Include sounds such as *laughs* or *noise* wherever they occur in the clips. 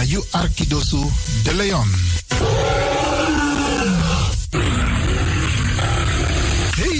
na you Arkidosu de Leon.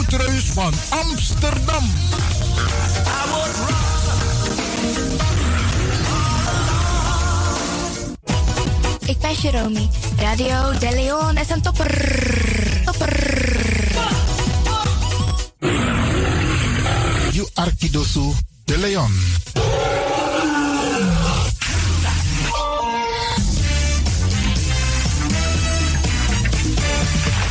woudreus van Amsterdam. Ik ben Jerome. Radio De Leon is een topper. Topper. You Arkidosu de Leon.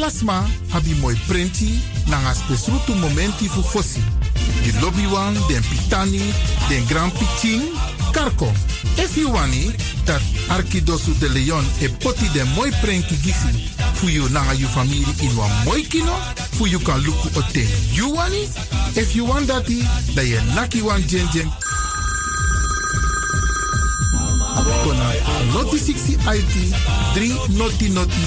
Alasma habi moi prenti nanga spesrutu momenti fu fosi. Di lobby wan, den pitani, den grand pitin, karko. If you wani, dat Arkidosu de Leon e poti den moi prenki gisi fu you nanga you family in wan moi kino, fu you kan luku ote you wani. If you want dati, da ye naki wan jen jen noti 60 IT 3 noti noti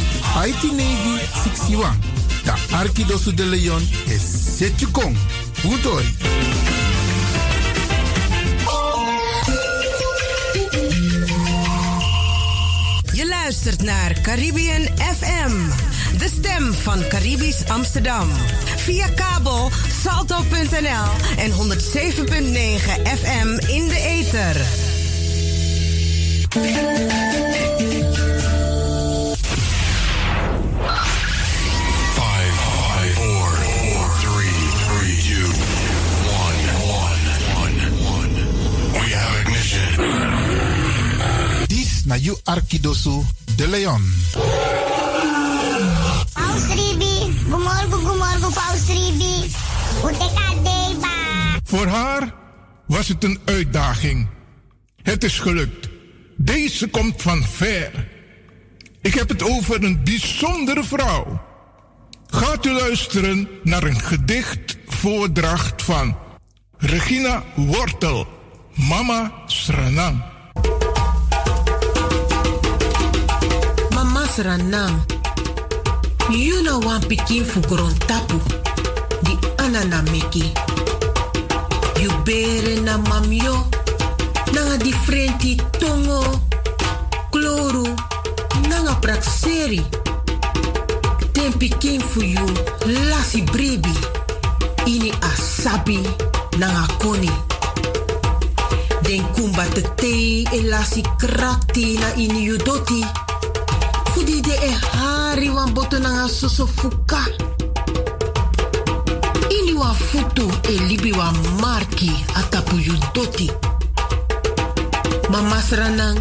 IT negi 61. Da Arkidosu de Leon is Kong. Udoi. Je luistert naar Caribbean FM, de stem van Caribisch Amsterdam. Via kabel salto.nl en 107.9 FM in de ether. Na you Arkidosu de Leon. Paus Ribi, gumorgo gumorgo Paus Ribi. Voor haar was het een uitdaging. Het is gelukt. Deze komt van ver. Ik heb het over een bijzondere vrouw. Gaat u luisteren naar een gedichtvoordracht van Regina Wortel, Mama Sranang. Mama Sranang, you know one pikin fukuron tapu, di anana meki. You bere na mamyo, nanga differenti tongo, kloru, nanga prakseri. Den pikin fu you, lasi brebi, ini asabi, nanga koni. Den kumba te e lasi krakti na ini you doti. De e hari wan boto nanga soso fuka. Ini wan futu e libi marki you doti. Mama sranang,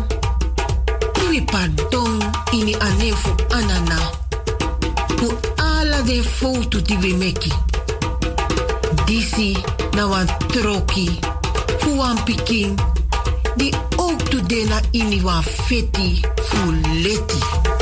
iwi pardon ini anefu anana. Pu ala de foto di we meki. Disi na wan troki, fu wan pikin, di ook tu dena ini wan feti fu leti.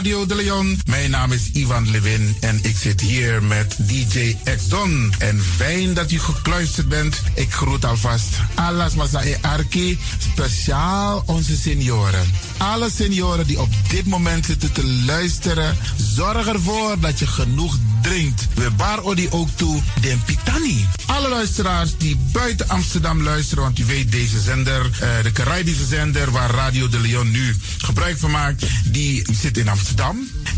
Radio de Leon. Mijn naam is Ivan Levin en ik zit hier met DJ X Don. En fijn dat u gekluisterd bent. Ik groet alvast Alas Masae Arki, speciaal onze senioren. Alle senioren die op dit moment zitten te luisteren, zorg ervoor dat je genoeg drinkt. We bar odi ook toe den Pitani. Alle luisteraars die buiten Amsterdam luisteren, want u weet deze zender, eh, de Caribische zender waar Radio de Leon nu gebruik van maakt, die zit in Amsterdam.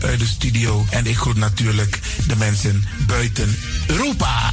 vanuit de studio. En ik groet natuurlijk de mensen buiten Europa.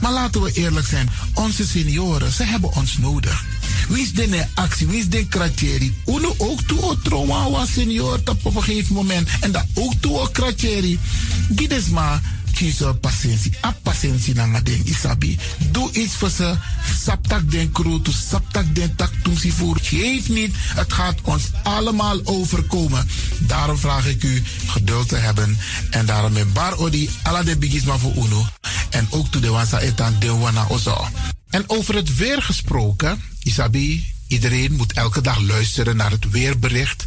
Maar laten we eerlijk zijn, onze senioren, ze hebben ons nodig. Wie is de actie, wie is de kratjeri? Uno ook toe o trauma was senior op een gegeven moment. En dat ook toe kratjeri. Gides maar kiezen patiëntie. A patiëntie na den isabi. Doe iets voor ze. Saptak den kroto, saptak den tak tumsi voer. Geef niet, het gaat ons allemaal overkomen. Daarom vraag ik u geduld te hebben. En daarom met bar odi ala de bigisma voor uno. En ook toe de wansa etan de wana ozo. En over het weer gesproken, Isabi, iedereen moet elke dag luisteren naar het weerbericht.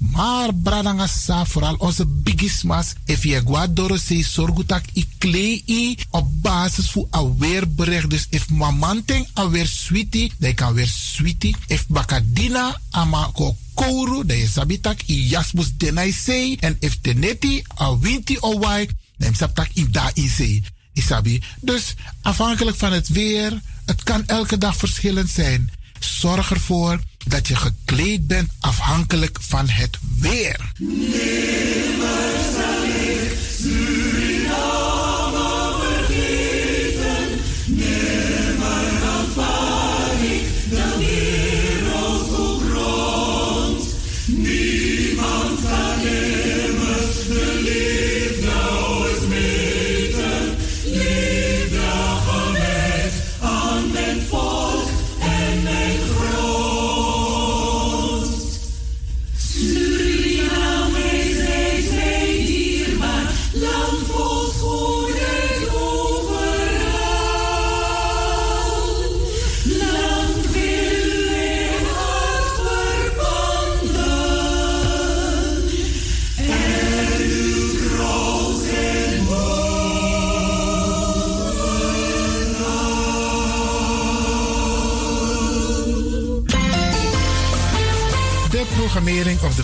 Maar bradangasa, vooral onze bigismas, if je guadoro se sorgutak i klei op basis een weerbericht. Dus if mamanteng alweer sweetie, dan kan weer sweetie. If bakadina ama ko kouru, dan sabitak i jasmus denai sei. En if teneti a winti o wai, dan sabtak i da i. Isabi. Dus afhankelijk van het weer, het kan elke dag verschillend zijn. Zorg ervoor dat je gekleed bent afhankelijk van het weer.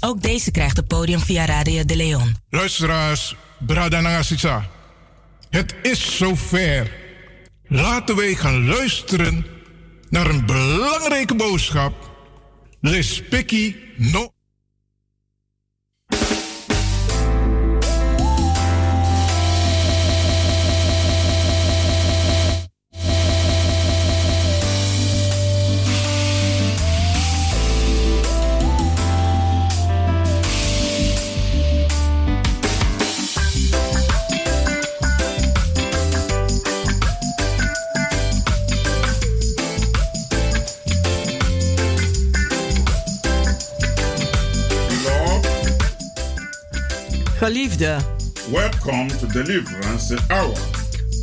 Ook deze krijgt het podium via Radio de Leon. Luisteraars, Brada Nagasisa. Het is zover. Laten wij gaan luisteren naar een belangrijke boodschap. Lespeki no Geliefde. Welcome to Deliverance Hour.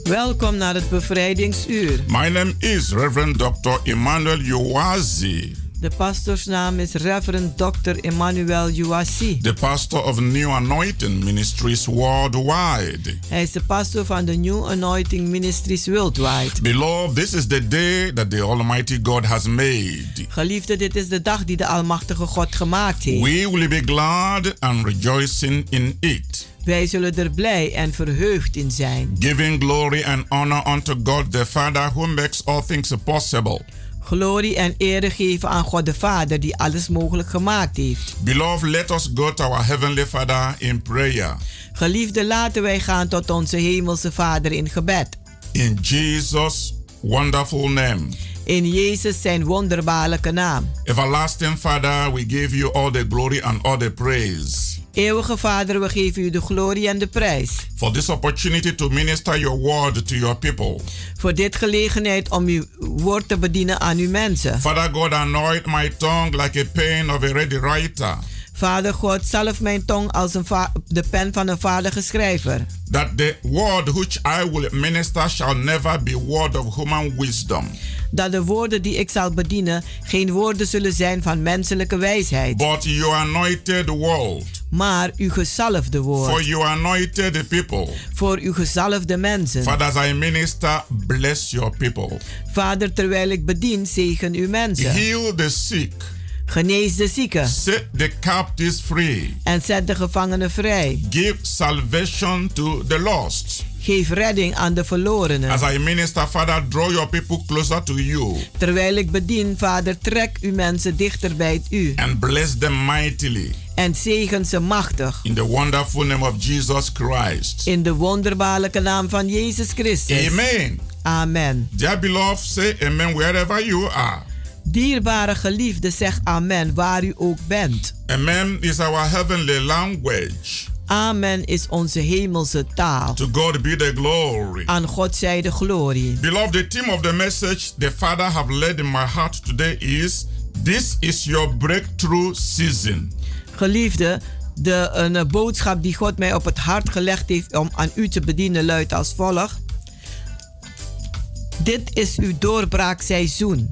Welkom naar het bevrijdingsuur. My name is Reverend Dr. Emmanuel Uwazi. De pastoorsnaam is Reverend Dr. Emmanuel Uwasi. The pastor of New Anointing Ministries worldwide. Hij is de pastor van de New Anointing Ministries worldwide. Beloved, this is the day that the Almighty God has made. Geliefde, dit is de dag die de Almachtige God gemaakt heeft. We will be glad and rejoicing in it. Wij zullen er blij en verheugd in zijn. Giving glory and honor unto God the Father who makes all things possible. Glorie en ere geven aan God de Vader die alles mogelijk gemaakt heeft. Beloved, let us go to our heavenly Father in prayer. Geliefde, laten wij gaan tot onze hemelse Vader in gebed. In Jesus wonderful name. In Jezus zijn wonderbaarlijke naam. Everlasting Father, we give you all the glory and all the praise. Eeuwige Vader, we geven u de glorie en de prijs. For this opportunity to minister your word to your people. Voor dit gelegenheid om uw woord te bedienen aan uw mensen. Father God, anoint my tongue like a pen of a ready writer. Vader God, zalf mijn tong als een de pen van een vaardige schrijver. That the word which I will minister shall never be word of human wisdom. Dat de woorden die ik zal bedienen geen woorden zullen zijn van menselijke wijsheid. But your anointed word. Maar uw gezalfde woord. For your anointed people. Voor uw gezalfde mensen. Father, as I minister, bless your people. Vader, terwijl ik bedien, zegen uw mensen. Heal the sick. Genees de zieken. Set the captives free. En zet de gevangenen vrij. Give salvation to the lost. Geef redding aan de verlorenen. As I minister, Father, draw your people closer to you. Terwijl ik bedien, Vader, trek uw mensen dichter bij u. And bless them mightily. En zegen ze machtig. In the wonderful name of Jesus Christ. In de wonderbaarlijke naam van Jezus Christus. Amen. Amen. Dear beloved, say amen wherever you are. Dierbare geliefde, zeg amen waar u ook bent. Amen is our heavenly language. Amen is onze hemelse taal. To God be the glory. Aan God zij de glorie. Beloved, the theme of the message the Father have led in my heart today is This is your breakthrough season. Geliefde, de een boodschap die God mij op het hart gelegd heeft om aan u te bedienen luidt als volgt. Dit is uw doorbraakseizoen.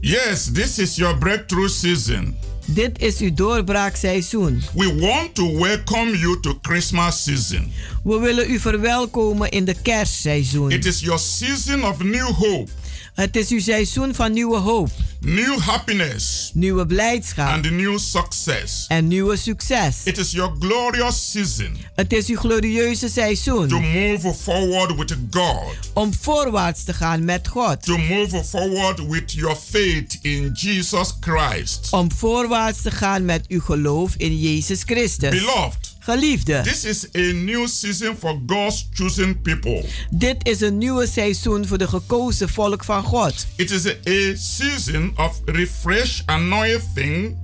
Yes, this is your breakthrough season. Dit is uw doorbraakseizoen. We want to welcome you to Christmas season. We willen u verwelkomen in de kerstseizoen. It is your season of new hope. Het is uw seizoen van nieuwe hoop. New happiness. Nieuwe blijdschap. And new success. En nieuwe succes. It is your glorious season. Het is uw glorieuze seizoen. To move forward with God. Om voorwaarts te gaan met God. To move forward with your faith in Jesus Christ. Om voorwaarts te gaan met uw geloof in Jezus Christus. Beloved. Geliefde. This is a new season for God's chosen people. Dit is een nieuwe seizoen voor de gekozen volk van God. It is a, a season of refresh anointing.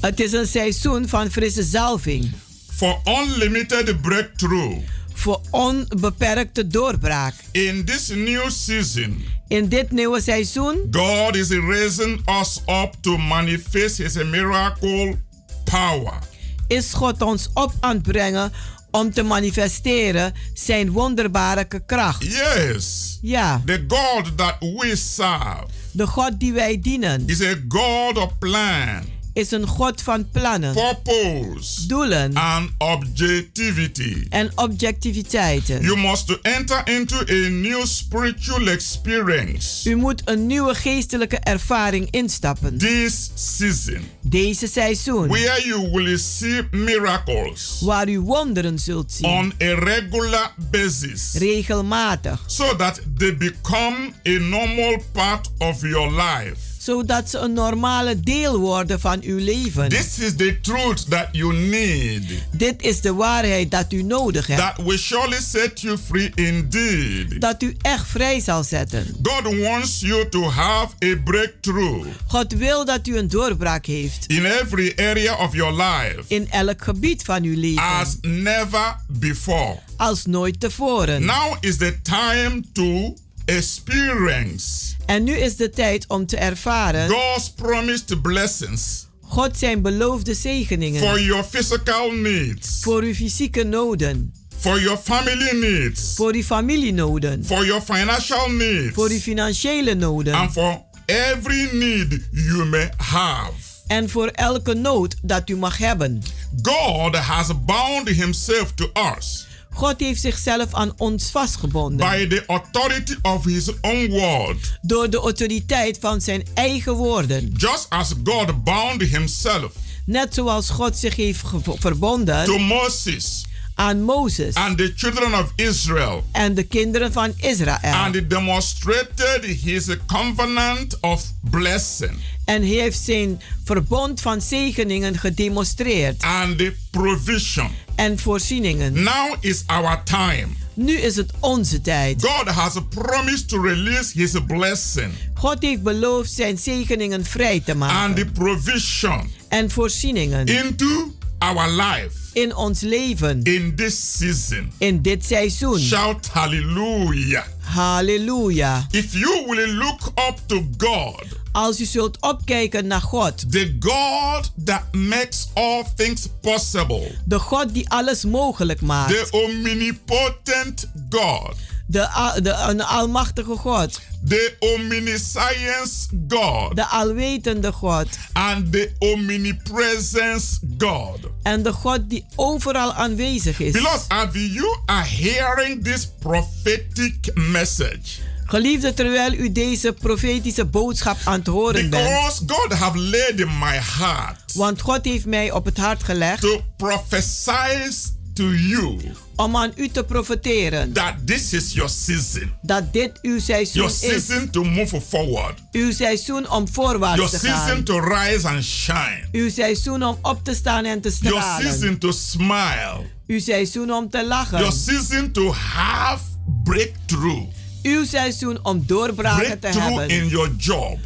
Het is een seizoen van frisse zalving. For unlimited breakthrough. Voor onbeperkte doorbraak. In this new season. In dit nieuwe seizoen. God is raising us up to manifest his miracle power. Is God ons op aan het brengen om te manifesteren zijn wonderbare kracht. Yes. Ja. The God that we serve. De God die wij dienen. Is a God of plan. Is een God van plannen. Purpose. Doelen. And objectivity. En objectiviteit. You must enter into a new spiritual experience. U moet een nieuwe geestelijke ervaring instappen. This season. Deze seizoen. Where you will see miracles. Waar u wonderen zult zien. On a regular basis. Regelmatig. So that they become a normal part of your life zodat ze een normale deel worden van uw leven. This is the truth that you need. Dit is de waarheid dat u nodig hebt. That will surely set you free indeed. Dat u echt vrij zal zetten. God wants you to have a breakthrough. God wil dat u een doorbraak heeft. In every area of your life. In elk gebied van uw leven. As never before. Als nooit tevoren. Now is the time to experience. En nu is de tijd om te ervaren. God's promised blessings. God zijn beloofde zegeningen. For your physical needs. Voor uw fysieke noden. For your family needs. Voor uw familienoden. For your financial needs. Voor uw financiële noden. And for every need you may have. En voor elke nood dat u mag hebben. God has bound himself to us. God heeft zichzelf aan ons vastgebonden. By the authority of his own word. Door de autoriteit van zijn eigen woorden. Just as God bound himself. Net zoals God zich heeft verbonden. To Moses. Aan Mozes. And the children of Israel. En de kinderen van Israël. And he demonstrated his covenant of blessing. En heeft zijn verbond van zegeningen gedemonstreerd. And the provision. En voorzieningen. Now is our time. Nu is het onze tijd. God has promised to release his blessing. God heeft beloofd zijn zegeningen vrij te maken. And the provision. En voorzieningen. Into our life. In ons leven. In this season. In dit seizoen. Shout hallelujah. Halleluja. If you will look up to God. Als u zult opkijken naar God. The God that makes all things possible. De God die alles mogelijk maakt. The omnipotent God. De, de, een almachtige God. The omniscience God. De alwetende God. And the omnipresence God. En de God die overal aanwezig is. Beloved, as you are hearing this prophetic message. Geliefde, terwijl u deze profetische boodschap aan het horen Because bent. God have laid in my heart. Want God heeft mij op het hart gelegd. To prophesy to you. Om aan u te profeteren. That this is your season. Dat dit uw seizoen your is. Season to move forward. Uw seizoen om voorwaarts your te gaan. Your season to rise and shine. Uw seizoen om op te staan en te stralen. Your season to smile. Uw seizoen om te lachen. Your season to have breakthrough. Uw seizoen om doorbraken te hebben. in your job.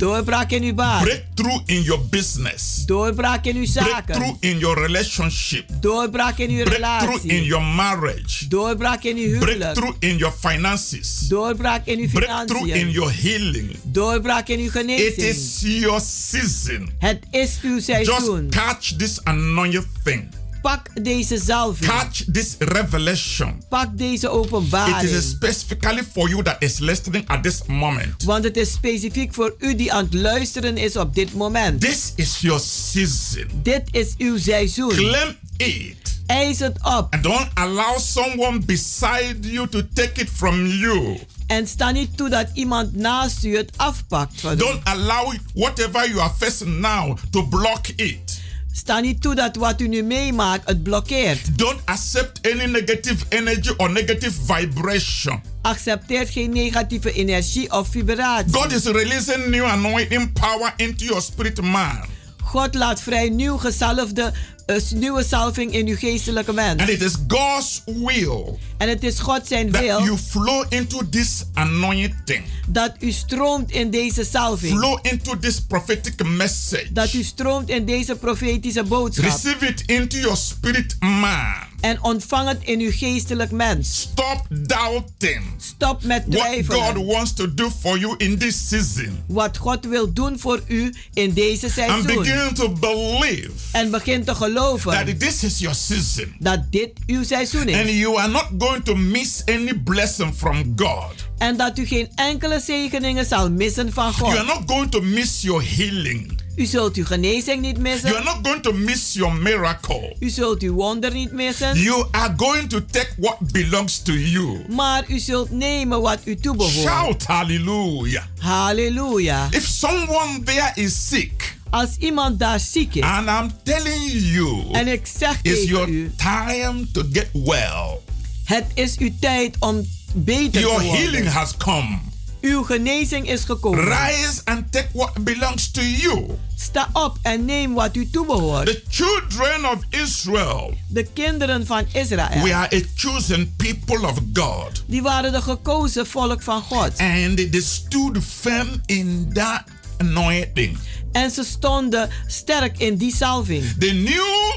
Doorbraak in uw baan. Breakthrough in your business. Doorbraak in uw zaken. Breakthrough in your relationship. Doorbraak in uw relatie. Breakthrough in your marriage. Doorbraak in uw huwelijk. Breakthrough in your finances. Doorbraak in uw financiën. Breakthrough in your healing. Doorbraak in uw genezing. It is your season. Het is uw seizoen. Just catch this anointing thing. Pak deze zalving. Catch this revelation. Pak deze openbaring. It is specifically for you that is listening at this moment. Want het is specifiek voor u die aan het luisteren is op dit moment. This is your season. Dit is uw seizoen. Claim it. Eis het op. And don't allow someone beside you to take it from you. En sta niet toe dat iemand naast u het afpakt van Don't allow whatever you are facing now to block it. Sta niet toe dat wat u nu meemaakt het blokkeert. Don't accept any negative energy or negative vibration. Accepteert geen negatieve energie of vibratie. God is releasing new anointing power into your spirit man. God laat vrij nieuw gezalfde, uh, nieuwe salving in uw geestelijke mens. And it is God's will. En het is God zijn that wil. you flow into this anointing. Dat u stroomt in deze salving. Flow into this prophetic message. Dat u stroomt in deze profetische boodschap. Receive it into your spirit man. En ontvang het in uw geestelijk mens. Stop doubting. Stop met twijfelen. What God wants to do for you in this season. Wat God wil doen voor u in deze seizoen. And begin to believe. En begin te geloven. That this is your season. Dat dit uw seizoen is. And you are not going to miss any blessing from God. En dat u geen enkele zegeningen zal missen van God. You are not going to miss your healing. U zult uw genezing niet missen. You are not going to miss your miracle. U zult uw wonder niet missen. You are going to take what belongs to you. Maar u zult nemen wat u toebehoort. Shout hallelujah. Hallelujah. If someone there is sick. Als iemand daar ziek is. And I'm telling you. En ik zeg it's your u. time to get well. Het is uw tijd om beter your te worden. healing has come. Uw genezing is gekomen. Rise and take what belongs to you. Sta op en neem wat u toebehoort. The children of Israel. De kinderen van Israël. We are a chosen people of God. Die waren de gekozen volk van God. And they stood firm in that anointing. En ze stonden sterk in die salving. They knew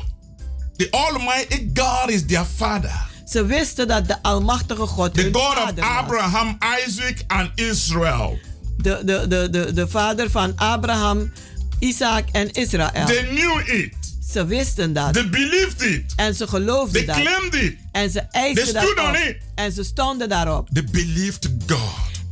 the Almighty God is their father. Ze wisten dat de Almachtige God The hun God vader of was. Abraham, Isaac and Israel. De, de, de, de, de vader van Abraham, Isaac en Israël. They knew it. Ze wisten dat. They believed it. En ze geloofden They dat. claimed it. En ze eisten They dat stood op. on it. En ze stonden daarop. They believed God.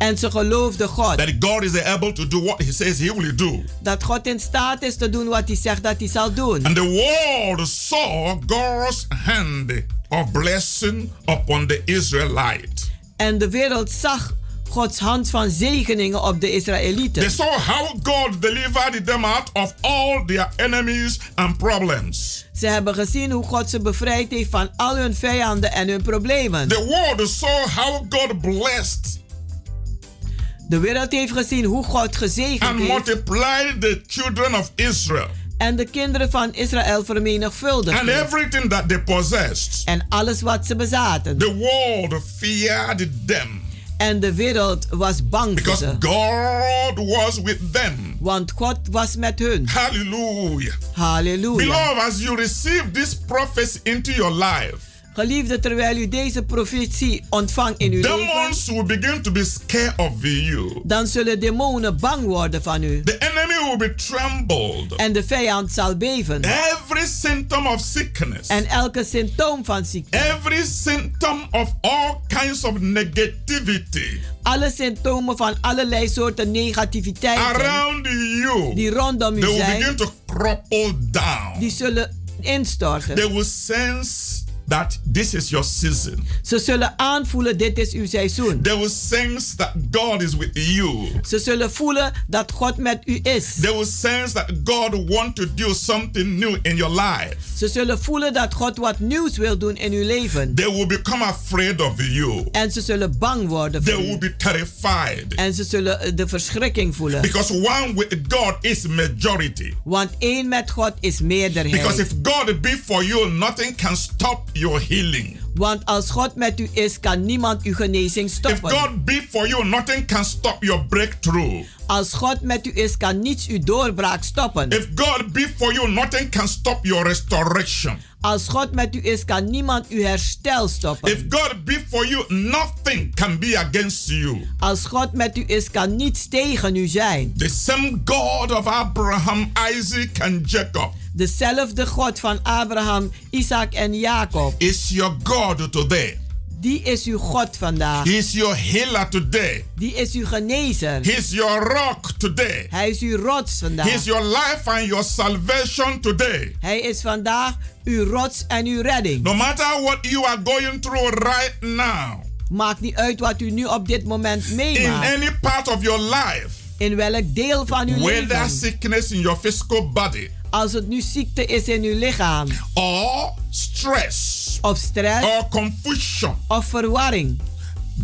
En ze geloofden God. That God is able to do what he says he will do. Dat God in staat is te doen wat hij zegt dat hij zal doen. And the world saw God's hand of blessing upon the Israelite. En de wereld zag Gods hand van zegeningen op de Israëlieten. They saw how God delivered them out of all their enemies and problems. Ze hebben gezien hoe God ze bevrijd heeft van al hun vijanden en hun problemen. The world saw how God blessed De wereld heeft gezien hoe God gezegend and heeft multiplied the children of Israel. en de kinderen van Israël vermenigvuldigd. And everything that they possessed. En alles wat ze bezaten. The world feared them. En de wereld was bang Because voor ze. God was with them. Want God was met hun. Hallelujah. Halleluja. Beloved, as you receive this prophecy into your life, Geliefde, terwijl u deze profetie ontvangt in uw leven, demons will begin to be scared of you. dan zullen demonen bang worden van u. The enemy will be trembled. En de vijand zal beven. Every symptom of sickness. En elke symptoom van ziekte. Every symptom of all kinds of negativity. Alle symptomen van allerlei soorten negativiteit. Around you. Die rondom u They will zijn. begin to crumple down. Die zullen instorten. They will sense that this is your season. Ze zullen aanvoelen dit is uw seizoen. They will sense that God is with you. Ze zullen voelen dat God met u is. They will sense that God want to do something new in your life. Ze zullen voelen dat God wat nieuws wil doen in uw leven. They will become afraid of you. En ze zullen bang worden They voor will u. be terrified. En ze zullen eh, de verschrikking voelen. Because one with God is majority. Want één met God is meerderheid. Because if God be for you, nothing can stop your healing. Want als God met u is, kan niemand uw genezing If stoppen. God be for you, nothing can stop your breakthrough. Als God met u is, kan niets uw doorbraak stoppen. If God be for you, nothing can stop your restoration. Als God met u is, kan niemand uw herstel stoppen. If God be for you, nothing can be against you. Als God met u is, kan niets tegen u zijn. The same God of Abraham, Isaac, and Jacob Dezelfde God van Abraham, Isaac en Jacob. is your God today. Die is uw God vandaag. He is your healer today. Die is uw genezer. He is your rock today. Hij is uw rots He vandaag. is your life and your salvation today. Hij is vandaag uw rots en uw redding. No matter what you are going through right now, Maakt niet uit wat u nu op dit moment in meemaakt. any part of your life, In welk deel van uw whether leven. sickness in your physical body Als het nu ziekte is in uw lichaam. or stress Of stress. or confusion, Of verwarring.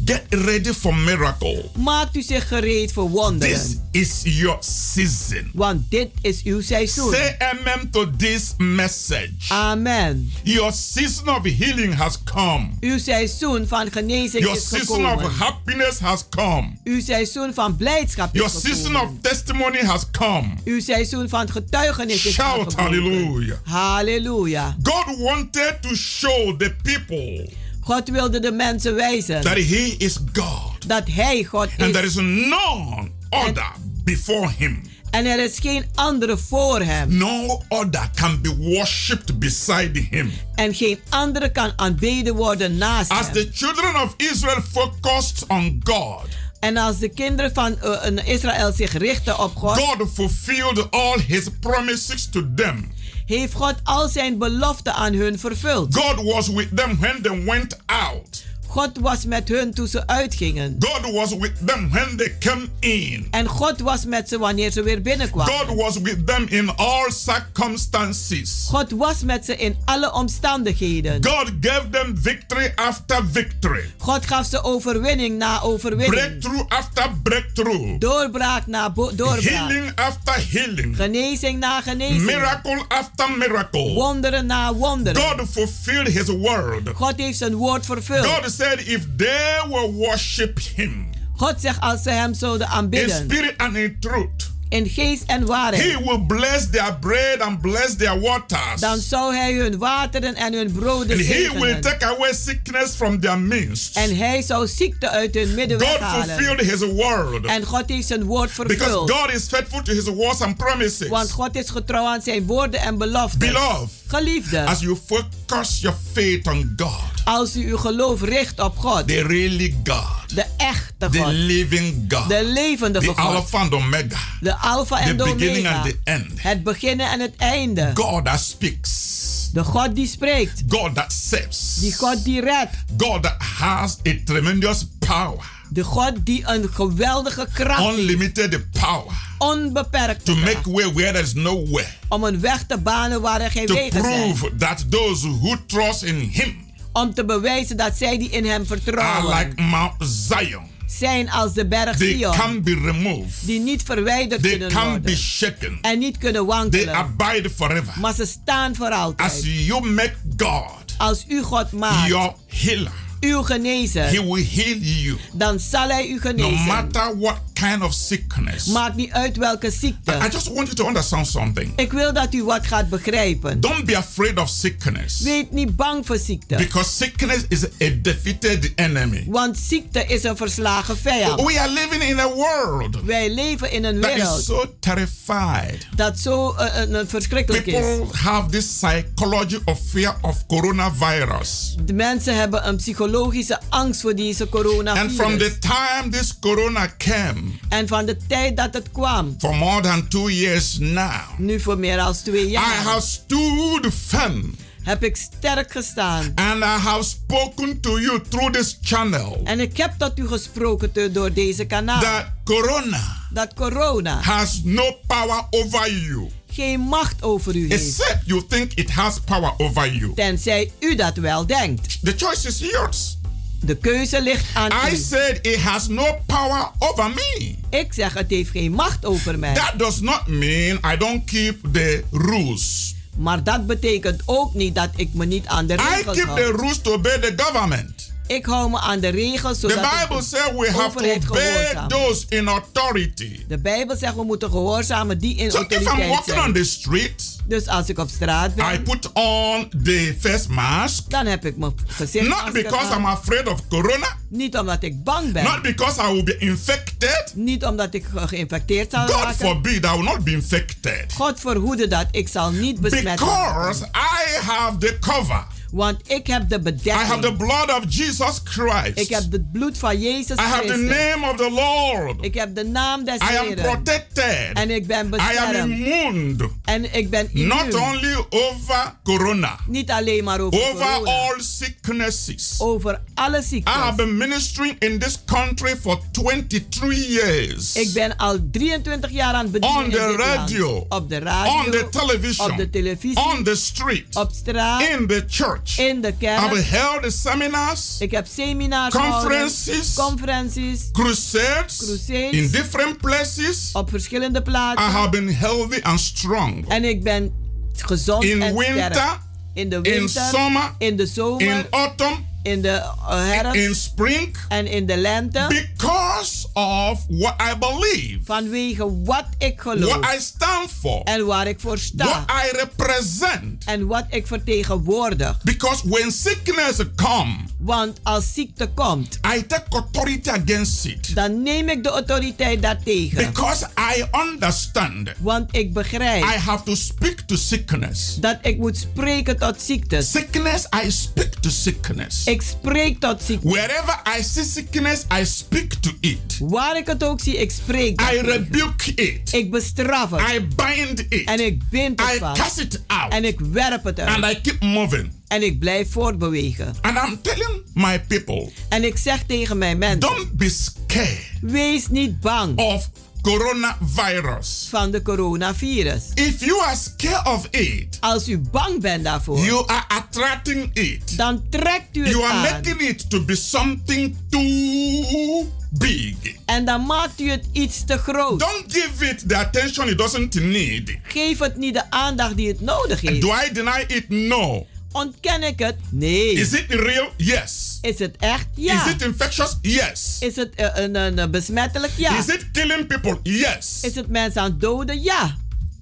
Get ready for miracle. Maakt u zich gereed voor wonderen. This is your season. Want dit is uw seizoen. Say amen to this message. Amen. Your season of healing has come. Uw seizoen van genezing Your is season gekomen. of happiness has come. Uw seizoen van blijdschap is Your gekomen. season of testimony has come. Uw seizoen van getuigenis is Shout aangebroken. hallelujah. Halleluja. God wanted to show the people God wilde de mensen wijzen that He is God dat Hij God and is. there is none other before Him. En er is geen andere voor hem. No other can be worshipped beside Him. En geen andere kan aanbeden worden naast As hem. the children of Israel focused on God, En als de kinderen van een Israël zich richten op God, God fulfilled all His promises to them. Heeft God al zijn beloften aan hun vervuld. God was with them when they went out. God was met hun toen ze uitgingen. God was with them when they came in. En God was met ze wanneer ze weer binnenkwamen. God was with them in all circumstances. God was met ze in alle omstandigheden. God gave them victory after victory. God gaf ze overwinning na overwinning. Breakthrough after breakthrough. Doorbraak na doorbraak. Healing after healing. Genezing na genezing. Miracle after miracle. Wonderen na wonderen. God fulfilled his word. God heeft zijn woord vervuld. God said if they will worship him God zegt als ze hem zouden in aanbidden. spirit and in truth, In geest en waarheid. he will bless their bread and bless their waters. Dan zou hij hun wateren en hun broden And he will zegenen. take away sickness from their midst. En hij zou ziekte uit hun midden God weghalen. fulfilled his word. En God heeft zijn woord Because vervuld. God is faithful to his words and promises. Want God is getrouw aan zijn woorden en beloften. Beloved, Geliefde, as you focus your faith on God, als u uw geloof richt op God, the really God, de echte the God, living God, de levendige the God, Alpha and Omega, de Alpha en de Omega, and the end, het beginnen en het einde. God that speaks, De God die spreekt, God that saves, die God die redt, God that has a tremendous power, de God die een geweldige kracht heeft, unlimited power. Onbeperkt to make way where there is no way, om een weg te banen waar er geen to wegen zijn. prove that those who trust in Him Om te bewijzen dat zij die in hem are vertrouwen like Mount Zion. Zijn als de berg They Sion, can be removed. die niet verwijderd They kunnen can be worden shaken. en niet kunnen They wankelen, abide forever. maar ze staan voor As altijd. you make God Als u God maakt, your healer, uw He genezer, will heal you dan zal hij u no genezen. matter what kind of sickness. Maakt niet uit welke I ziekte. just want you to understand something. Ik wil dat u wat gaat begrijpen. Don't be afraid of sickness Wees niet bang voor ziekte. because sickness is a defeated enemy. Want ziekte is een verslagen vijand. We are living in a world Wij leven in een that is wereld so terrified. dat zo eh, eh, verschrikkelijk is. People have this psychology of fear of coronavirus. De mensen hebben een psychologische angst voor deze And from coronavirus. the time this corona came, En van de tijd dat het kwam, for more than two years now, nu voor meer dan twee I jaar, have stood firm heb ik sterk gestaan. and I have spoken to you through this channel En ik heb tot u gesproken door deze kanaal. that corona Dat corona has no power over you. geen macht over u heeft. Except you think it has power over you. Tenzij u dat wel denkt. The choice is yours. De keuze ligt aan I u. said it has no power over me. Ik zeg het heeft geen macht over mij. That does not mean I don't keep the rules. Maar dat betekent ook niet dat ik me niet aan de I regels keep the hou. rules to obey the government. Ik hou me aan de regels The Bible says we have to obey those in authority. De Bijbel zegt we moeten gehoorzamen die in So if I'm autoriteit walking on zijn. the street, Dus als ik op straat I ben, put on the face mask. dan heb ik mijn gezicht Not because I'm afraid of corona, Niet omdat ik bang ben. not because I will be infected. Niet omdat ik ge- geïnfecteerd zal God raken. forbid I will not be infected. God verhoede dat. Ik zal niet besmet Because. I have the cover. Want ik heb de I have the bedekking. blood of Jesus Christ. Ik heb het bloed van Jezus I have the Christus. name of the Lord. Ik heb de naam des I am protected. En ik ben I am beschermd. immune. En ik ben Not immuun. only over corona, Niet alleen maar over over corona. all sicknesses. Over alle I ziektes. have been ministering in this country for 23 years. Ik ben al 23 jaar aan het bedienen On the radio. land. Op de radio. On the television. Op de televisie. On the street. Op straat. In the church. Church. In de kerk. I've held seminars. Ik heb seminars Conferences. gehouden. Conferenties. Crusades. Crusades. In different places. Op verschillende plaatsen. I have been healthy and strong. En ik ben gezond in en winter, sterk. In de winter. In summer. In de zomer. In autumn. In uh, herfst. In spring. and in the lente. Because of what I believe. Vanwege wat ik geloof. What I stand for. En waar ik voor sta. What I represent. En wat ik vertegenwoordig. Because when sickness come. Want als ziekte komt. I take authority against it. Dan neem ik de autoriteit daartegen. Because I understand. Want ik begrijp. I have to speak to sickness. Dat ik moet spreken tot ziekte. Sickness, I speak to sickness. Ik spreek tot ziekte. Wherever I see sickness, I speak to it. Waar ik het ook zie, ik spreek. I rebuke it. Ik bestraf het. I bind it. En ik bind het I vast. cast it out. En ik werp het uit. And I keep moving. En ik blijf voortbewegen. And I'm telling my people. En ik zeg tegen mijn mensen. Don't be scared. Wees niet bang. Of coronavirus. Van de coronavirus. If you are scared of it. Als u bang bent daarvoor. You are attracting it. Dan trekt u het You are aan. making it to be something too big. En dan maakt u het iets te groot. Don't give it the attention it doesn't need. Geef het niet de aandacht die het nodig heeft. Do I deny it? No. Ontken ik het? Nee. Is it real? Yes. Is het echt? Ja. Is it infectious? Yes. Is het uh, een, een, besmettelijk? Ja. Is it killing people? Yes. Is het mensen aan doden? Ja.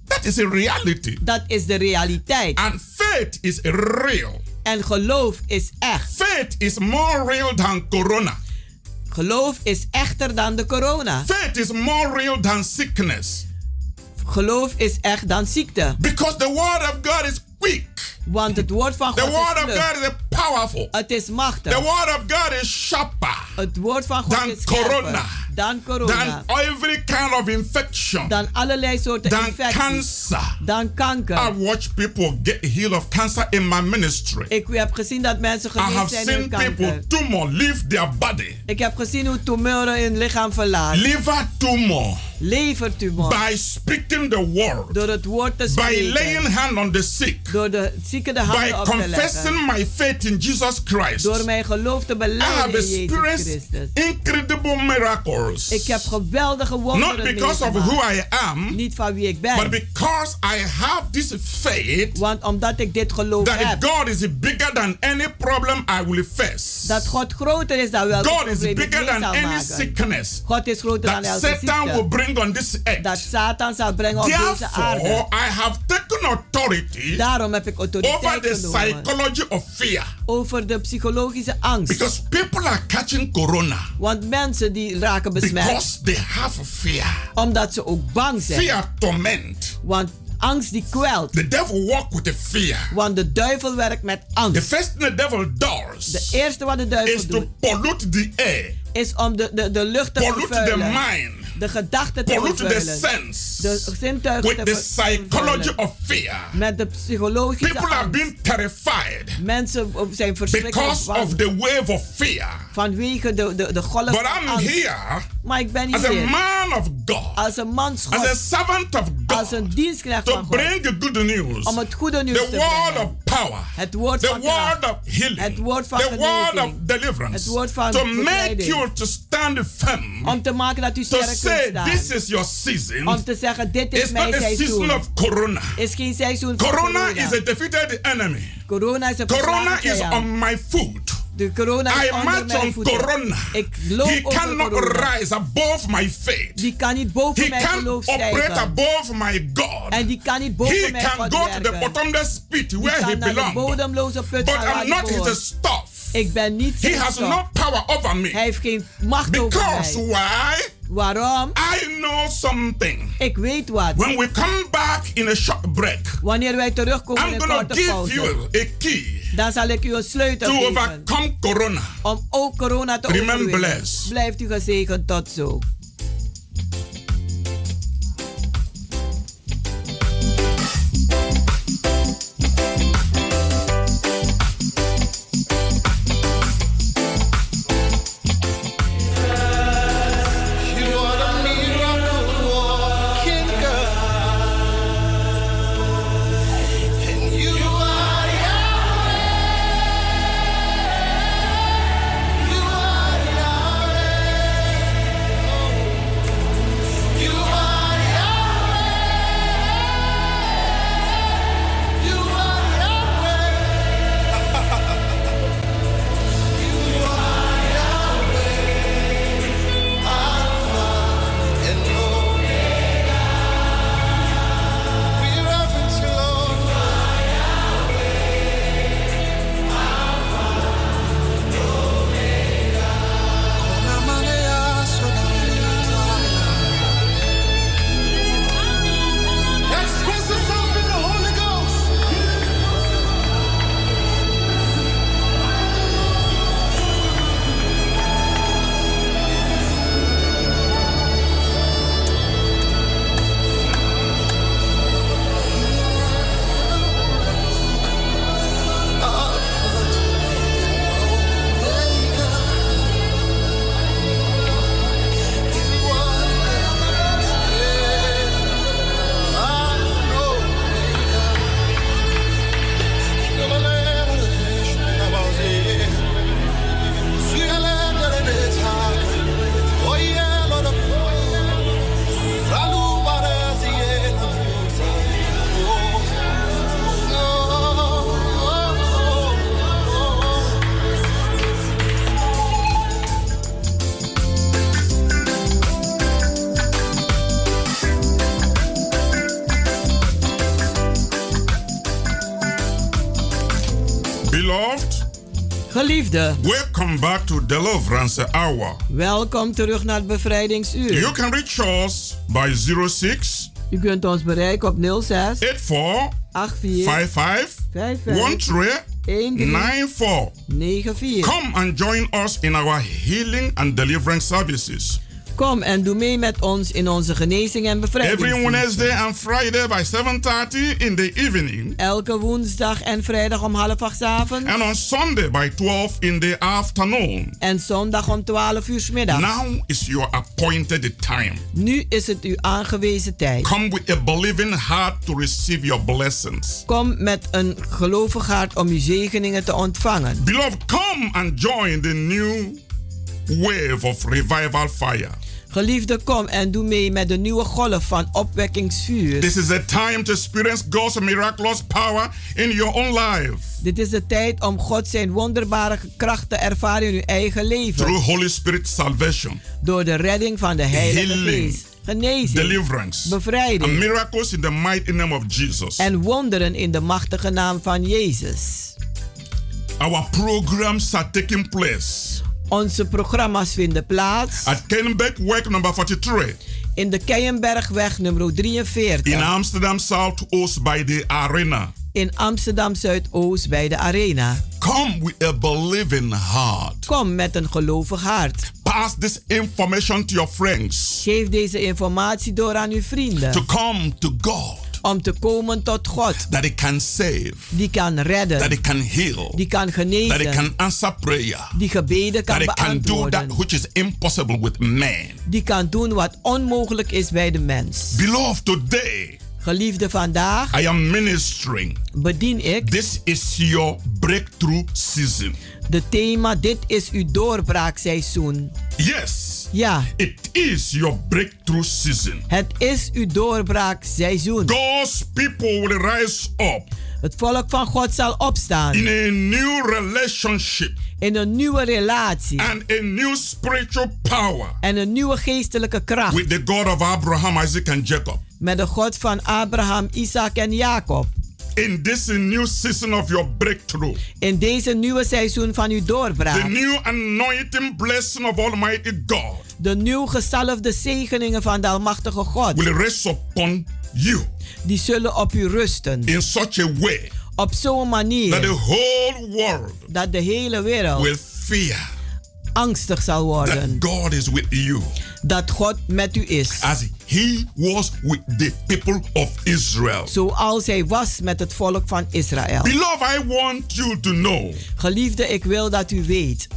That is a reality. Dat is de realiteit. And faith is real. En geloof is echt. Faith is more real than corona. Geloof is echter dan de corona. Faith is more real than sickness. Geloof is echt dan ziekte. Because the word of God is quick. Want het woord van God the word is of God is powerful. Het is machtig. The word of God is sharper. Het woord van God dan is scherper. corona. Dan corona. Dan every kind of infection. Dan allerlei soorten dan infecties. cancer. Dan kanker. I watch people get healed of cancer in my ministry. Ik heb gezien dat mensen I genezen have zijn seen in kanker. people tumor leave their body. Ik heb gezien hoe tumoren het lichaam verlaten. Liver tumor. Levertumor. By speaking the word. Door het woord te spreken. By laying hand on the sick. Door de zieke de handen By op te leggen. confessing my faith in Jesus Christ. Door mijn geloof te I beleiden have in Jezus experienced Christus. incredible miracles. Ik heb geweldige wonderen Not because of who I am. Niet van wie ik ben. But because I have this faith. Want omdat ik dit geloof that heb. God is bigger than any problem I will face. Dat God groter is dan welke God is bigger than any sickness. God is groter dan That elke Satan will ziekte. Bring on this earth. Dat Satan zal brengen op deze aarde. Therefore, I have taken authority Daarom heb ik over autoriteit the genomen. psychology of fear. Over de psychologische angst. Because people are catching corona. Want mensen die raken besmet. Because they have fear. Omdat ze ook bang zijn. Fear torment. Want angst die kwelt. The devil walk with the fear. Want de duivel werkt met angst. The first thing the devil does de eerste wat de duivel is doet to pollute the air. is om de, de, de lucht te Pollute vervuilen. the mind. De gedachten te sense. De zintuigen With te the ver- psychology vervuilen. of fear. Met de psychologische People are angst. being terrified Mensen zijn verschrikkelijk because bang. of the wave of fear. Vanwege de, de, de golf But van I'm angst. here Maar ik ben as a hier man of God, als een man as a God, servant of als God, een dienstknecht to van God. bring the good news, Om het goede nieuws the te word brengen. of power, Het woord the van word kracht. of healing, Het woord van the word of genezing. deliverance, Het woord van to make you to stand firm, Om te maken dat u sterk say this is your season. Om te zeggen, dit is It's mijn not a season seizoen. of corona. is geen seizoen van Corona corona. is a defeated enemy. corona is een Corona is on my foot. De corona I march on voeten. corona. Ik loop He over cannot corona. rise above my faith. Die kan niet boven He mijn can geloof operate stijgen. above my God. En die kan niet boven He mijn can God go to the bottomless pit where he belongs. bodemloze put But I'm not his stuff. Ik ben niet He zijn has stof. no power over me. Hij heeft geen macht over Because mij. why? Waarom? I know something. Ik weet wat. When we come back in a short break, Wanneer wij terugkomen I'm in gonna korte give pauze, you a key dan zal ik u een sleutel to geven overcome corona. om ook corona te Remain overwinnen. blessed. Blijft u gezegend tot zo. Geliefde, welcome back to Deliverance Hour. welkom terug naar het bevrijdingsuur. You can reach us by 06 U kunt ons bereiken op 06 84 84 55 55 13 94. 94. Come and join us in our healing and deliverance services. Kom en doe mee met ons in onze genezing en bevrijding. Every Wednesday and Friday by 7:30 in the evening. Elke woensdag en vrijdag om half acht 's avonds. And on Sunday by 12 in the afternoon. En zondag om 12 uur 's middags. Now is your appointed time. Nu is het uw aangewezen tijd. Come with a believing heart to receive your blessings. Kom met een gelovig hart om uw zegeningen te ontvangen. Beloved, come and join the new wave of revival fire. Geliefde, kom en doe mee met de nieuwe golf van opwekkingsvuur. This is a time to experience God's miraculous power in your own life. Dit is de tijd om God zijn wonderbare kracht te ervaren in uw eigen leven. Through Holy Spirit salvation. Door de redding van de Heilige Healing. Geest. Genezing. Deliverance. Bevrijding. And miracles in the mighty name of Jesus. En wonderen in de machtige naam van Jezus. Our programs are taking place. Onze programma's vinden plaats. At Kenenbergweg number 43. In de Keienbergweg nummer 43. In Amsterdam Zuidoost by the Arena. In Amsterdam Zuidoost bij de Arena. Come with a believing heart. Kom met een gelovig hart. Pass this information to your friends. Geef deze informatie door aan uw vrienden. To come to God. Om te komen tot God. That he can save. Die kan redden. That he can heal. Die kan genezen. That he can answer prayer. Die gebeden kan That he can do beantwoorden. that which is impossible with man. Die kan doen wat onmogelijk is bij de mens. Beloved, today. Geliefde vandaag. I am ministering. Bedien ik. This is your breakthrough season. De thema dit is uw doorbraakseizoen. Yes. Ja. It is your breakthrough season. Het is uw doorbraakseizoen. God's people will rise up. Het volk van God zal opstaan. In a new relationship. In een nieuwe relatie. And a new spiritual power. En een nieuwe geestelijke kracht. With the God of Abraham, Isaac and Jacob. Met de God van Abraham, Isaac en Jacob. In this new season of your breakthrough. In deze nieuwe seizoen van uw doorbraak. The new anointing blessing of Almighty God. De nieuw gezalfde zegeningen van de Almachtige God. Will rest upon you. Die zullen op u rusten. In such a way. Op zo'n manier. That the whole world. Dat de hele wereld. Will fear. Angstig zal worden. That God is with you. Dat God met u is. As he was with the people of Israel. Zoals hij was met het volk van Israël. Beloved, I want you to know. Geliefde, ik wil dat u weet.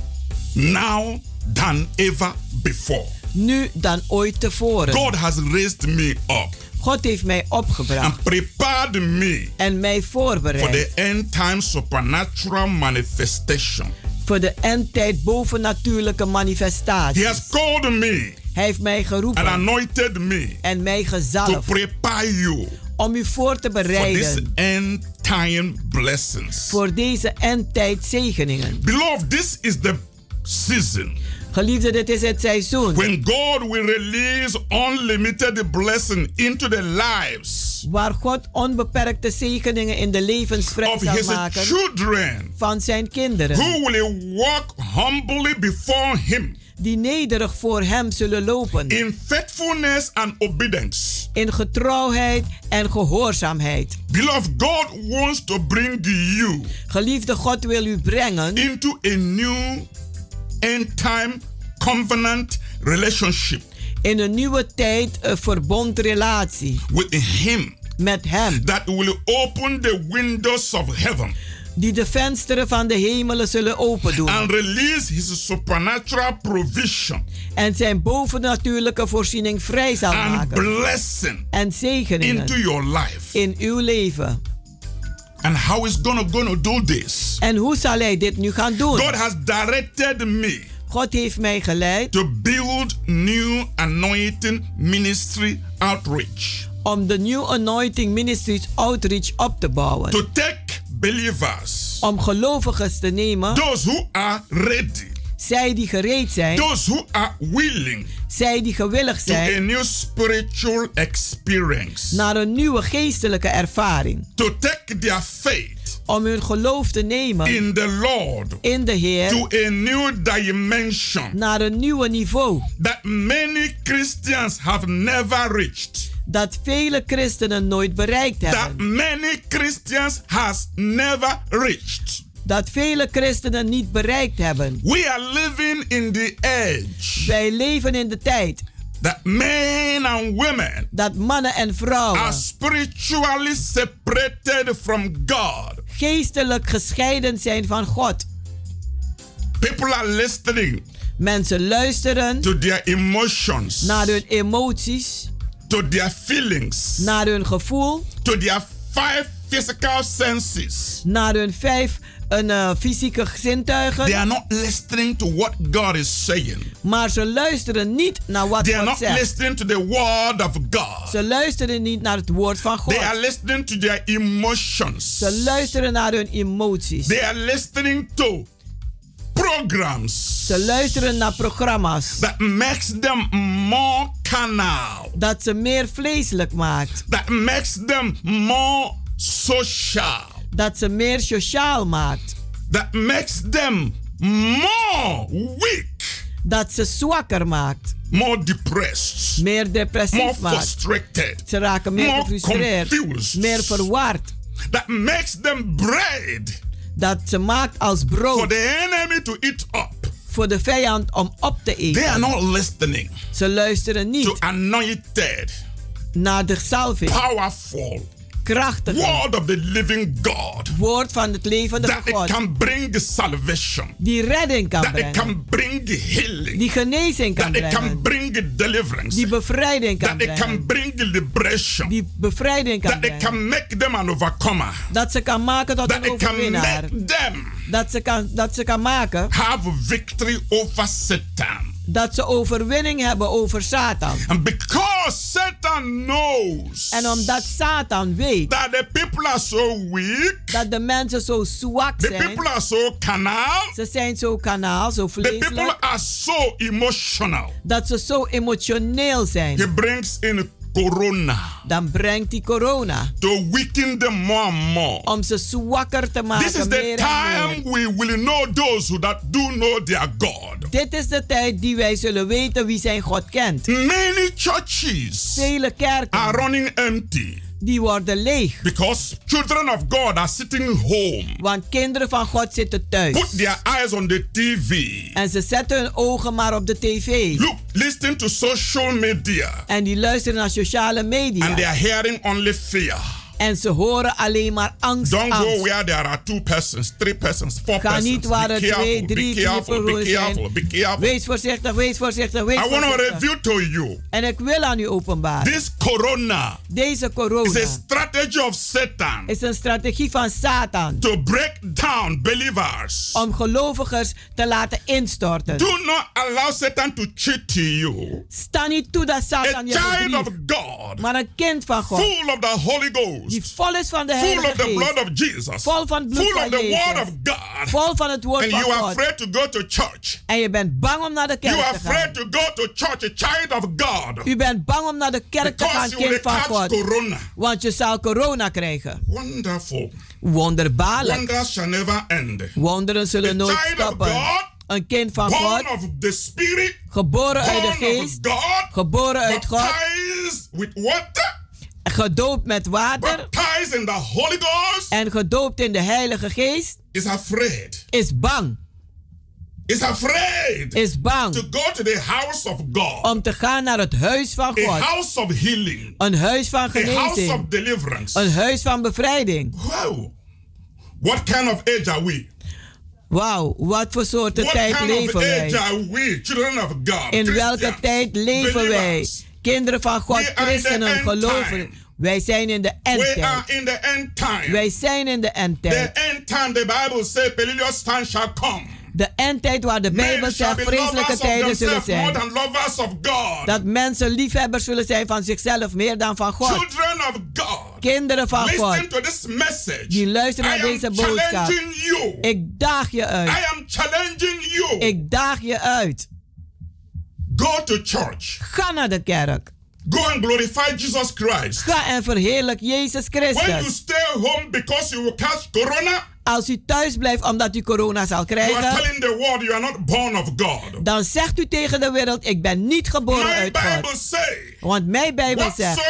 Now than ever before. Nu dan ooit tevoren. God has raised me up. God heeft mij opgebracht. And prepared me. En mij voorbereid. For the end time supernatural manifestation. Voor de endtijd bovennatuurlijke manifestatie. He has called me. Hij heeft mij geroepen. And anointed me. En mij gezalfd. To prepare you. Om u voor te bereiden. For this end time blessings. Voor deze endtijd zegeningen. Beloved, this is the season. Geliefde, dit is het seizoen. When God will release unlimited blessing into the lives. Waar God onbeperkte zegeningen in de levens vrij of zal his maken. Children, van zijn kinderen. Who will walk humbly before him. Die nederig voor hem zullen lopen. In faithfulness and obedience. In getrouwheid en gehoorzaamheid. Beloved, God wants to bring you. Geliefde God wil u brengen. Into a new end time covenant relationship. In een nieuwe tijd een verbondrelatie. With him. Met hem. That will open the windows of heaven. Die de vensteren van de hemelen zullen open doen. And release his supernatural provision. En zijn bovennatuurlijke voorziening vrij zal and maken. Blessing en zegeningen. Into your life. In uw leven. And how is gonna, gonna do this? En hoe zal hij dit nu gaan doen? God has directed me. God heeft mij geleid. To build new anointing ministry outreach. Om de New Anointing Ministries Outreach op te bouwen. To take believers. Om gelovigen te nemen. Those who are ready. Zij die gereed zijn. Those who are willing. Zij die gewillig zijn. To a new spiritual experience. Naar een nieuwe geestelijke ervaring. To take their faith. Om hun geloof te nemen in the Lord in de Heer to a new dimension naar een nieuwe niveau. that many Christians have never reached. Dat vele christenen nooit bereikt That hebben. many Christians has never reached. Dat vele christenen niet bereikt hebben. We are living in the age Wij leven in de tijd that men and women dat mannen en are vrouwen spiritually separated from God. Geestelijk gescheiden zijn van God. People are listening Mensen luisteren to their emotions, naar hun emoties, to their feelings, naar hun gevoel, to their five physical senses. naar hun vijf een, eh, fysieke They zintuigen. are not listening to what God is saying. Maar ze luisteren niet naar wat They are God not zegt. listening to the word of God. Ze luisteren niet naar het woord van God. They are listening to their emotions. Ze luisteren naar hun emoties. They are listening to programs Ze luisteren naar programma's that makes them more carnal. dat ze meer vleeselijk maakt. That makes them more social. Dat ze meer sociaal maakt. That makes them more weak. Dat ze zwakker maakt. More depressed. Meer More depressief maakt. frustrated. Ze raken meer More gefrustreerd. confused. Meer verward. That makes them bread Dat ze maakt als for brood the enemy to eat up. voor de vijand om op te They are eten. not listening Ze luisteren to niet anointed, naar de salving. powerful Krachtige word of the living God. woord van het levende That it God. can bring the salvation. Die redding kan That it brengen. can bring the healing. Die genezing kan That it can brengen. bring the deliverance. Die bevrijding kan That it can brengen. bring the liberation. Die bevrijding kan That it brengen. can make them an overcomer. Dat ze kan maken tot That een it can overwinnaar. make them Dat ze kan, dat ze kan maken have victory over Satan. Dat ze overwinning hebben over Satan. And because Satan knows En omdat Satan weet that the people are so weak, dat de mensen zo zwak the zijn, people are so carnal, ze zijn zo kanaal, zo the people vleeselijk, are so emotional. dat ze zo emotioneel zijn. He brings in corona Dan brengt die corona to weaken them more and more. om ze zwakker te maken. This is the time we will know those who that do know their God. Dit is de tijd die wij zullen weten wie zijn God kent. Many churches Vele kerken are running empty die worden leeg. because children of God are sitting home. Want kinderen van God zitten thuis. Put their eyes on the TV. En ze zetten hun ogen maar op de tv. Look, listen to social media. En die luisteren naar sociale And they media. are hearing only fear. En ze horen alleen maar angst. Don't go angst. where there are two persons, three persons, four Ga persons. niet waar er twee, drie, vier personen zijn. be careful. Wees voorzichtig, wees voorzichtig, wees I want to voorzichtig. reveal to you En ik wil aan u openbaren. this corona Deze is corona a strategy of Satan is een strategie van Satan. to break down believers. Om gelovigers te laten instorten. Do not allow Satan to cheat you. Sta niet toe dat A Satan je child of bedriegt. God, Maar een kind van God. full of the Holy Die vol is van de full Heilige of the blood of Jesus, Vol van het bloed full van of the word of God, Vol van het woord and van you are God. afraid to go to church. En je bent bang om naar de You kerk are te gaan. afraid to go to church, a child of God. U bent bang om naar de kerk te gaan, you kind van God. corona. Want je zal corona krijgen. Wonderful. Wonderbaarlijk. Wonders shall never end. Wonderen zullen A nooit stoppen. God, Een kind van born God, of the Spirit, geboren uit de geest, God, geboren uit God, with water, gedoopt met water in the Holy Ghost, en gedoopt in de Heilige Geest, is afraid. is bang. Is afraid Is bang to go to the house of God, om te gaan naar het huis van a God. house of healing, Een huis van a house of genezing. deliverance. Een huis van bevrijding. Wow. What kind of age are we? Wauw, wat voor soorten What tijd kind of leven age wij? are we, children of God? In welke tijd leven wij? Kinderen van God, the christenen, time. Wij zijn in de endtijd. the. Wij zijn in de The endtijd. end time, the Bible says, perilous time shall come. De endtijd waar de Bijbel zegt vreselijke tijden zullen zijn. Dat mensen liefhebbers zullen zijn van zichzelf meer dan van God. Children of God. Kinderen van God. To this message. Die luisteren I naar am deze boodschap. you. Ik daag je I uit. am challenging you. Ik daag je uit. Go to church. Ga naar de kerk. Go and glorify Jesus Christ. Ga en verheerlijk Jezus When you Christus. stay home because you will catch corona, Als u thuis blijft omdat u corona zal you are krijgen, the world you are not born of God. dan zegt u tegen de wereld: Ik ben niet geboren My uit Bible God. say, Want mijn Bijbel zegt: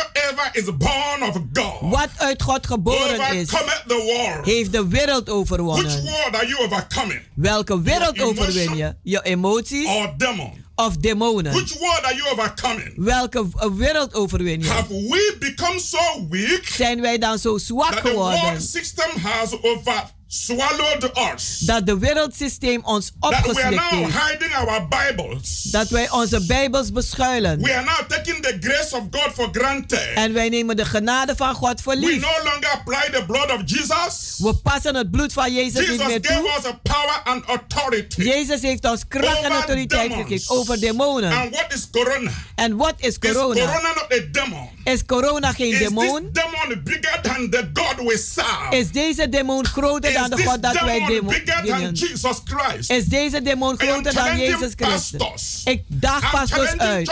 is born of God Wat uit God geboren is, the world. heeft de wereld Which overwonnen. world are you? Welke wereld overwin je? Je emoties Or demon? Of demonen? Which world are you overcoming? Welke uh, wereld overwin je? Have we become so weak Zijn wij dan zo zwak that the geworden world system has over swallowed us? dat de wereldsysteem ons That we are opgeslikt now heeft? hiding our Bibles. Dat wij onze Bijbels beschuilen. We are now taking the grace of God for granted. En wij nemen de genade van God voor We lief. no longer apply the blood of Jesus. We passen het bloed van Jezus Jesus niet meer gave toe. us a power and authority. Jezus heeft ons kracht en autoriteit gegeven over demonen. And what is corona? En wat is Is corona? corona not a demon? Is corona geen Is this demon? demon bigger than the God we serve? Is deze demon groter Is de God dat wij dienen? Deze demon groter dan Jezus Christus? Ik daag pastors uit.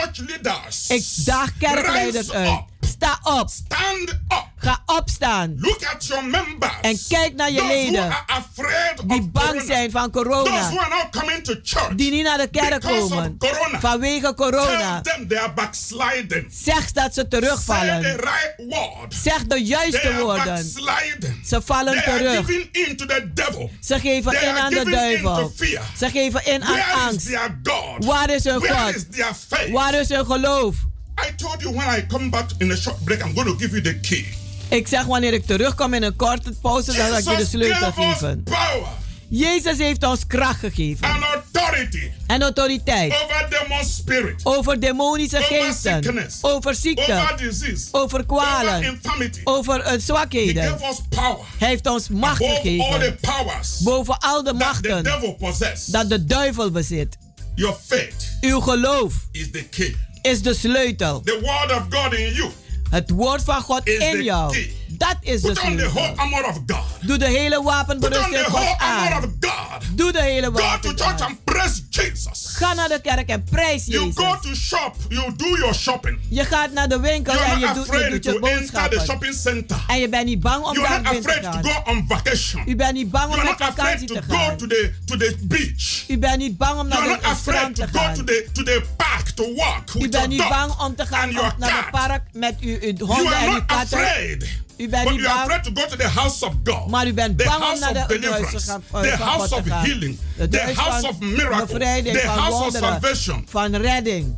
Ik daag kerkleiders uit. Sta op. Stand up. Ga opstaan. Look at your members. En kijk naar je Those who leden. are afraid Die of bang corona. zijn van Those corona. who are not coming to church. Die niet naar de kerk komen. corona. Vanwege corona. Tell them they are backsliding. Zeg dat ze Say the terugvallen. right word. Zeg de They juiste are woorden. backsliding. Ze vallen They are terug. giving in to the devil. Ze geven They in are aan de duivel. Ze geven in aan Where is angst. their God? Waar is hun Where God? is their faith? Waar is hun geloof? I told you when I come back in a short break, I'm going to give you the key. Ik zeg wanneer ik terugkom in een korte pauze, dan zal ik je de sleutel geven. power Jezus heeft ons kracht gegeven. and authority En autoriteit. over demon spirit, Over demonische Over geesten. sickness. Over ziekte. over disease, Over over kwalen. infirmity. Over eh, He zwakheden. gave us power Hij heeft ons macht above all the gegeven. powers Boven al de that the machten devil dat de duivel bezit. Your faith Uw geloof is the key. Is de sleutel. The word of God in you. Het woord van God in jou. Dat is de Put on the whole armor of God. Doe de hele wapenberusting the whole God aan. Doe de hele Go to wapen church and praise Jesus. Ga naar de kerk en prijs You Jezus. go to shop, you do your shopping. Je gaat naar de winkel You're en je doet, je doet je enter the boodschappen. shopping center. En je bent niet bang om You're not binnen te afraid to gaan. go on vacation. U bent niet bang om You're met vakantie to te go gaan. to the to the beach. U bent niet bang om naar de strand te go gaan. to the to the park to walk U with bent niet bang om te gaan naar het park met uw, You honden en uw katten. U bent But niet you are bang, afraid to go to the house of God. maar u bent the bang om naar de deliverance. gaan. eh, The van house God of healing. The house van of miracle. The van house of salvation. van redding.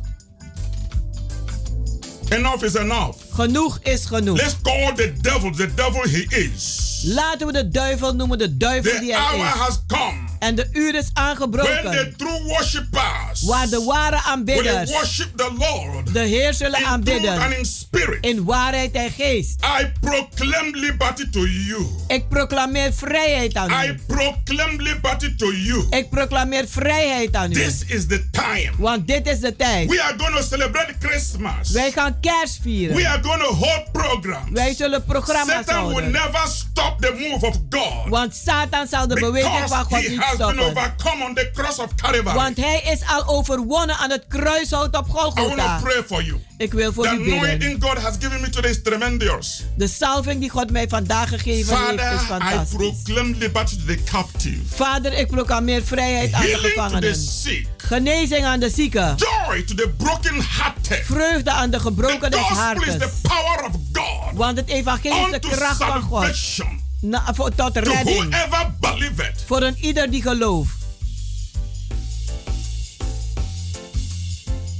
Enough is enough. Genoeg is genoeg. Let's call the devil the devil he is. Laten we de duivel noemen de duivel The die hour hij is. has come En de uur is when the aangebroken. true worshippers Waar de ware will aanbidders worship the Lord de Heer zullen and aanbidden. in spirit. In waarheid en geest. I proclaim liberty to you. Ik proclameer vrijheid aan I u. proclaim liberty to you. Ik proclameer vrijheid aan u. This is the time. Want dit is de tijd. We are going to celebrate Christmas. Wij gaan kerst We vieren. are going to hold programs. Wij zullen programma's Satan will houden. never stop the move of God. Want Satan zal de beweging van God niet stoppen. overcome on the cross of Calvary. Want hij is al overwonnen aan het kruishout op Golgotha. pray for you. Ik wil voor The u bidden. God has given me today is tremendous. De salving die God mij vandaag gegeven heeft is Father, I fantastisch. proclaim liberty to the captive. Vader, ik proclameer vrijheid aan de Healing to the gevangenen. sick. Genezing aan de zieken. Joy to the brokenhearted. Vreugde aan de gebroken des gospel is harten. the power of God Want het evangelie is de kracht van God. Na, voor, tot to redding. Voor een ieder die gelooft.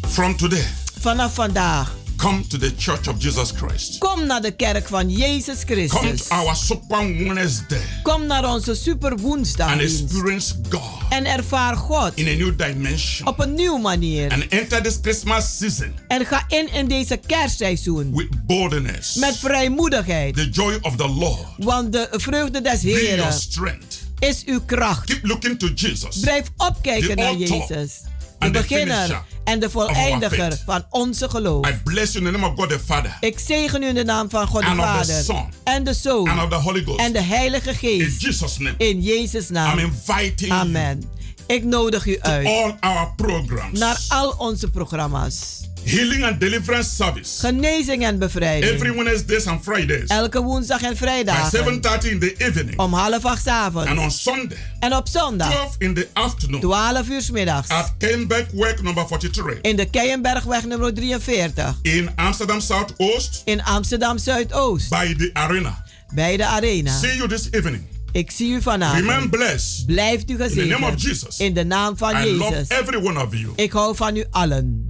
From today, Vanaf vandaag. Come to the church of Jesus Christ. Kom naar de kerk van Jezus Come Christus. to our Super Wednesday Kom naar onze super and woensdagdienst. experience God En ervaar God in a new dimension. op een nieuwe manier. And enter this Christmas season En ga in in deze kerstseizoen. with boldness. Met vrijmoedigheid. The joy of the Lord Want de vreugde des be your Heren strength. is uw kracht. Keep looking to Jesus. Blijf opkijken naar Jezus. De beginner en de voleindiger van onze geloof. I bless you in the name of God the Father Ik zegen u in de naam van God de Vader. En de Zoon. and of the Holy Ghost. En de Heilige In Geest. Jesus' name. In Jezus naam. I'm inviting Amen. Ik nodig u uit all our programs. naar al onze programma's. Healing and deliverance service. Genezing en bevrijding. Every Wednesdays and Fridays. Elke woensdag en vrijdag. 7.30 in the evening. Om half acht 's avonds. And on Sunday. En op zondag. 12 in the afternoon. 12 uur 's middags. At Kenbergweg number 43. In de Keienbergweg nummer 43. In Amsterdam Zuidoost. In Amsterdam Zuidoost. By the arena. Bij de arena. See you this evening. Ik zie u vanavond. Remain blessed. Blijft u In the gezegend. name of Jesus. In de naam van I love Jezus. every one of you. Ik hou van u allen.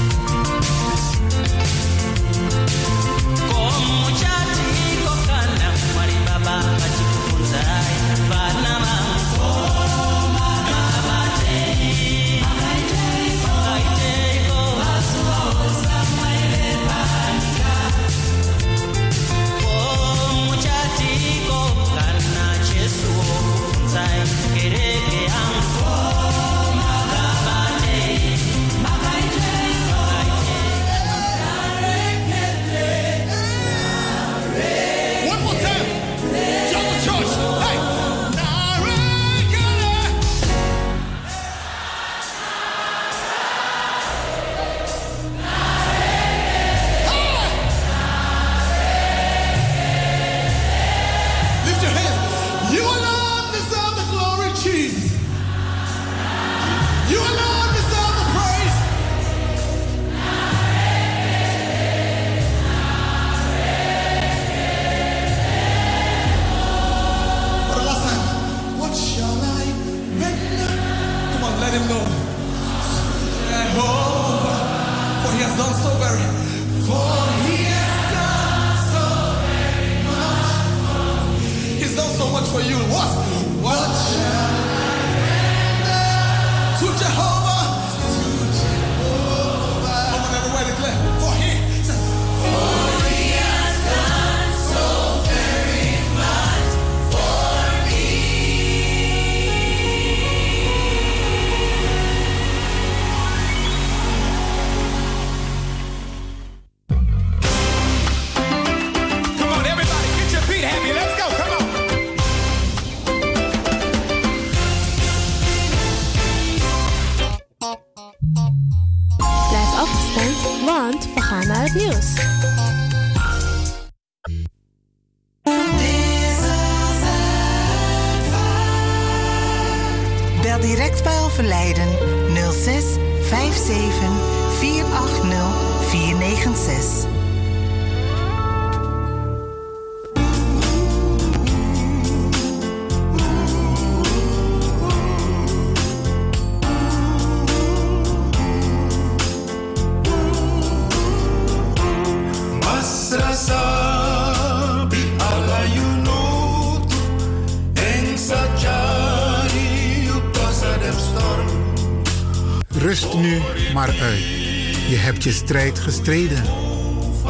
Strijd gestreden.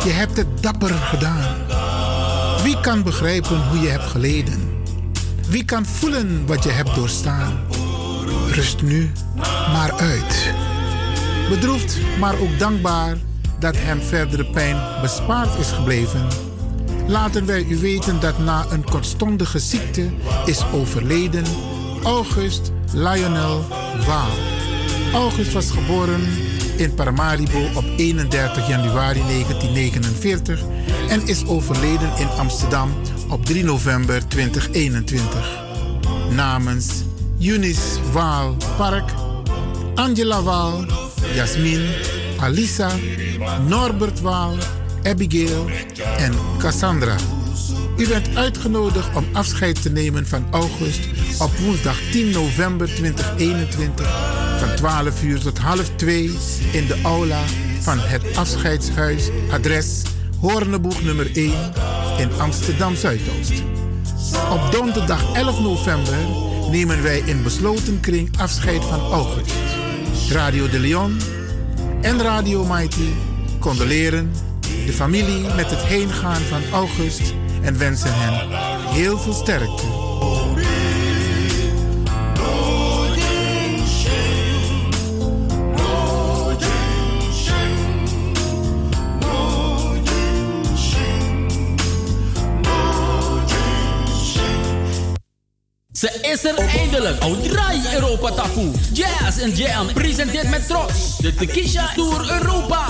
Je hebt het dapper gedaan. Wie kan begrijpen hoe je hebt geleden? Wie kan voelen wat je hebt doorstaan? Rust nu maar uit. Bedroefd, maar ook dankbaar dat hem verdere pijn bespaard is gebleven. Laten wij u weten dat na een kortstondige ziekte is overleden August Lionel Waal. August was geboren in Paramaribo op 31 januari 1949 en is overleden in Amsterdam op 3 november 2021. Namens Eunice Waal Park, Angela Waal, Jasmin, Alisa, Norbert Waal, Abigail en Cassandra. U bent uitgenodigd om afscheid te nemen van August op woensdag 10 november 2021 van 12 uur tot half 2 in de aula van het afscheidshuis adres Hoorneboeg nummer 1 in Amsterdam Zuidoost. Op donderdag 11 november nemen wij in besloten kring afscheid van August. Radio de Leon en Radio Mighty condoleren de familie met het heengaan van August en wensen hen heel veel sterkte. Is er eindelijk. Oudraai Europa Taku. Jazz en Jam presenteert met trots de Tekisha Tour Europa.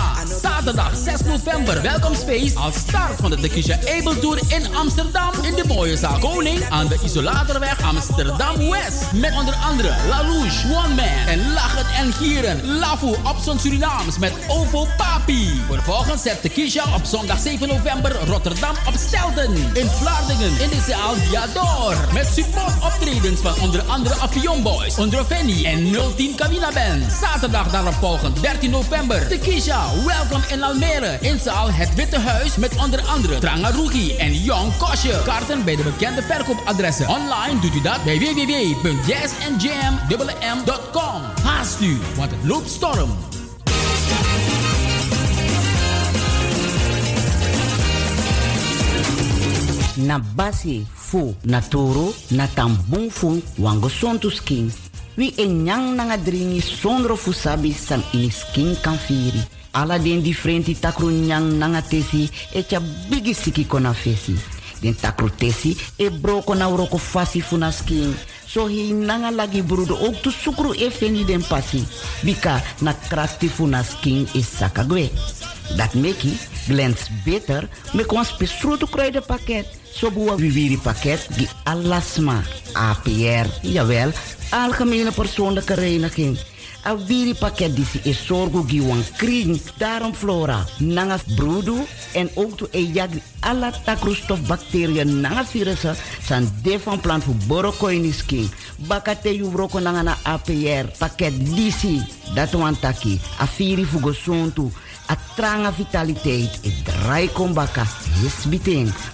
Zaterdag 6 november. Welkomstfeest als start van de Tekisha Able Tour in Amsterdam. In de mooie zaal Koning aan de Isolatorweg Amsterdam West. Met onder andere La Louche, One Man en Lachen en Gieren. Lafu op zo'n Surinaams met Ovo Papi. Vervolgens zet Tekisha op zondag 7 november Rotterdam op Stelten. In Vlaardingen in de zaal Diador. Met support optredens van onder andere Avion Boys, Ondroveni en 010 Cabina Band. Zaterdag daarop volgend 13 november. Tekisha, welkom in Almere. In zaal Het Witte Huis met onder andere Trangarugi en Young Kosje. Kaarten bij de bekende verkoopadressen. Online doet u dat bij www.jazzandjam.com. Haast u, want het loopt storm. na basi fu na toro na tambung fu wango sontu skin. Wi e nyang nanga dringi sondro fu san ini skin kan. Ala den differenti takru nyang nanga tesi e tja bigi siki kona fesi. Den takru tesi e broko na uroko fasi fu na skin. So hi nanga lagi brudo ook tu sukru e feni den pasi. Bika na krakti fu na skin is sakagwe. Dat meki glans beter me kon spesrutu kruidenpakket. Zo boa viviri pakket die alasma APR, jawel, algemene persoonlijke reiniging. A viri pakket die is zorgo giwan kring, daarom flora, nanga brudu en ook to e jag alla takrostof bacteriën nanga virussen san de van plan voor borokoini skin. Bakate yu broko nanga na APR pakket disi, dat wan taki, a viri fugo a tranga vitaliteit, e draai kombaka, yes.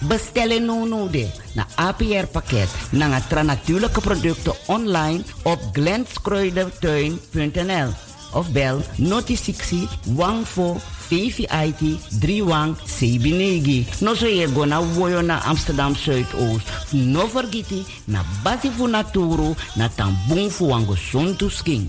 Bestellen no no de, na APR pakket, nanga tra natuurlijke producten online op glenskruidertuin.nl of bel noti 60 14 VVIT 31 Sebinegi. No so ye go na woyo na Amsterdam Zuidoost. No vergiti na basi naturu na tambung fu wango skin.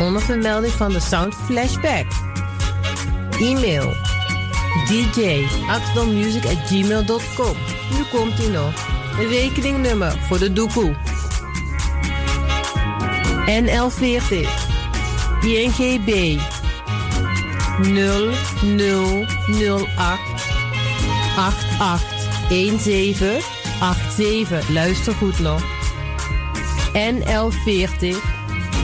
Onder van de Sound Flashback. E-mail dj gmail.com. Nu komt ie nog. Een rekeningnummer voor de doekoe. NL40 INGB 0008 8817 87. Luister goed nog. NL40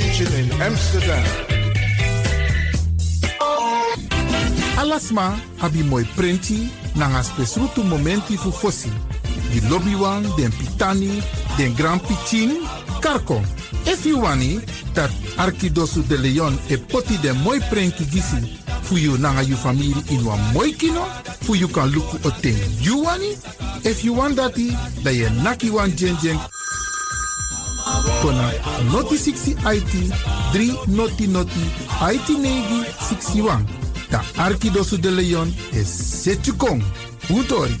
In Amsterdam. Alasma abi moi prenti nanga spesrutu momenti fu fosi. Di lobby wan, den pitani, den grand pitin, karko. If you wani, dat Arkidosu de Leon e poti den moi prenki gisi fu you nanga you family in wan moi kino, fu you kan luku o ten you wani. If you want dati, da ye naki wan jen jen kona noti 60 IT 3 noti noti IT negi 61. Da Arkidosu de Leon is Setchukong. Utori.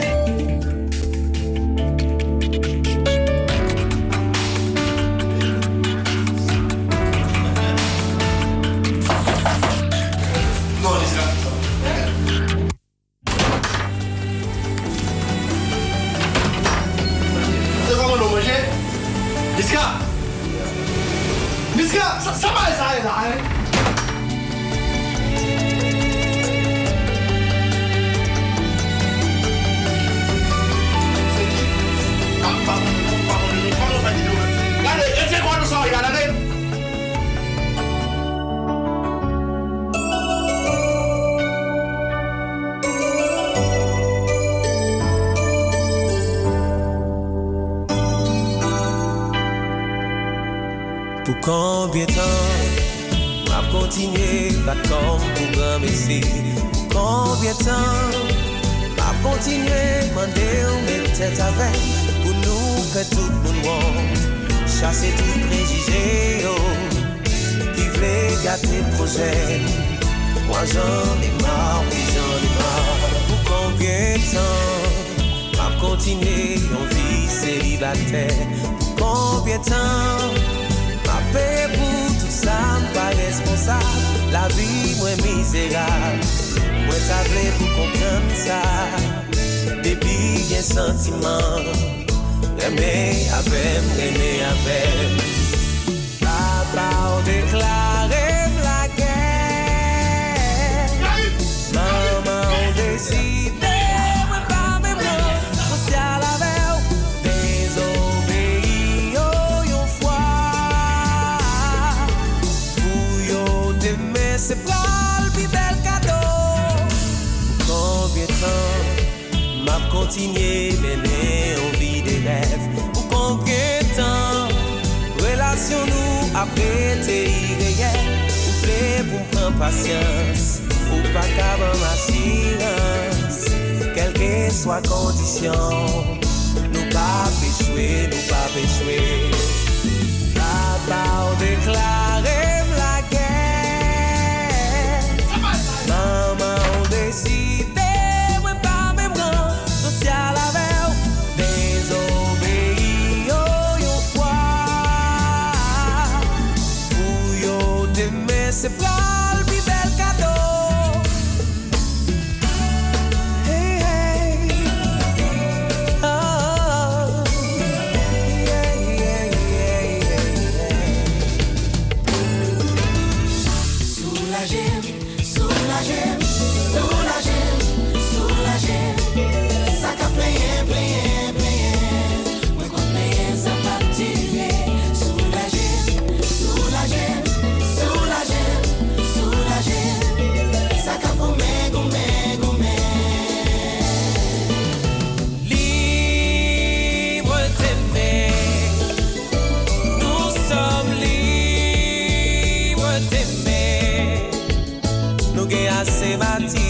I say my tears.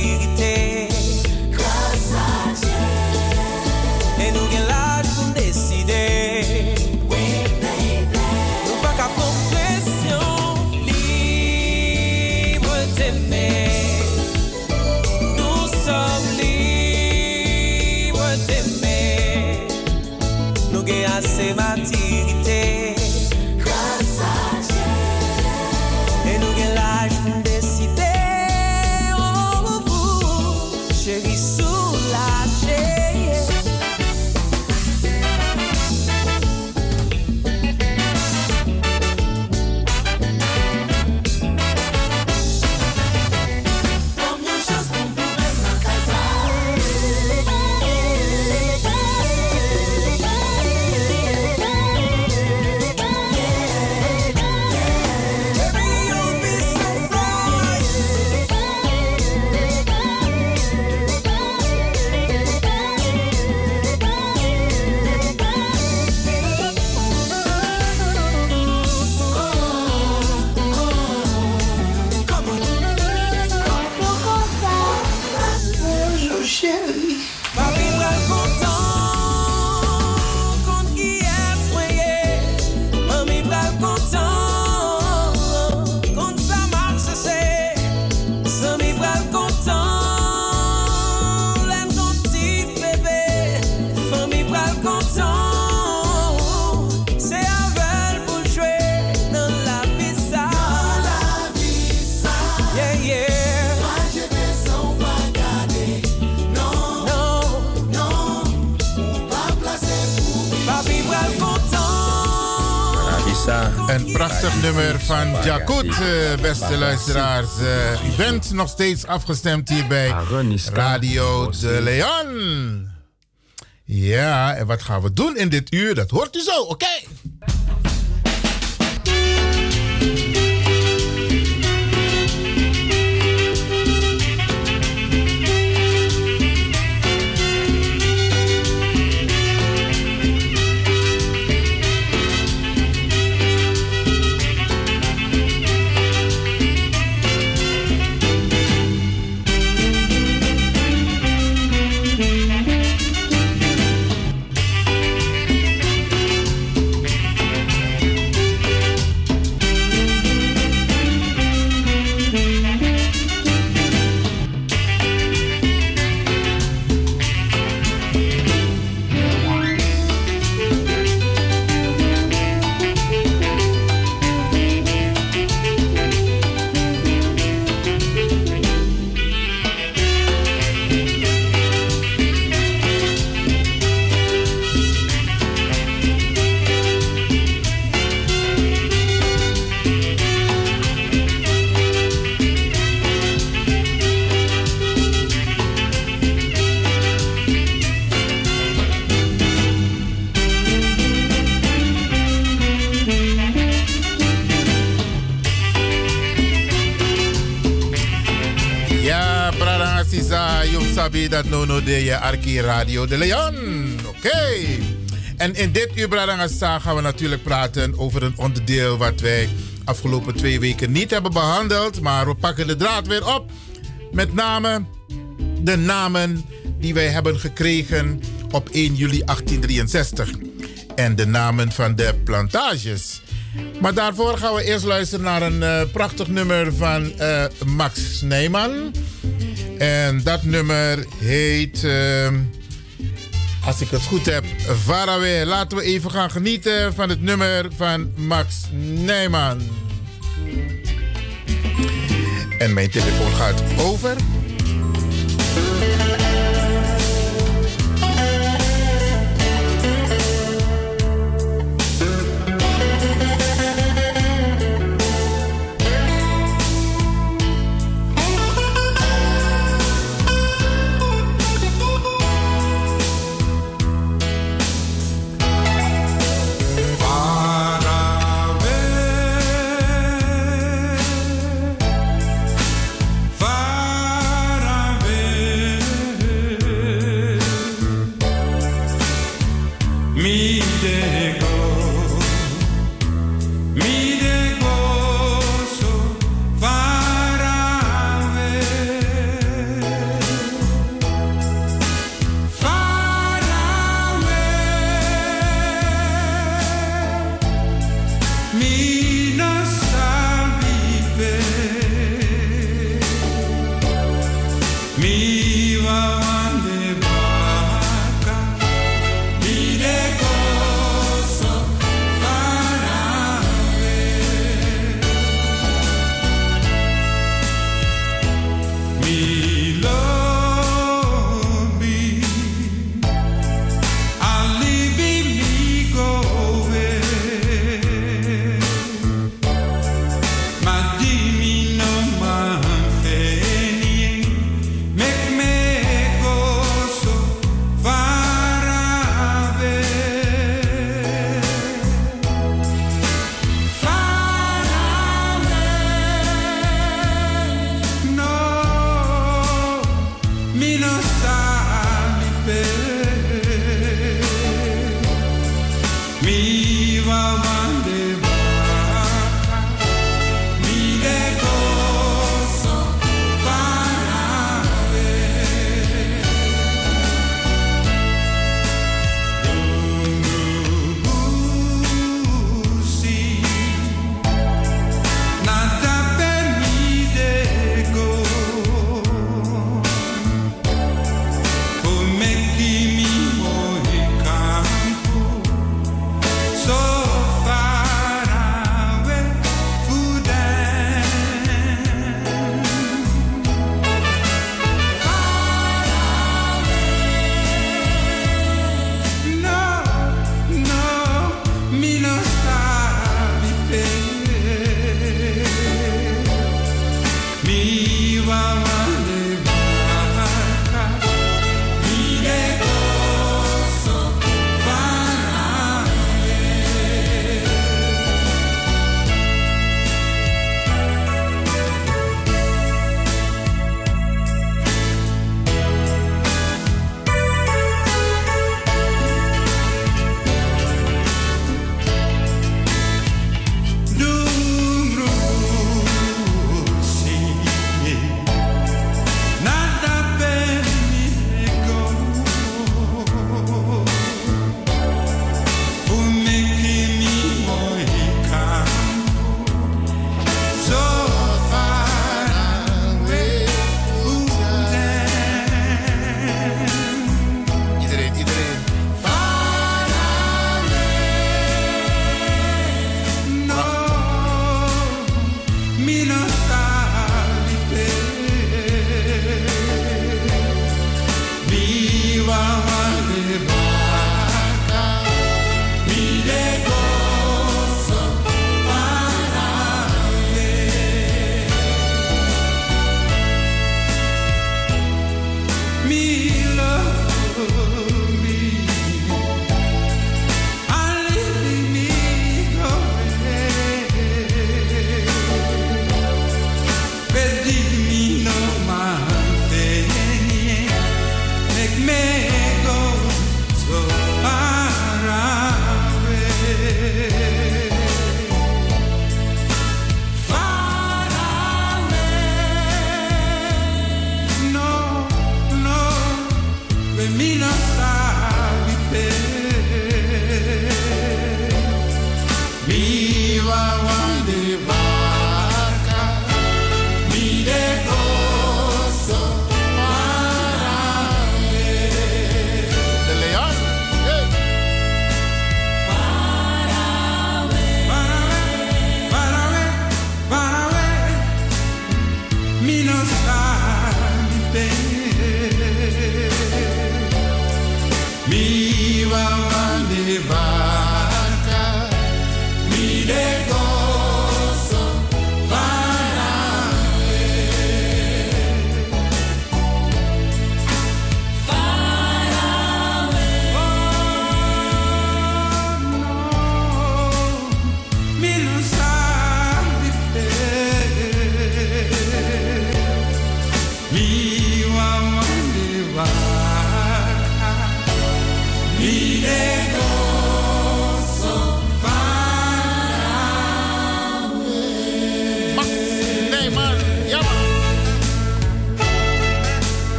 Ja, goed, eh, beste luisteraars. Eh, u bent nog steeds afgestemd hier bij Radio de Leon. Ja, en wat gaan we doen in dit uur? Dat hoort u zo, oké? Radio de Leon. Oké. En in dit uur, Bradangasa, gaan we natuurlijk praten over een onderdeel wat wij afgelopen twee weken niet hebben behandeld. Maar we pakken de draad weer op. Met name de namen die wij hebben gekregen op 1 juli 1863. En de namen van de plantages. Maar daarvoor gaan we eerst luisteren naar een eh, prachtig nummer van eh, Max Nijman. En dat nummer heet, eh, als ik het goed heb, Faraway. Laten we even gaan genieten van het nummer van Max Nijman. En mijn telefoon gaat over.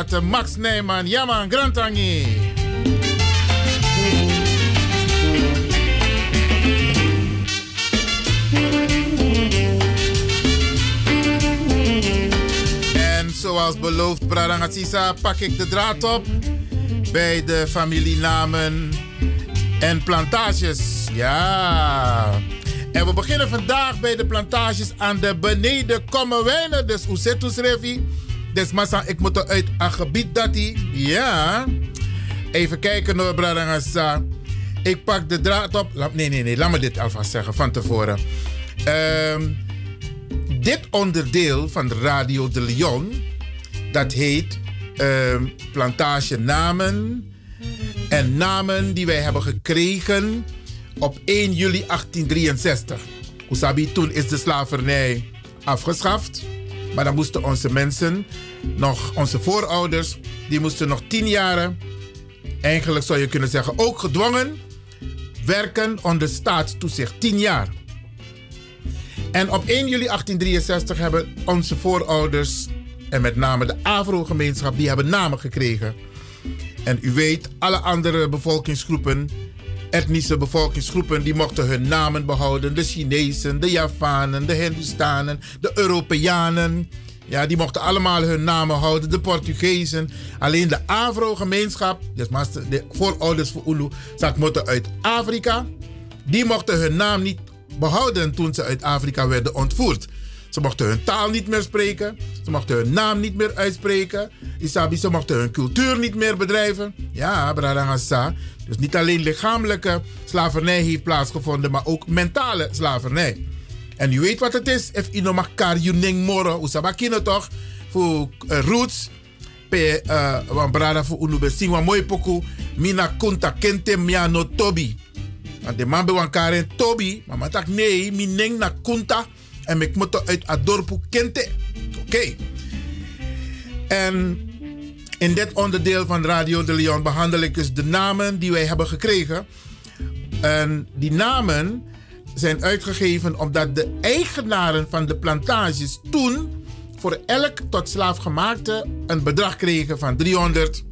Achtergelaten. Max Nijman, Yaman, Grantangi. En zoals beloofd, Bradangasisa, pak ik de draad op bij de familienamen en plantages. Ja. En we beginnen vandaag bij de plantages aan de beneden Kommerwijnen. Dus Oesetus Revi. Dus massa, ik moet uit een gebied dat die. Ja. Even kijken hoor, Bradangasa. Ik pak de draad op. Nee, nee, nee. Laat me dit alvast zeggen van tevoren. Ehm, dit onderdeel van de Radio de Leon, dat heet ehm, Plantage Namen. En namen die wij hebben gekregen op 1 juli 1863. Usabi, toen is de slavernij afgeschaft. Maar dan moesten onze mensen, nog onze voorouders, die moesten nog 10 jaren, eigenlijk zou je kunnen zeggen ook gedwongen, werken onder staatstoezicht. 10 jaar. En op 1 juli 1863 hebben onze voorouders, en met name de Afro-gemeenschap, die hebben namen gekregen. En u weet, alle andere bevolkingsgroepen, etnische bevolkingsgroepen, die mochten hun namen behouden. De Chinezen, de Javanen, de Hindustanen, de Europeanen. Ja, die mochten allemaal hun namen houden. De Portugezen. Alleen de Afro-gemeenschap, dus de voorouders voor Ulu, zat moeten uit Afrika. Die mochten hun naam niet behouden toen ze uit Afrika werden ontvoerd. Ze mochten hun taal niet meer spreken. Ze mochten hun naam niet meer uitspreken. Isabi, ze mochten hun cultuur niet meer bedrijven. Ja, Bradangasa. Dus niet alleen lichamelijke slavernij heeft plaatsgevonden, maar ook mentale slavernij. En u weet wat het is. If ino makar yuning moro. Usabakino toch? Voor eh, roots. Pe, uh, wan brada voor unu besing mooi poku. Mina kunta kente mia no tobi. Want de man karen tobi. Maar tak nee, mi neng na kunta. En ik moet uit Adorpu kente. Oké. En in dit onderdeel van Radio de Leon behandel ik dus de namen die wij hebben gekregen. En die namen zijn uitgegeven omdat de eigenaren van de plantages toen voor elk tot slaafgemaakte een bedrag kregen van 300.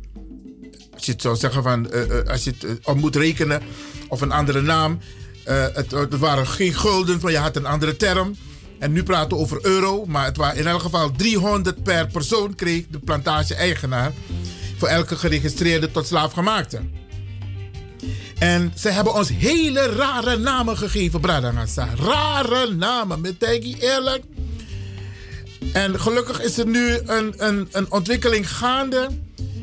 Als je het zou zeggen van, eh, eh, als je het eh, moet rekenen, of een andere naam. Het, het waren geen gulden, maar je had een andere term. En nu praten we over euro, maar het waren in elk geval 300 per persoon kreeg de plantage-eigenaar voor elke geregistreerde tot slaafgemaakte. En ze hebben ons hele rare namen gegeven, Bradangasa. Rare namen, met eerlijk. En gelukkig is er nu een, een, een ontwikkeling gaande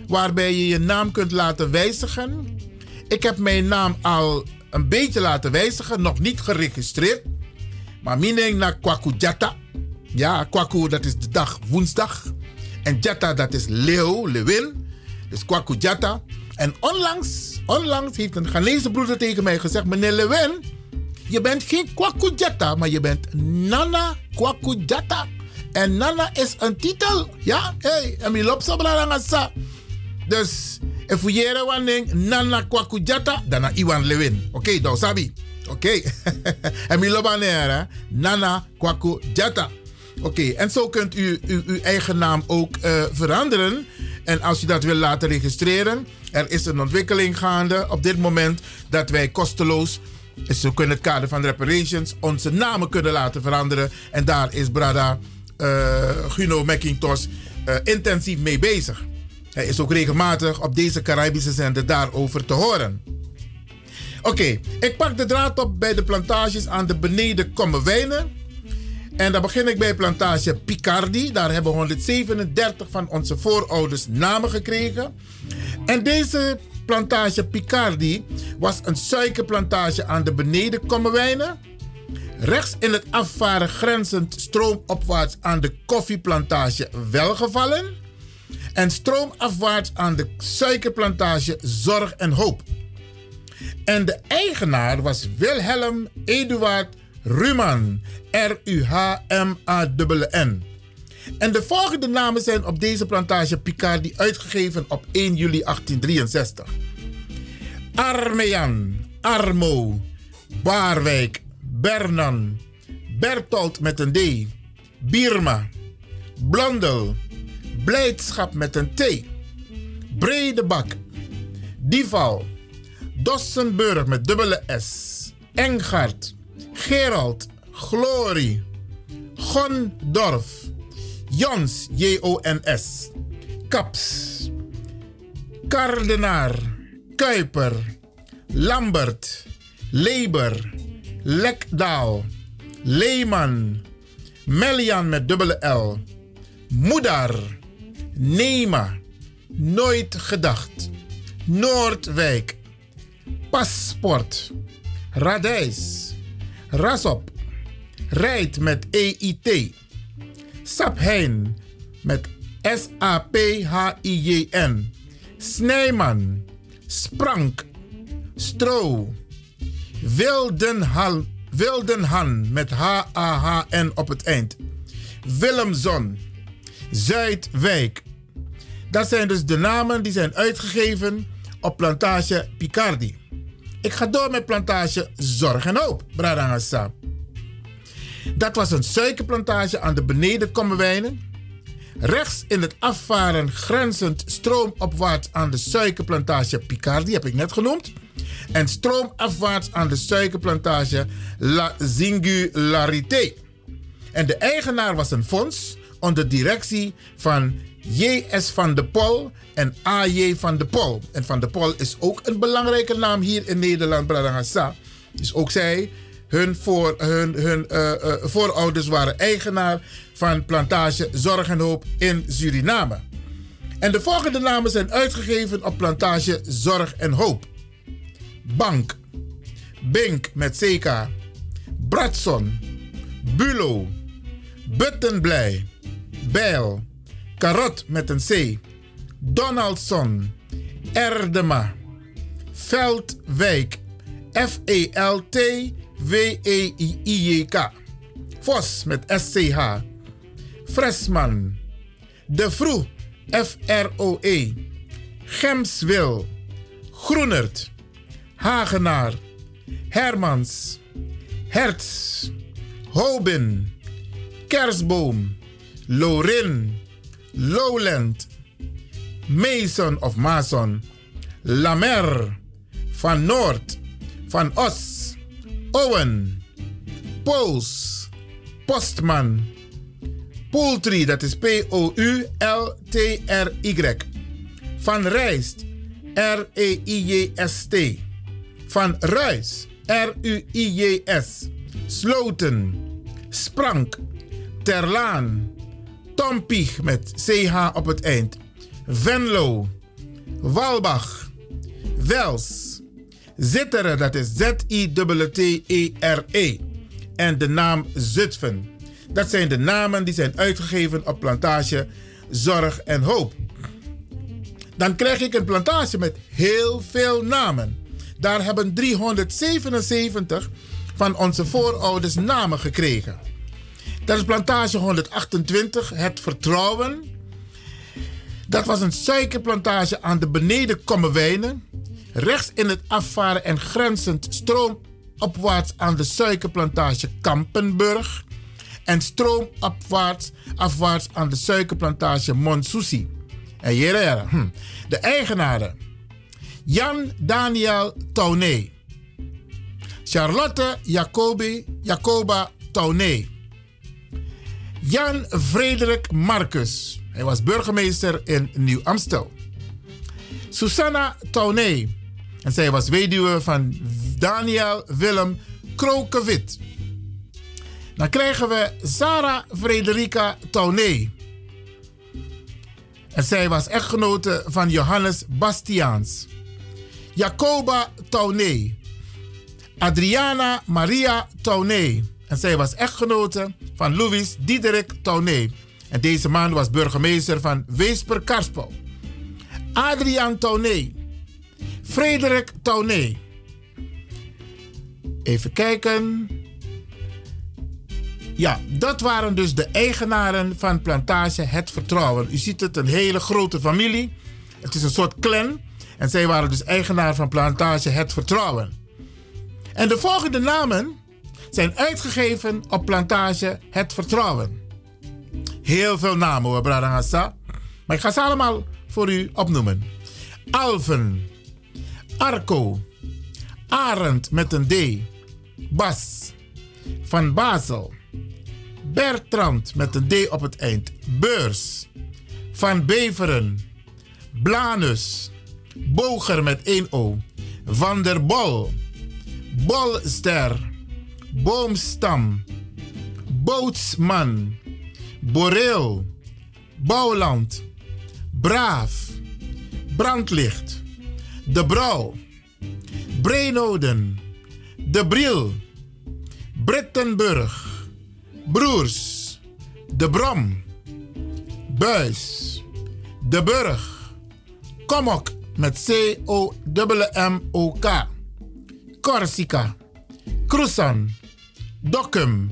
waarbij je je naam kunt laten wijzigen. Ik heb mijn naam al een beetje laten wijzigen, nog niet geregistreerd. Maar mening naar Kwaku Jata. Ja, Kwaku dat is de dag woensdag. En Jata dat is leeuw, lewin. Dus Kwaku Jata. En onlangs, onlangs heeft een Ghanese broeder tegen mij gezegd... Meneer Lewin, je bent geen Kwaku Jata, maar je bent Nana Kwaku Jata. En Nana is een titel. Ja, hey, en mi lopsa. Dus, if we ding, Nana Kwaku Jata, dan na Iwan Lewin. Oké, okay, dan sabi. Oké. *laughs* en mi lobanera, Nana Kwaku Jata. Oké, en zo kunt u uw, eigen naam ook uh, veranderen. En als u dat wil laten registreren, er is een ontwikkeling gaande op dit moment dat wij kosteloos, zo kunnen het kader van reparations, onze namen kunnen laten veranderen. En daar is Brada uh, Guno McIntosh intensief mee bezig. Hij is ook regelmatig op deze Caribische zender daarover te horen. Oké, ik pak de draad op bij de plantages aan de beneden. En dan begin ik bij plantage Picardi. Daar hebben 137 van onze voorouders namen gekregen. En deze plantage Picardi was een suikerplantage aan de beneden. Rechts in het afvaren grenzend stroomopwaarts aan de koffieplantage Welgevallen. En stroomafwaarts aan de suikerplantage Zorg en Hoop. En de eigenaar was Wilhelm Eduard Ruman. R-U-H-M-A-N-N. En de volgende namen zijn op deze plantage Picardi uitgegeven op 1 juli 1863. Armean, Armo, Baarwijk, Bernan, Bertolt met een D, Birma, Blondel, Blijdschap met een T. Bredebak. Dival. Dossenburg met dubbele S. Engart. Gerald. Glory. Gondorf. Jons. J-O-N-S. Kaps. Kardenaar. Kuiper. Lambert. Leber. Lekdaal. Leeman. Melian met dubbele L. Moedar. Nema. Nooit gedacht. Noordwijk. Paspoort. Radijs. Rasop. Rijdt met EIT. Saphein met S-A-P-H-I-J-N. Snijman. Sprank. Stro. Wildenhal, Wildenhan met H-A-H-N op het eind. Willemzon. Zuidwijk. Dat zijn dus de namen die zijn uitgegeven op plantage Picardi. Ik ga door met plantage Zorg en Hoop, Bradangasa. Dat was een suikerplantage aan de benedenkommerwijnen. Rechts in het afvaren grenzend stroomopwaarts aan de suikerplantage Picardi, heb ik net genoemd. En stroomafwaarts aan de suikerplantage La Singularité. En de eigenaar was een fonds onder directie van J.S. van de Pol en A.J. van de Pol. En van de Pol is ook een belangrijke naam hier in Nederland, Bradangasa. Dus ook zij, hun, voor, hun, hun eh, eh, voorouders waren eigenaar van plantage Zorg en Hoop in Suriname. En de volgende namen zijn uitgegeven op plantage Zorg en Hoop. Bank, Bink met CK, Bradson, Bulo, Buttenblij, Bijl, Karot met een C, Donaldson, Erdema, Veldwijk, F-E-L-T-W-E-I-J-K, Vos met SCH, Fresman, De Vroe, F-R-O-E, Gemswil, Groenert, Hagenaar, Hermans, Hertz, Hobin, Kersboom, Lorin, Lowland, Mason of Mason, Lamer, Van Noord, Van Os, Owen, Pools, Postman, Poultry, dat is P-O-U-L-T-R-Y, Van Rijst, R-E-I-J-S-T, Van Ruis, R-U-I-J-S, Sloten, Sprank, Terlaan, Tompig met CH op het eind. Venlo, Walbach, Wels, Zitteren, dat is Z-I-T-T-E-R-E. En de naam Zutphen. Dat zijn de namen die zijn uitgegeven op plantage Zorg en Hoop. Dan krijg ik een plantage met heel veel namen. Daar hebben 377 van onze voorouders namen gekregen. Dat is plantage 128, het vertrouwen. Dat was een suikerplantage aan de beneden Kommerwijnen. Rechts in het afvaren en grenzend stroomopwaarts aan de suikerplantage Kampenburg. En stroomopwaarts afwaarts aan de suikerplantage Monsusi. En hier, hm. de eigenaren. Jan Daniel Tauné. Charlotte Jacobi, Jacoba Tauné. Jan Frederik Marcus. Hij was burgemeester in Nieuw-Amstel. Susanna Tauné. En zij was weduwe van Daniel Willem Krokewit. Dan krijgen we Sarah Frederica Tauné. En zij was echtgenote van Johannes Bastiaans. Jacoba Tauné. Adriana Maria Tauné. En zij was echtgenote van Louis Diederik Tauné. En deze man was burgemeester van Weesper Karspel. Adriaan Tauné. Frederik Tauné. Even kijken. Ja, dat waren dus de eigenaren van plantage Het Vertrouwen. U ziet het, een hele grote familie. Het is een soort clan. En zij waren dus eigenaar van plantage Het Vertrouwen. En de volgende namen zijn uitgegeven op plantage Het Vertrouwen. Heel veel namen hoor. Maar ik ga ze allemaal voor u opnoemen. Alven, Arco, Arend met een D, Bas, Van Basel, Bertrand met een D op het eind, Beurs, Van Beveren, Blanus, Boger met 1 O, Van der Bol, Bolster, Boomstam, Bootsman, Boreel, Bouwland, Braaf, Brandlicht, De Brouw, Breenoden, De Briel, Brittenburg, Broers, De Brom, Buis, De Burg, Komok met C-O-M-M-O-K, Corsica, Crusan, Dokkum,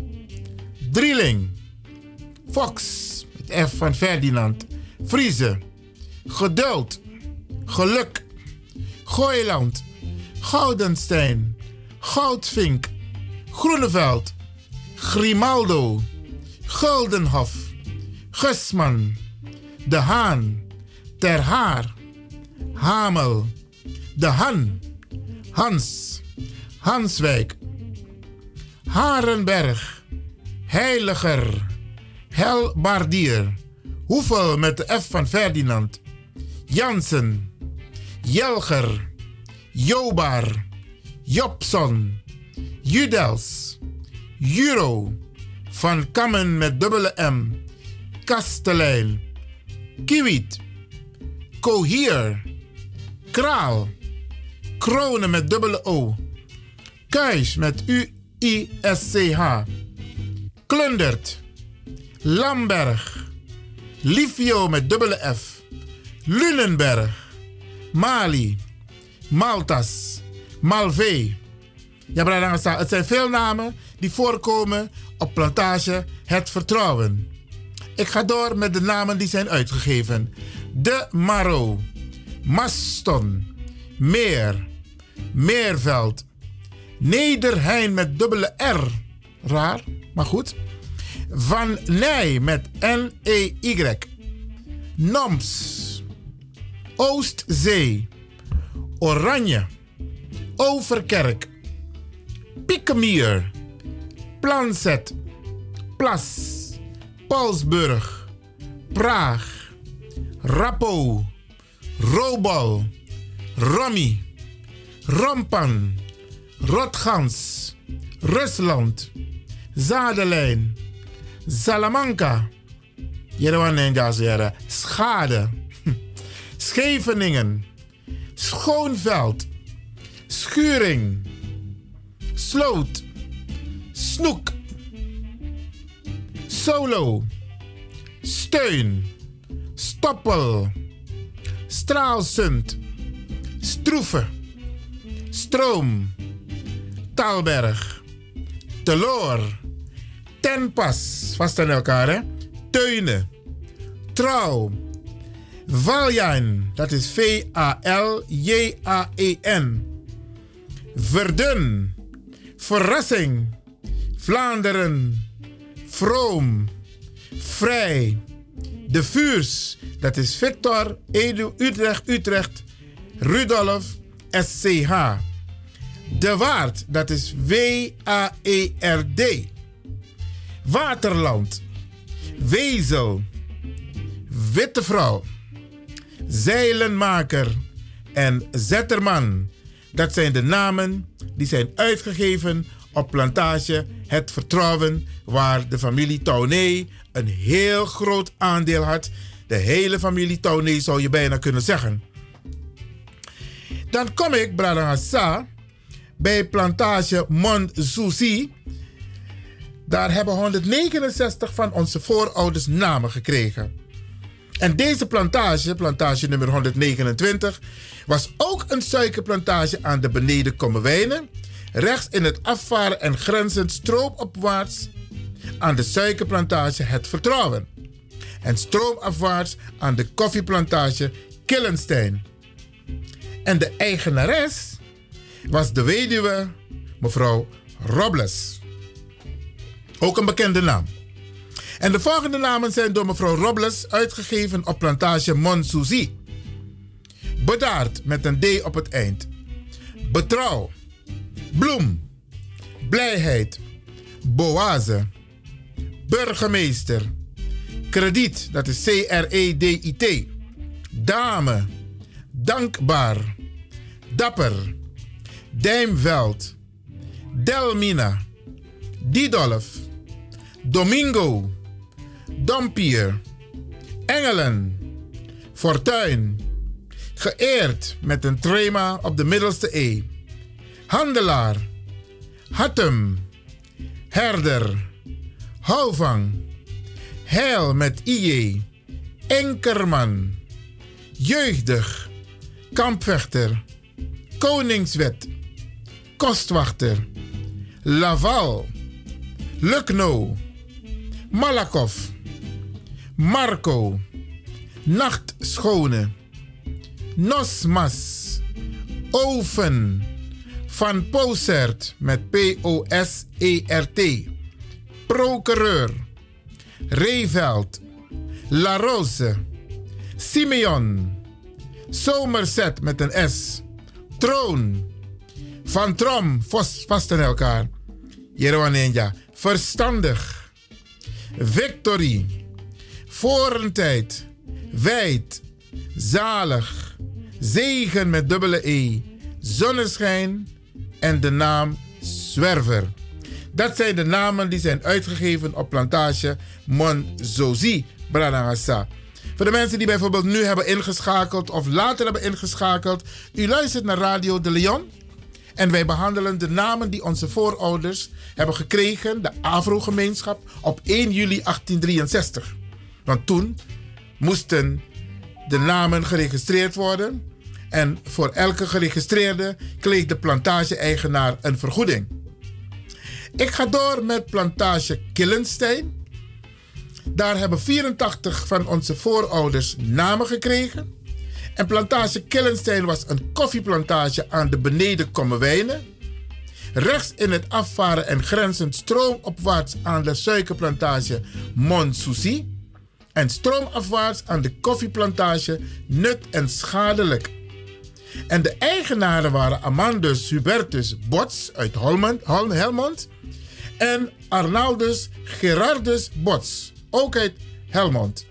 Drilling, Fox. Met F van Ferdinand, Friese, Geduld, Geluk, Gooiland, Goudenstein, Goudvink, Groeneveld, Grimaldo, Guldenhof, Gusman, De Haan, Ter Haar, Hamel, De Han, Hans, Hanswijk, Harenberg, Heiliger, Helbardier, Hoeveel met de F van Ferdinand, Jansen, Jelger, Jobar, Jobson, Judels, Juro, Van Kammen met dubbele M, Kastelein, Kiewit, Cohier, Kraal, Kronen met dubbele O, Kuis met U-I-S-C-H, Klundert, Lamberg, Livio met dubbele F, Lunenberg, Mali, Maltas, Malvee. Ja, Brada, het zijn veel namen die voorkomen op plantage Het Vertrouwen. Ik ga door met de namen die zijn uitgegeven. De Maro, Maston, Meer, Meerveld, Nederhein met dubbele R. Raar, maar goed. Van Nij met N-E-Y. Noms, Oostzee, Oranje, Overkerk, Piekemier, Planset, Plas, Paulsburg, Praag, Rappo, Robal, Romy, Rompan, Rotgans, Rusland, Zadelijn, Salamanca, Schade, Scheveningen, Schoonveld, Schuring, Sloot, Snoek, Solo, Steun, Stoppel, Straalsund, Stroeven, Stroom, Taalberg, Teloor, Tenpas, vast aan elkaar hè, Teunen, Trouw, Valjain, dat is V-A-L-J-A-E-N. Verdun, Verrassing, Vlaanderen, Vroom, Vrij, De Vuurs, dat is Victor, Edu, Utrecht, Utrecht, Rudolf, SCH. De Waard, dat is W-A-E-R-D. Waterland, Wezel, Witte Vrouw, Zeilenmaker en Zetterman. Dat zijn de namen die zijn uitgegeven op plantage Het Vertrouwen, waar de familie Tauné een heel groot aandeel had. De hele familie Tauné zou je bijna kunnen zeggen. Dan kom ik, Bradangasa, bij plantage Mont Souci. Daar hebben 169 van onze voorouders namen gekregen. En deze plantage, plantage nummer 129, was ook een suikerplantage aan de beneden Kommerwijnen. Rechts in het afvaren en grenzend stroomopwaarts aan de suikerplantage Het Vertrouwen. En stroomafwaarts aan de koffieplantage Killenstein. En de eigenares was de weduwe mevrouw Robles. Ook een bekende naam. En de volgende namen zijn door mevrouw Robles uitgegeven op plantage Monsouzi. Bedaard met een D op het eind. Betrouw. Bloem. Blijheid. Boase. Burgemeester. Krediet, dat is C-R-E-D-I-T. Dame. Dankbaar. Dapper. Dijmveld. Delmina. Didolf. Domingo. Dompier. Engelen. Fortuin. Geëerd met een trema op de middelste E. Handelaar. Hattem. Herder. Houvang. Heil met IJ. Enkerman. Jeugdig. Kampvechter. Koningswet. Kostwachter. Laval. Lukno. Malakoff. Marco. Nachtschone. Nosmas. Oven. Van Posert met P-O-S-E-R-T. Procureur. Reveld. La Rose. Simeon. Somerset met een S. Troon. Van Trom. Vast in elkaar. Jeroenja. Verstandig. Victory. Vorentijd. Wijd. Zalig. Zegen met dubbele E. Zonneschijn. En de naam Zwerver. Dat zijn de namen die zijn uitgegeven op plantage Monzozi, Branagasa. Voor de mensen die bijvoorbeeld nu hebben ingeschakeld of later hebben ingeschakeld. U luistert naar Radio de Leon. En wij behandelen de namen die onze voorouders hebben gekregen, de Afro-gemeenschap, op 1 juli 1863. Want toen moesten de namen geregistreerd worden. En voor elke geregistreerde kreeg de plantage-eigenaar een vergoeding. Ik ga door met plantage Killenstein. Daar hebben 84 van onze voorouders namen gekregen. En plantage Killenstein was een koffieplantage aan de beneden Kommerwijnen. Rechts in het afvaren en grenzend stroomopwaarts aan de suikerplantage Monsouci. En stroomafwaarts aan de koffieplantage Nut en Schadelijk. En de eigenaren waren Amandus Hubertus Bots uit Holmond, Hol- Helmond. En Arnaldus Gerardus Bots, ook uit Helmond.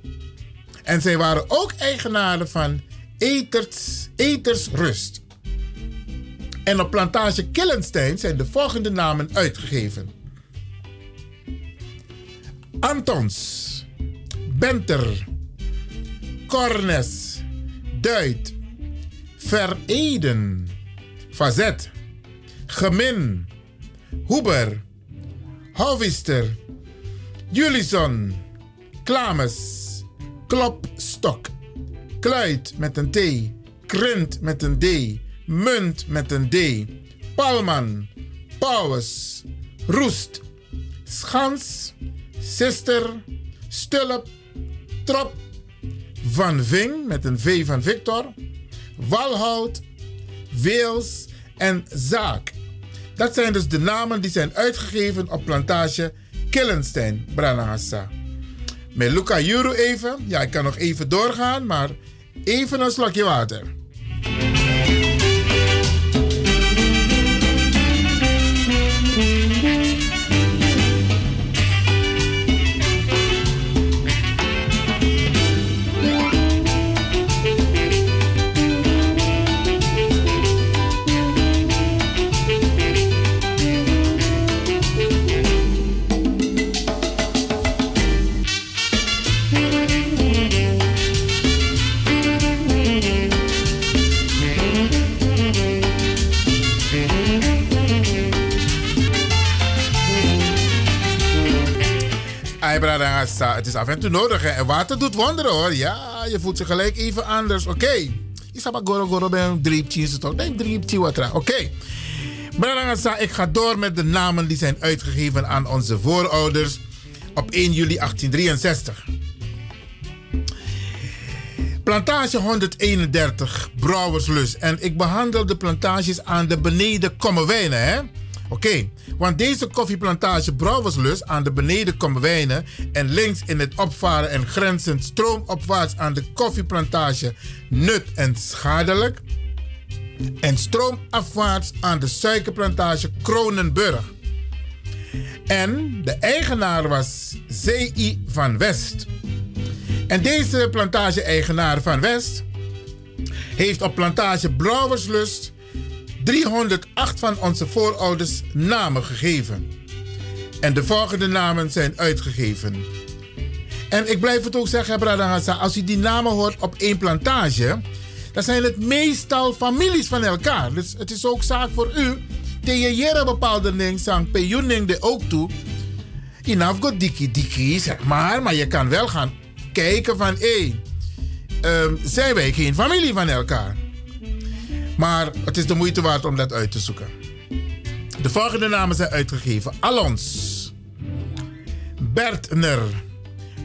En zij waren ook eigenaren van Eters, Etersrust. En op plantage Killenstein zijn de volgende namen uitgegeven. Antons, Benter, Cornes, Duit, Vereden, Fazet, Gemin, Huber, Hovister, Julison, Klames, Klopstok, Kluit met een T, Krint met een D, Munt met een D, Palman, Pauwes, Roest, Schans, Sister, Stulp, Trop, Van Ving met een V van Victor, Walhout, Weels. En Zaak. Dat zijn dus de namen die zijn uitgegeven op plantage Killenstein, Branagasa. Met Luca Juru even. Ja, ik kan nog even doorgaan, maar even een slokje water. Het is af en toe nodig. Hè? En water doet wonderen hoor. Ja, je voelt je gelijk even anders. Oké. Zou maar goro goro bij een driepje. toch? Nee, driepje wat Oké. Okay. Ik ga door met de namen die zijn uitgegeven aan onze voorouders op 1 juli 1863. Plantage 131, Brouwerslus. En ik behandel de plantages aan de beneden Kommerwijnen. Hè? Oké, want deze koffieplantage Brouwerslus aan de beneden Komwijnen en links in het opvaren en grenzend stroomopwaarts aan de koffieplantage Nut en Schadelijk en stroomafwaarts aan de suikerplantage Kronenburg. En de eigenaar was C.I. van West. En deze plantage-eigenaar van West heeft op plantage Brouwerslust 308 van onze voorouders namen gegeven. En de volgende namen zijn uitgegeven. En ik blijf het ook zeggen, Bradangasa, als u die namen hoort op één plantage, dan zijn het meestal families van elkaar. Dus het is ook zaak voor u, tegen jere bepaalde dingen, sang pejuning de ook toe. Inaf go dikkie, zeg maar. Maar je kan wel gaan kijken van, hé, ehm, zijn wij geen familie van elkaar? Maar het is de moeite waard om dat uit te zoeken. De volgende namen zijn uitgegeven. Alons, Bertner,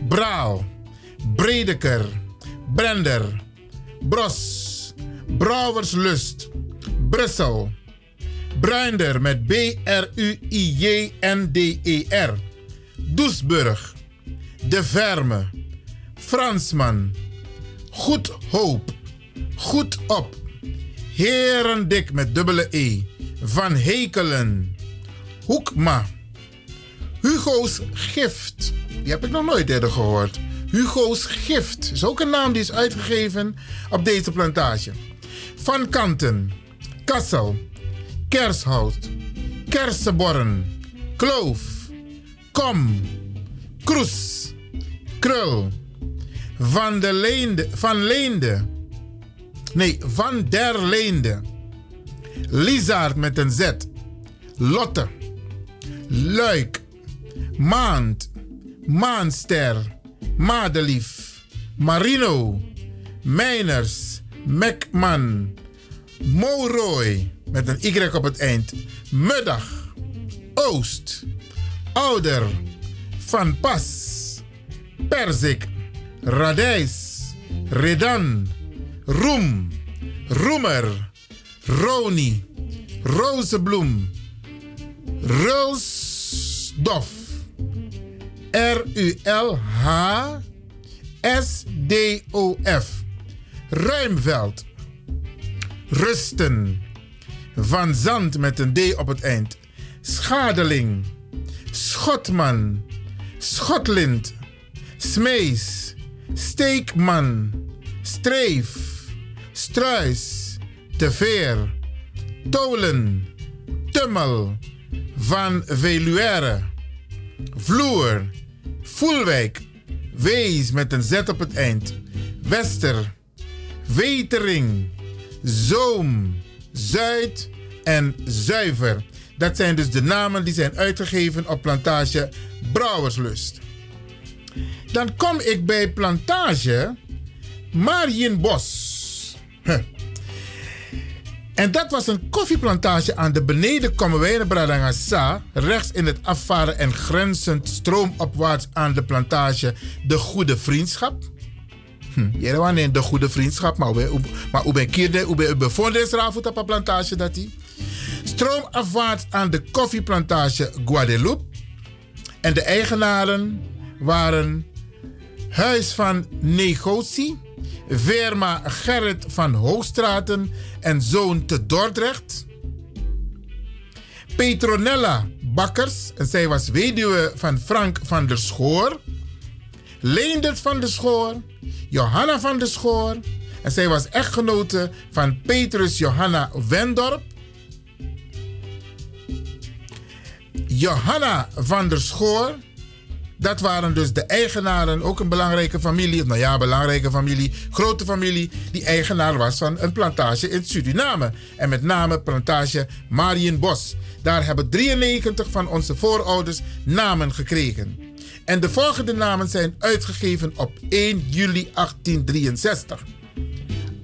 Braal, Bredeker, Brender, Bros, Brouwerslust, Brussel, Bruinder met B-R-U-I-J-N-D-E-R, Doesburg, De Verme, Fransman, Goed Hoop, Goed Op, Herendik met dubbele E, Van Hekelen, Hoekma, Hugo's Gift. Die heb ik nog nooit eerder gehoord. Hugo's Gift. Is ook een naam die is uitgegeven op deze plantage. Van Kanten, Kassel, Kershout, Kersenborren, Kloof, Kom, Kroes, Krul, Van, de Leende, van Leende, nee, Van der Leende, Lizaard met een Z, Lotte, Luik, Maand, Maanster, Madelief, Marino, Meiners, Mekman, Moroy met een Y op het eind, Muddag, Oost, Ouder, Van Pas, Perzik, Radijs, Redan, Roem, Roemer, Roni, Rozebloem, Rulsdof, R-U-L-H-S-D-O-F, Ruimveld, Rusten, Van Zand met een D op het eind, Schadeling, Schotman, Schotlind, Smees, Steekman, Streef, Struis, Teveer, Tolen, Tummel, Van Veluère, Vloer, Voelwijk, Wees met een Z op het eind, Wester, Wetering, Zoom, Zuid en Zuiver. Dat zijn dus de namen die zijn uitgegeven op plantage Brouwerslust. Dan kom ik bij plantage Marienbos. En dat was een koffieplantage aan de beneden Kommerwijnen rechts in het afvaren en grenzend stroomopwaarts aan de plantage De Goede Vriendschap. Hm, jij wanneer de Goede Vriendschap, maar hoe maar hoe ben kierde, hoe ben plantage dat die. Stroomafwaarts aan de koffieplantage Guadeloupe. En de eigenaren waren Huis van Negotie, Verma Gerrit van Hoogstraten en zoon te Dordrecht. Petronella Bakkers, en zij was weduwe van Frank van der Schoor. Leendert van der Schoor, Johanna van der Schoor. En zij was echtgenote van Petrus Johanna Wendorp. Johanna van der Schoor. Dat waren dus de eigenaren, ook een belangrijke familie. Nou ja, belangrijke familie, grote familie. Die eigenaar was van een plantage in Suriname. En met name plantage Marienbos. Daar hebben 93 van onze voorouders namen gekregen. En de volgende namen zijn uitgegeven op 1 juli 1863.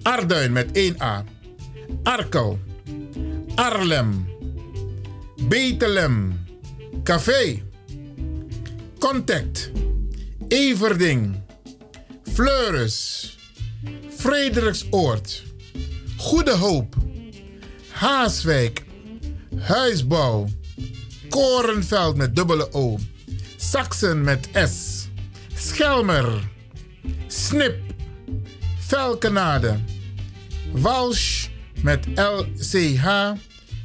Arduin met 1A. Arkel. Arlem. Betelem. Café. Contact. Everding. Fleurus. Frederiksoord. Goede Hoop. Haaswijk. Huisbouw. Korenveld met dubbele O. Saxen met S. Schelmer. Snip. Velkenade. Walsh met LCH.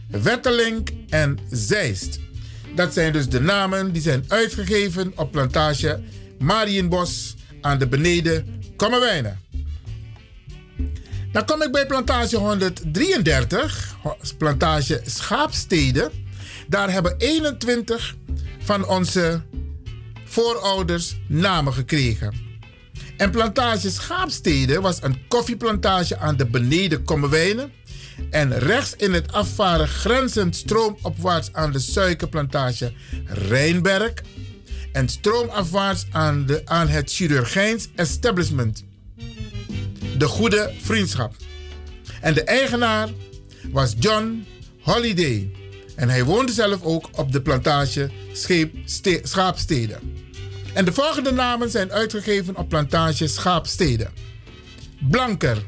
Wettelink en Zeist. Dat zijn dus de namen die zijn uitgegeven op plantage Marienbos aan de beneden Kommerwijnen. Dan kom ik bij plantage 133, plantage Schaapsteden. Daar hebben 21 van onze voorouders namen gekregen. En plantage Schaapsteden was een koffieplantage aan de beneden Kommerwijnen. En rechts in het afvaren grenzend stroomopwaarts aan de suikerplantage Rijnberg. En stroomafwaarts aan, de, aan het chirurgijns establishment. De Goede Vriendschap. En de eigenaar was John Holiday. En hij woonde zelf ook op de plantage Scheep, Ste- Schaapstede. En de volgende namen zijn uitgegeven op plantage Schaapstede. Blanker.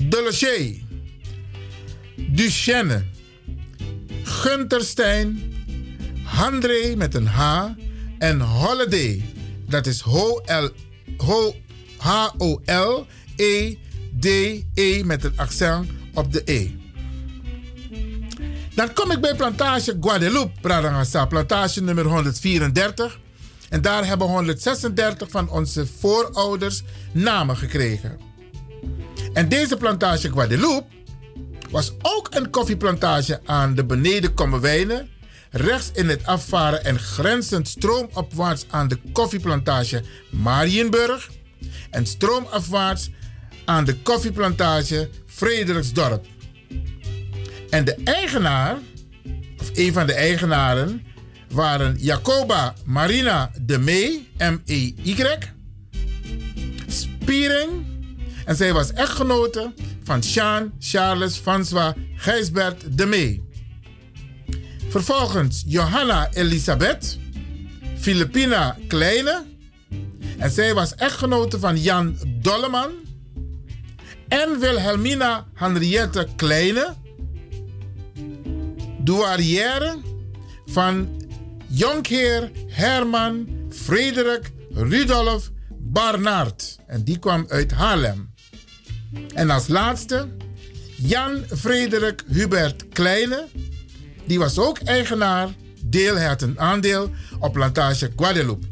Delachey. Duchenne. Gunterstein. Handré met een H. En Holiday. Dat is H-O-L- Ho- H-O-L-E-D-E met een accent op de E. Dan kom ik bij plantage Guadeloupe, Bradangasa, plantage nummer 134. En daar hebben 136 van onze voorouders namen gekregen. En deze plantage Guadeloupe was ook een koffieplantage aan de beneden Kommerwijnen, rechts in het afvaren en grenzend stroomopwaarts aan de koffieplantage Marienburg en stroomafwaarts aan de koffieplantage Frederiksdorp. En de eigenaar, of een van de eigenaren, waren Jacoba Marina de Mee, M-E-Y, Spiering, en zij was echtgenote van Jean Charles François Gijsbert de Mee. Vervolgens Johanna Elisabeth, Filipina Kleine, en zij was echtgenote van Jan Dolleman, en Wilhelmina Henriette Kleine, douarière van Jonkheer Herman Frederik Rudolf Barnard. En die kwam uit Haarlem. En als laatste Jan Frederik Hubert Kleine. Die was ook eigenaar, deel een aandeel op plantage Guadeloupe.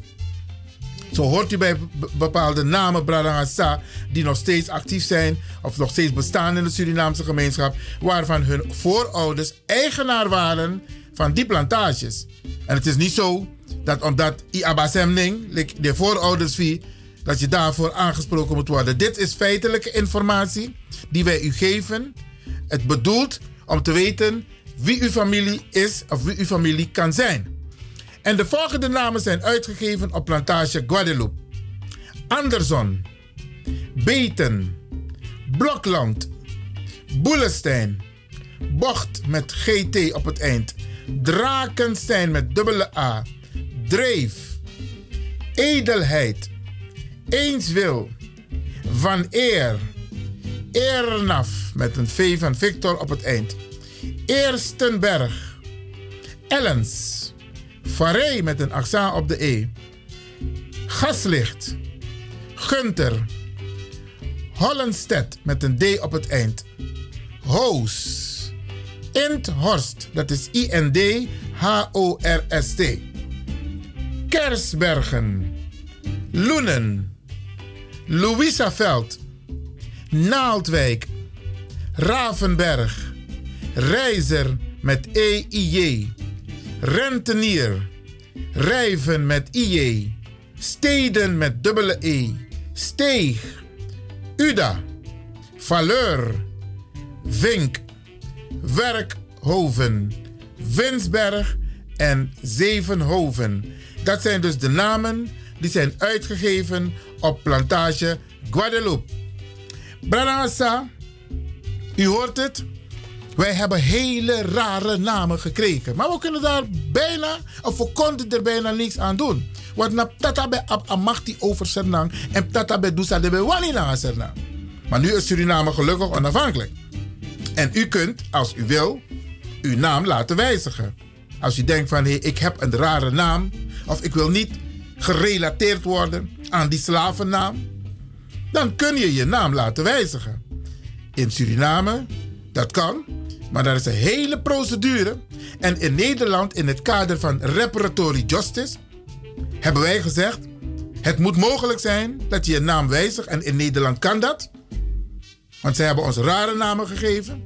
Zo hoort u bij be- bepaalde namen Bradangasa die nog steeds actief zijn of nog steeds bestaan in de Surinaamse gemeenschap, waarvan hun voorouders eigenaar waren van die plantages. En het is niet zo dat omdat like de voorouders wie, dat je daarvoor aangesproken moet worden. Dit is feitelijke informatie die wij u geven. Het bedoelt om te weten wie uw familie is of wie uw familie kan zijn. En de volgende namen zijn uitgegeven op plantage Guadeloupe. Anderson, Beten, Blokland, Boelestein, Bocht met GT op het eind, Drakenstein met dubbele A, Dreef, Edelheid, Eenswil, Van Eer, Eernaf met een V van Victor op het eind, Eerstenberg, Ellens, Farey met een accent op de E. Gaslicht. Gunter. Hollenstedt met een D op het eind. Hoos. Inthorst, dat is I-N-D-H-O-R-S-T. Kersbergen. Loenen. Louisaveld. Naaldwijk. Ravenberg. Reizer met E-I-J. Rentenier. Rijven met IJ. Steden met dubbele E. Steeg. Uda. Valeur. Vink. Werkhoven. Winsberg en Zevenhoven. Dat zijn dus de namen die zijn uitgegeven op plantage Guadeloupe. Branasa, u hoort het. Wij hebben hele rare namen gekregen. Maar we kunnen daar bijna, of we konden er bijna niks aan doen. Want na tata bij ab amachti over Sernang en tata bij Dusa de bij wani na Sernang. Maar nu is Suriname gelukkig onafhankelijk. En u kunt, als u wil, uw naam laten wijzigen. Als u denkt van hé, ik heb een rare naam. Of ik wil niet gerelateerd worden aan die slavennaam. Dan kun je je naam laten wijzigen. In Suriname, dat kan. Maar daar is een hele procedure. En in Nederland, in het kader van reparatory justice, hebben wij gezegd: het moet mogelijk zijn dat je je naam wijzigt. En in Nederland kan dat. Want zij hebben ons rare namen gegeven.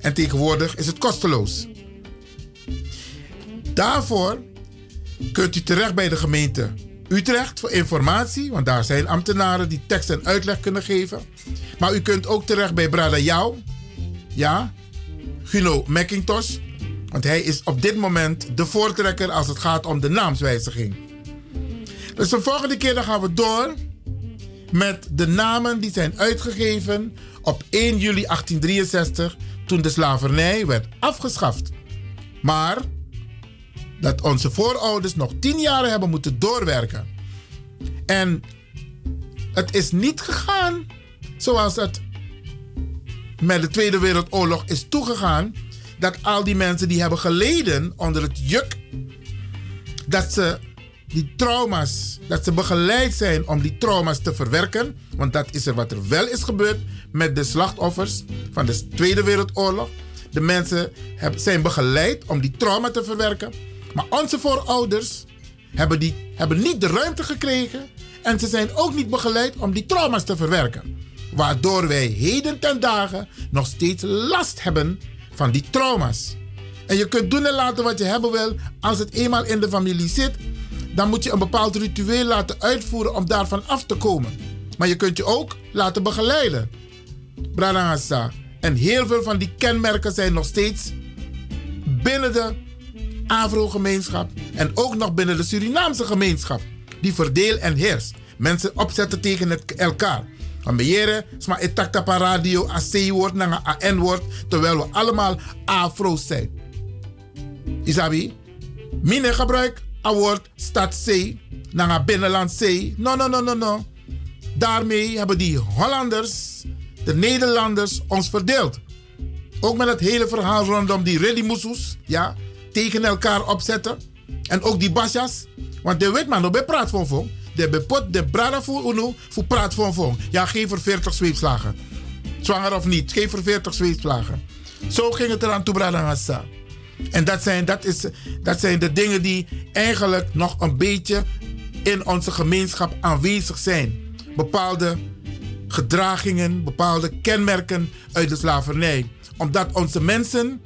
En tegenwoordig is het kosteloos. Daarvoor kunt u terecht bij de gemeente Utrecht voor informatie, want daar zijn ambtenaren die tekst en uitleg kunnen geven. Maar u kunt ook terecht bij Brada Jou, ja, Guno McIntosh, want hij is op dit moment de voortrekker als het gaat om de naamswijziging. Dus de volgende keer dan gaan we door met de namen die zijn uitgegeven op 1 juli 1863 toen de slavernij werd afgeschaft. Maar dat onze voorouders nog tien jaren hebben moeten doorwerken. En het is niet gegaan zoals het met de Tweede Wereldoorlog is toegegaan. Dat al die mensen die hebben geleden onder het juk, dat ze die trauma's, dat ze begeleid zijn om die trauma's te verwerken. Want dat is er wat er wel is gebeurd met de slachtoffers van de Tweede Wereldoorlog. De mensen zijn begeleid om die trauma te verwerken. Maar onze voorouders hebben, die, hebben niet de ruimte gekregen en ze zijn ook niet begeleid om die trauma's te verwerken. Waardoor wij heden ten dagen nog steeds last hebben van die trauma's. En je kunt doen en laten wat je hebben wil. Als het eenmaal in de familie zit, dan moet je een bepaald ritueel laten uitvoeren om daarvan af te komen. Maar je kunt je ook laten begeleiden. Branagasa. En heel veel van die kenmerken zijn nog steeds binnen de Afro-gemeenschap en ook nog binnen de Surinaamse gemeenschap. Die verdeel en heers. Mensen opzetten tegen het, elkaar. Van beheren, sma pa radio, a C-woord naar een N-woord, terwijl we allemaal Afro's zijn. Isabi, mine gebruik a woord stad C naar een binnenland C. No, no, no, no, no. Daarmee hebben die Hollanders, de Nederlanders, ons verdeeld. Ook met het hele verhaal rondom die Redimusus, ja, tegen elkaar opzetten. En ook die basjas. Want de weet man, praat van vong. De bepot de brada voor uno voor praat van vong. Ja, geef er 40 zweepslagen. Zwanger of niet, geef er 40 zweepslagen. Zo ging het eraan toe, brada. En dat zijn, dat, is, dat zijn de dingen die eigenlijk nog een beetje in onze gemeenschap aanwezig zijn. Bepaalde gedragingen, bepaalde kenmerken uit de slavernij. Omdat onze mensen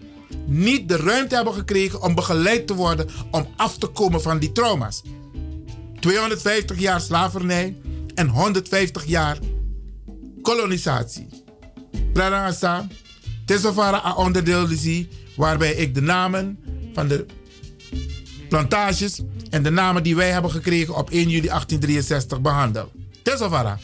niet de ruimte hebben gekregen om begeleid te worden om af te komen van die trauma's. 250 jaar slavernij en 150 jaar kolonisatie. Pradangasa, Tesofara a onderdeel waarbij ik de namen van de plantages en de namen die wij hebben gekregen op 1 juli 1863 behandel. Tesofara.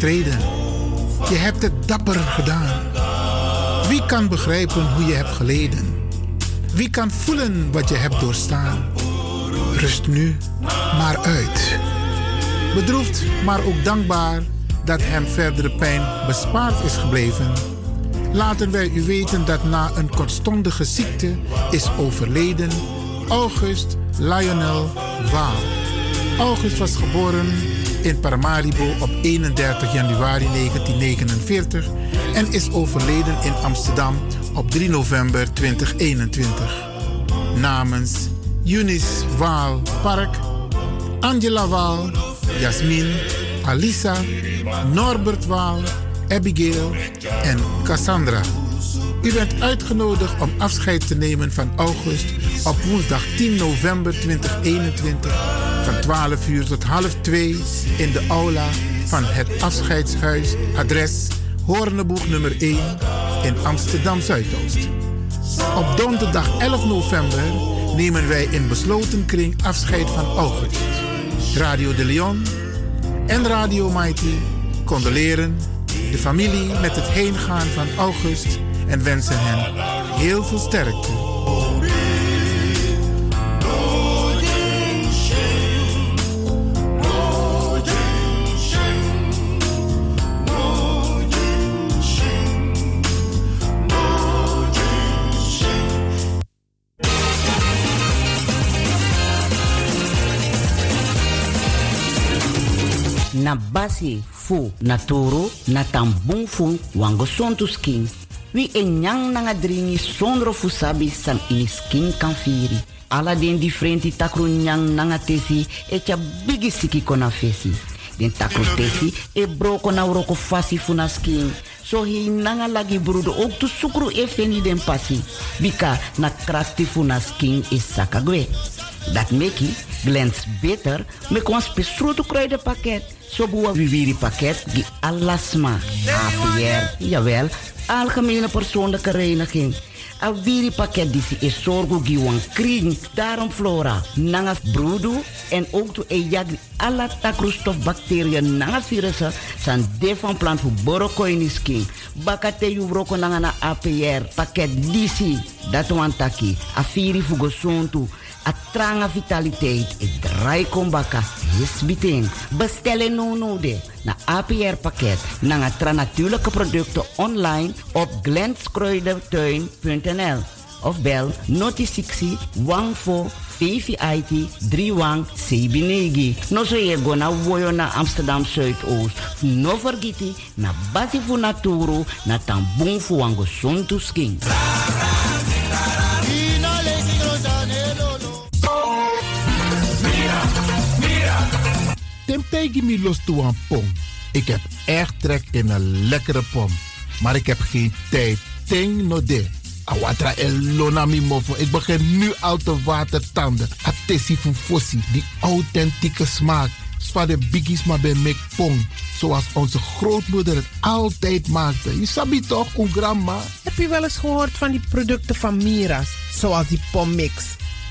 Je hebt het dapper gedaan. Wie kan begrijpen hoe je hebt geleden? Wie kan voelen wat je hebt doorstaan? Rust nu maar uit. Bedroefd, maar ook dankbaar dat hem verdere pijn bespaard is gebleven. Laten wij u weten dat na een kortstondige ziekte is overleden August Lionel Waal. August was geboren in Paramaribo op 31 januari 1949 en is overleden in Amsterdam op 3 november 2021. Namens Eunice Waal Park, Angela Waal, Jasmin, Alisa, Norbert Waal, Abigail en Cassandra. U bent uitgenodigd om afscheid te nemen van August op woensdag 10 november 2021 van 12 uur tot half 2 in de aula van het afscheidshuis adres Hoorneboeg nummer 1 in Amsterdam Zuidoost. Op donderdag 11 november nemen wij in besloten kring afscheid van August. Radio de Leon en Radio Mighty condoleren de familie met het heengaan van August en wensen hen heel veel sterkte. Na basi fu na toro na tambung fu wango sontu skin. Wi e nyang nanga dringi sondro fu sabi san ini skin kan firi. Ala den differenti takru nyang nanga tesi e tja bigi siki kona fesi. Den takru tesi e broko na uroko fasi fu na skin. So hi nanga lagi brudo ook tu sukru e feni den pasi. Bika na krakti fu na skin is sakagwe. Dat meki glans beter me kon spesrutu kruidenpakket. Zo boa viviri pakket die alasma. APR, jawel, algemene persoonlijke reiniging. A viri pakket die is zorgo giwan kring. Daarom flora, nanga brudu en ook to e jagri alla takroestof bacteriën nanga virussen san de van plant voor borokoini skin. Bakate yu broko nanga na APR pakket disi. Dat wan taki. A viri fugo a tranga vitaliteit e drai kombaka yes biting. Bestellen no no de na APR pakket na tra natuurlijke producten online op glenskruidertuin.nl of bel noti 60 14 VVIT 31 Sebinegi. No so ye go na woyo na Amsterdam Zuidoost. No vergiti na basi fu naturo na tambung fu wango sontu mi los toe pom. Ik heb echt trek in een lekkere pom. Maar ik heb geen tijd. Ting no de. Awatra elona mi mofo. Ik begin nu al te watertanden. Atesi fufosi. Die authentieke smaak. Zwa de biggies maar bij mek pom. Zoals onze grootmoeder het altijd maakte. Je sabi toch, een grandma? Heb je wel eens gehoord van die producten van Mira's? Zoals die pommix.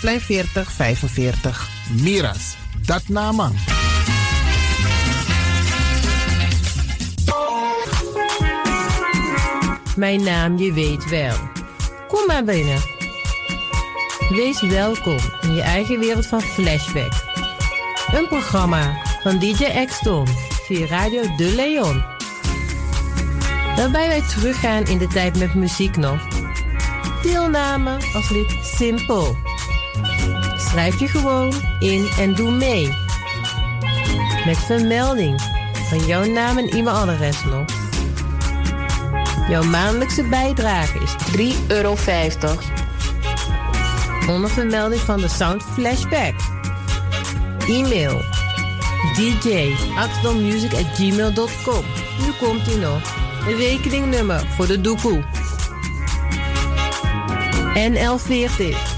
Plein 40 45. Miras, dat naman. Mijn naam, je weet wel. Kom maar binnen. Wees welkom in je eigen wereld van Flashback. Een programma van DJ X-Ton via Radio De Leon. Waarbij wij teruggaan in de tijd met muziek nog. Deelname als lid simpel. Schrijf je gewoon in en doe mee. Met vermelding van jouw naam en e-mailadres nog. Jouw maandelijkse bijdrage is 3,50 euro. Onder vermelding van de Sound Flashback. E-mail gmail.com. Nu komt ie nog. Een rekeningnummer voor de doekoe. NL40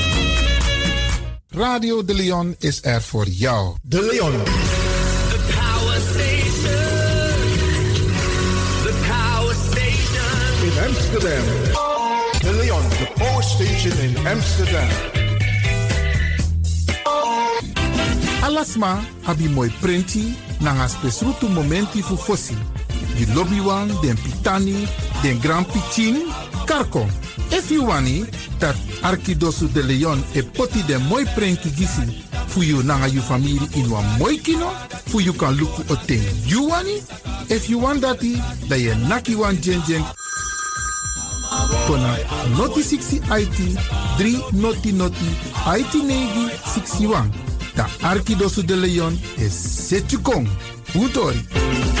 Radio De Leon is er voor jou. De Leon. The power station. The power station. In Amsterdam. De Leon, the power station in Amsterdam. Alasma abi moi prenti nanga spesrutu momenti fu fosi. Di lobby wan, den pitani, den grand pitin, karko. If you wani, dat Arkidosu de Leon e poti den moi prenki gisi fu you nanga you family in wan moi kino, fu you kan luku o ten you wani. If you want dati, da ye naki wan jen jen kona noti 60 IT 3 noti noti IT negi 61. Da Arkidosu de Leon is Setchukong. Utori. Je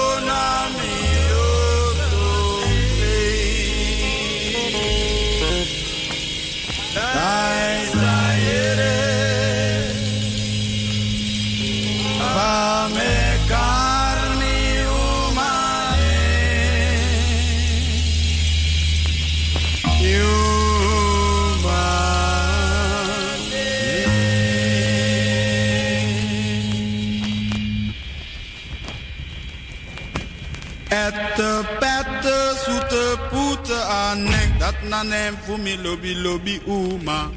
Dat na nem voor mi lobby lobby uma.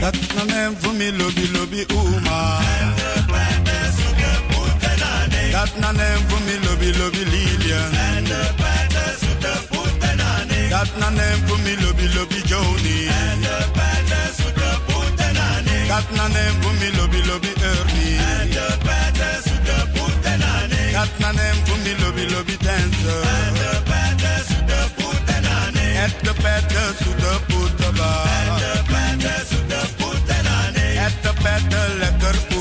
Dat na nem voor mi lobby lobby uma. Dat na nem voor mi lobby lobby Lilian. Dat na nem voor mi lobby lobby Joni. Dat na nem voor mi lobby lobby Ernie. Dat na nem voor mi lobby lobby dancer Et de pette zoete poete ba Et de pette lekker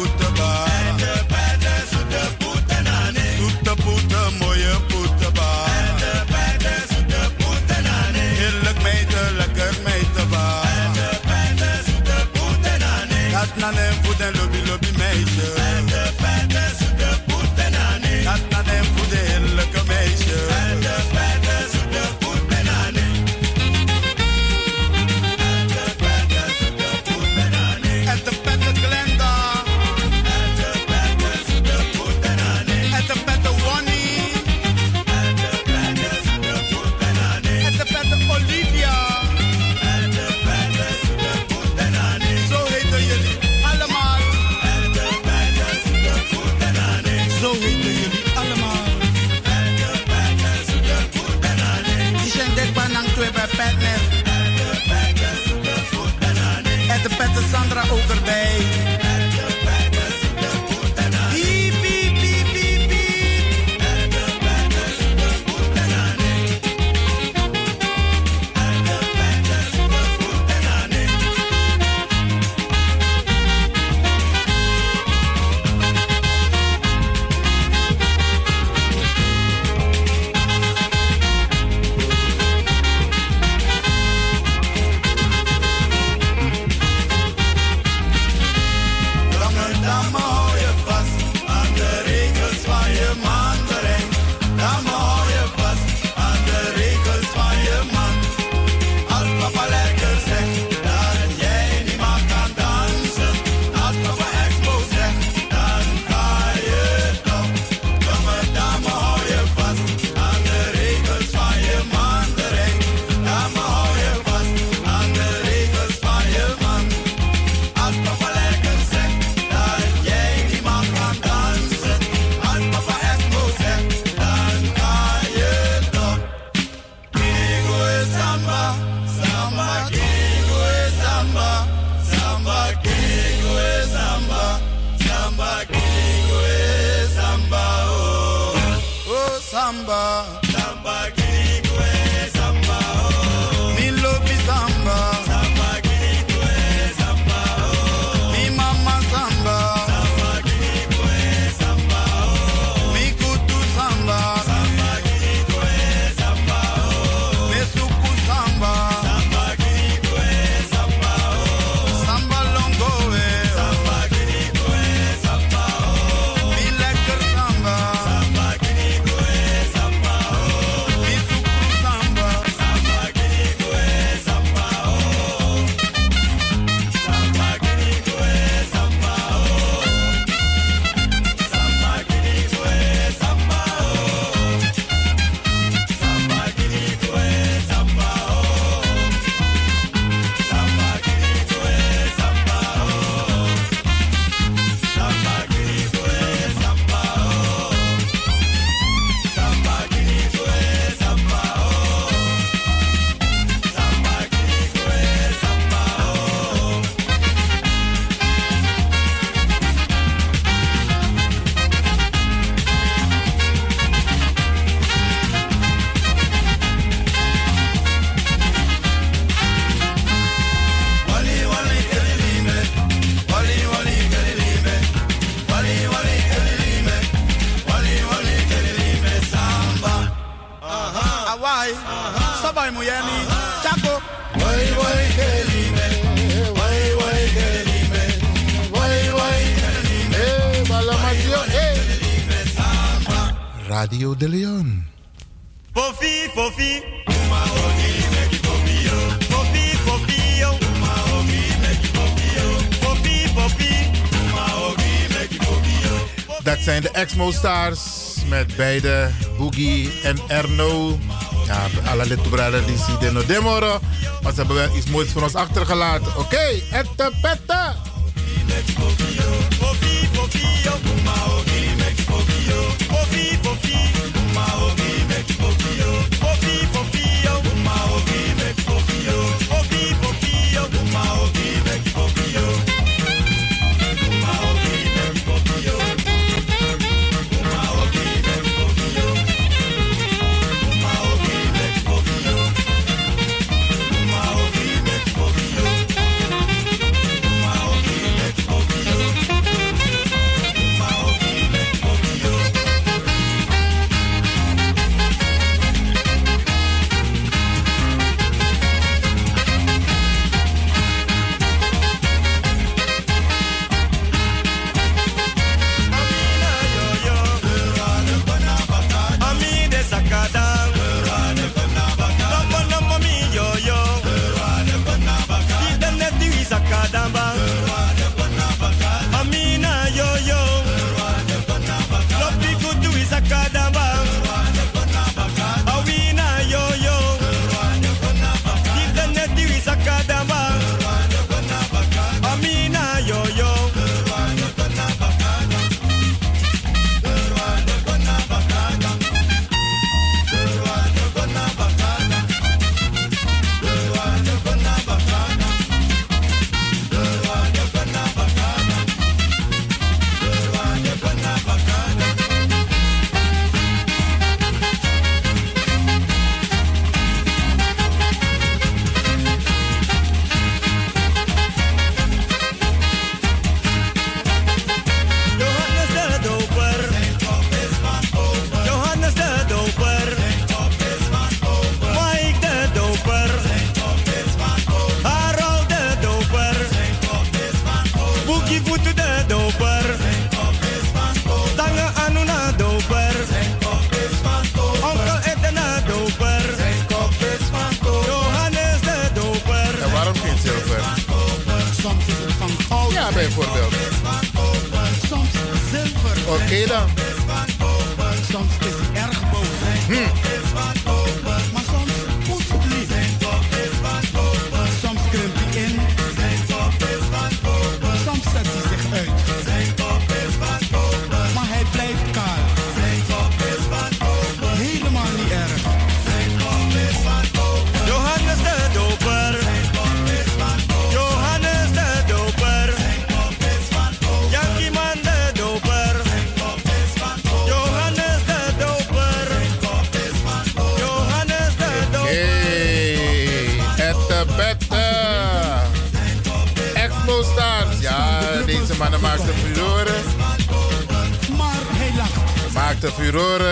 Met beide Boogie en Erno. Ja, alle lidbraden die zien de no. Maar ze hebben wel iets moois voor ons achtergelaten. Oké, okay, ette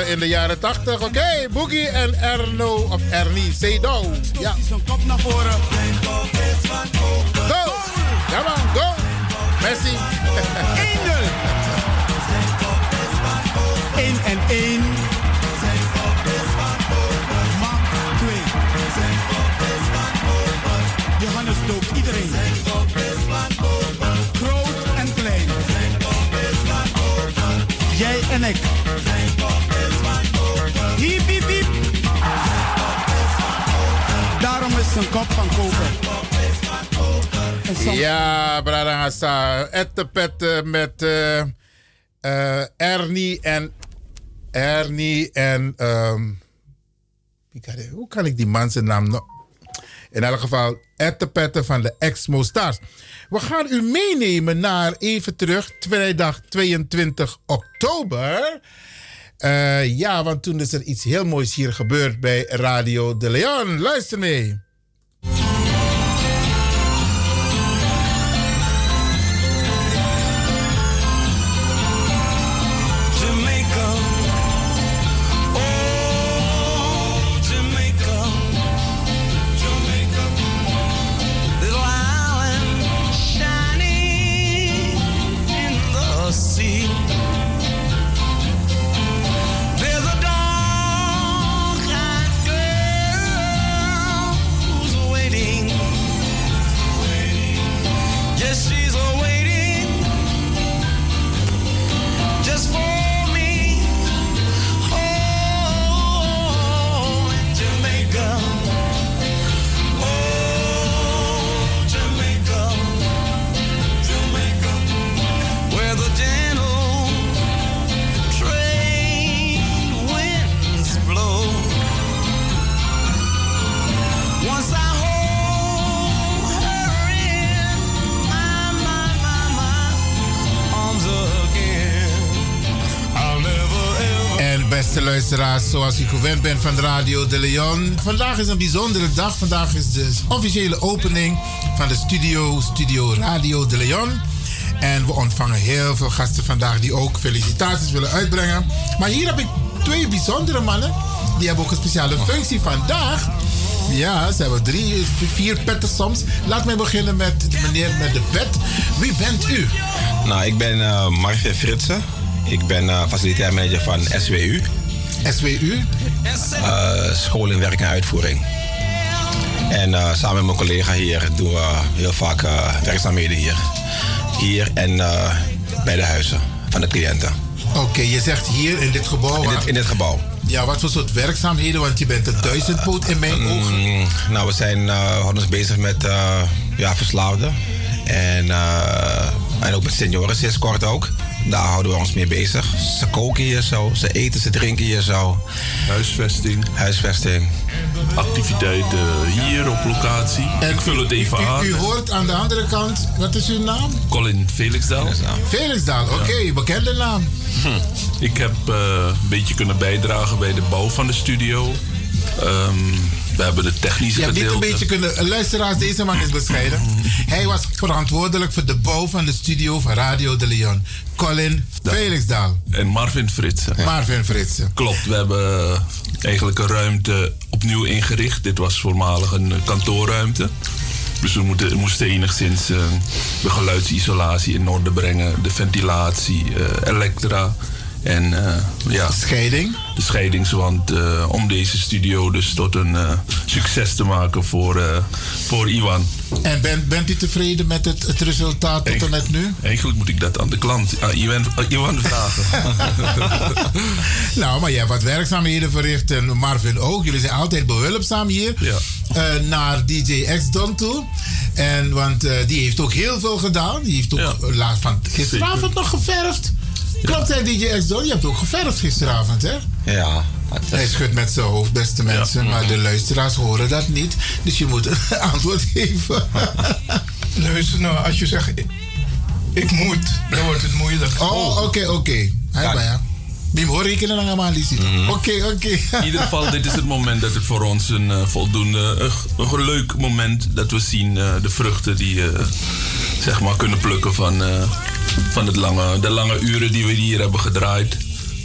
in de jaren 80. Oké, Boogie en Erno of Ernie Sedo. Ja. Kop naar voren. Go! Ja man, go! Messi. 1 en 1. Maak 2. Johannes doopt iedereen. Groot en klein. Jij en ik. Is kop van koper. En Ja, Bradangasa. Ette pette met eh, eh, Ernie en... Ernie en... wie kan ik- hoe kan ik die man zijn naam nog... In elk geval, Ette Pette van de Exmo Stars. We gaan u meenemen naar even terug, vrijdag 22 oktober. Ja, want toen is er iets heel moois hier gebeurd bij Radio de Leon. Luister mee. Zoals u gewend bent van Radio de Leon. Vandaag is een bijzondere dag. Vandaag is de officiële opening van de studio, Studio Radio de Leon. En we ontvangen heel veel gasten vandaag die ook felicitaties willen uitbrengen. Maar hier heb ik twee bijzondere mannen. Die hebben ook een speciale functie vandaag. Ja, ze hebben drie, vier petten soms. Laat mij beginnen met de meneer met de pet. Wie bent u? Nou, ik ben uh, Marvin Fritsen. Ik ben uh, facilitair manager van SWU. SWU? Uh, school in werk en uitvoering. En uh, samen met mijn collega hier doen we heel vaak uh, werkzaamheden hier. Hier en bij de huizen van de cliënten. Oké, je zegt hier in dit gebouw. In dit, in dit gebouw. Ja, wat voor soort werkzaamheden? Want je bent een duizendpoot in mijn ogen. Mm, nou, we zijn uh, ons bezig met ja, verslaafden. En, en ook met senioren sinds kort ook. Daar houden we ons mee bezig. Ze koken hier zo, ze eten, ze drinken hier zo. Huisvesting. Huisvesting. Activiteiten hier op locatie. En ik vul het even u, aan. U hoort aan de andere kant, wat is uw naam? Colin Felixdaal. Felixdaal, oké, okay, bekende naam. Hm. Ik heb uh, een beetje kunnen bijdragen bij de bouw van de studio. Um, we hebben de technische Je hebt gedeelte. dit een beetje kunnen... Luisteraars, deze man is bescheiden. Hij was verantwoordelijk voor de bouw van de studio van Radio de Leon. Colin ja. Felixdaal. En Marvin Fritsen. Ja. Marvin Fritsen. Klopt, we hebben eigenlijk een ruimte opnieuw ingericht. Dit was voormalig een kantoorruimte. Dus we moeten, moesten enigszins uh, de geluidsisolatie in orde brengen, de ventilatie, uh, elektra. En uh, ja. De scheiding? De scheidingswand. Uh, om deze studio dus tot een uh, succes te maken voor, voor Iwan. En bent, bent u tevreden met het, het resultaat tot en met nu? Eigenlijk moet ik dat aan de klant, aan Iwan, Iwan vragen. *laughs* nou, maar jij hebt wat werkzaamheden verricht en Marvin ook. Jullie zijn altijd behulpzaam hier. Ja. naar DJ X Don toe. En, want die heeft ook heel veel gedaan. Die heeft ook ja. van gisteravond nog geverfd. Klopt, hè, DJ X-Don? Je hebt ook geverfd gisteravond, hè? Ja. Hij schudt met zijn hoofd, beste mensen. Ja. Maar de luisteraars horen dat niet. Dus je moet een *laughs* antwoord geven. *laughs* Luister nou, als je zegt... Ik, moet, dan wordt het moeilijk. Oh, oké, oké. Okay. Okay. Ja. Bim hoor rekenen naar allemaal Oké, oké. In ieder geval, dit is het moment dat het voor ons een uh, voldoende, uh, een leuk moment dat we zien uh, de vruchten die zeg maar kunnen plukken van, van het lange, de lange uren die we hier hebben gedraaid.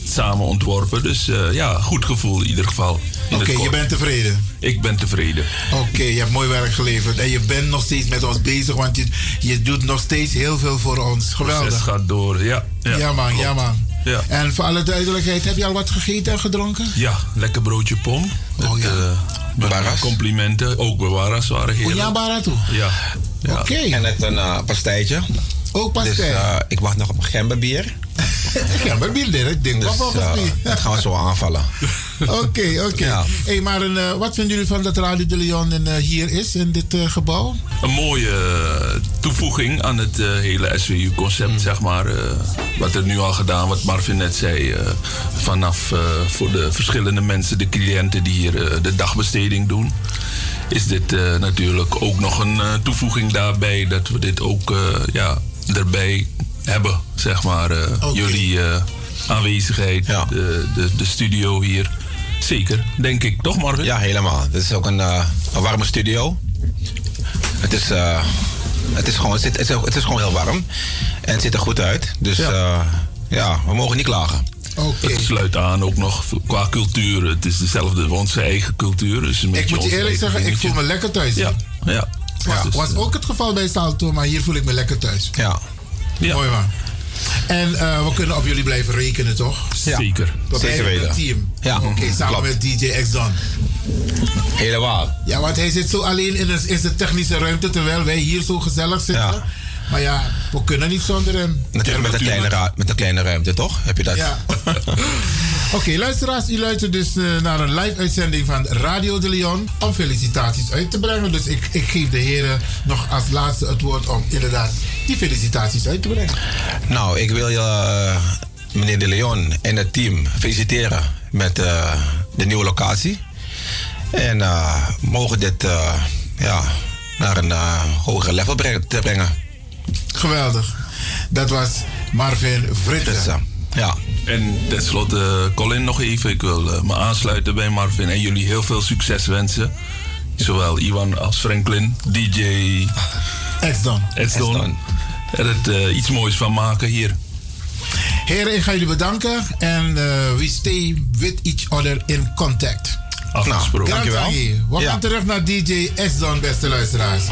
Samen ontworpen. Dus ja, goed gevoel in ieder geval. Oké, okay, je bent tevreden? Ik ben tevreden. Oké, okay, je hebt mooi werk geleverd. En je bent nog steeds met ons bezig, want je, je doet nog steeds heel veel voor ons. Geweldig. Het gaat door, ja. Ja, ja man, klopt. ja man. Ja. En voor alle duidelijkheid, heb je al wat gegeten en gedronken? Ja, lekker broodje pom. Oh, ja. uh, met complimenten. Ook bewaras waren heerlijk. Oh ja, bara toe? Ja. ja. Oké. Okay. En net een uh, pastijtje. Ook pastij? Dus uh, ik wacht nog op gemberbier. *laughs* gemberbier, ik denk dus, mij. *laughs* dat gaan we zo aanvallen. *laughs* Oké, oké. Okay. Ja. Hey, maar een, uh, wat vinden jullie van dat Radio de Leon in, uh, hier is, in dit uh, gebouw? Een mooie toevoeging aan het hele SWU-concept, mm. zeg maar. wat er nu al gedaan, wat Marvin net zei. vanaf voor de verschillende mensen, de cliënten die hier de dagbesteding doen. Is dit natuurlijk ook nog een toevoeging daarbij dat we dit ook ja, erbij hebben, zeg maar. Uh, okay. Jullie uh, aanwezigheid, ja. de, de, de, studio hier. Zeker, denk ik. Toch, Marvin? Ja, helemaal. Dit is ook een, uh, een warme studio. Het is, het, is gewoon, het, zit, het, is, het is gewoon heel warm. En het ziet er goed uit. Dus ja, ja we mogen niet klagen. Okay. Het sluit aan ook nog qua cultuur. Het is dezelfde, onze eigen cultuur. Dus een ik moet je eerlijk zeggen, ik voel me lekker thuis. Ja, ja. Was, dus, was ook het geval bij Salto, maar hier voel ik me lekker thuis. Ja. Ja. Mooi man. En uh, we kunnen op jullie blijven rekenen, toch? Ja. Zeker. We Zeker weten. Een team. Ja, Oké, okay, samen klopt. met DJ X Don. Helemaal. Ja, want hij zit zo alleen in, zijn technische ruimte, terwijl wij hier zo gezellig zitten. Ja. Maar ja, we kunnen niet zonder hem. Natuurlijk met een, kleine met een kleine ruimte, toch? Heb je dat? Ja. *laughs* Oké, okay, luisteraars, u luistert dus uh, naar een live-uitzending van Radio de Leon om felicitaties uit te brengen. Dus ik, ik geef de heren nog als laatste het woord om inderdaad die felicitaties uit te brengen. Nou, ik wil je, uh, meneer de Leon en het team feliciteren met uh, de nieuwe locatie. En mogen dit ja, naar een hoger level brengen, te brengen. Geweldig. Dat was Marvin Fritsen. Ja. En tenslotte, Colin, nog even. Ik wil eh, me aansluiten bij Marvin en jullie heel veel succes wensen. Zowel Iwan als Franklin, DJ Exdon. Exdon. Er het eh, iets moois van maken hier. Heren, ik ga jullie bedanken. En eh, we stay with each other in contact. Afgesproken. Nou, Dankjewel. We Ja. gaan terug naar DJ Exdon, beste luisteraars.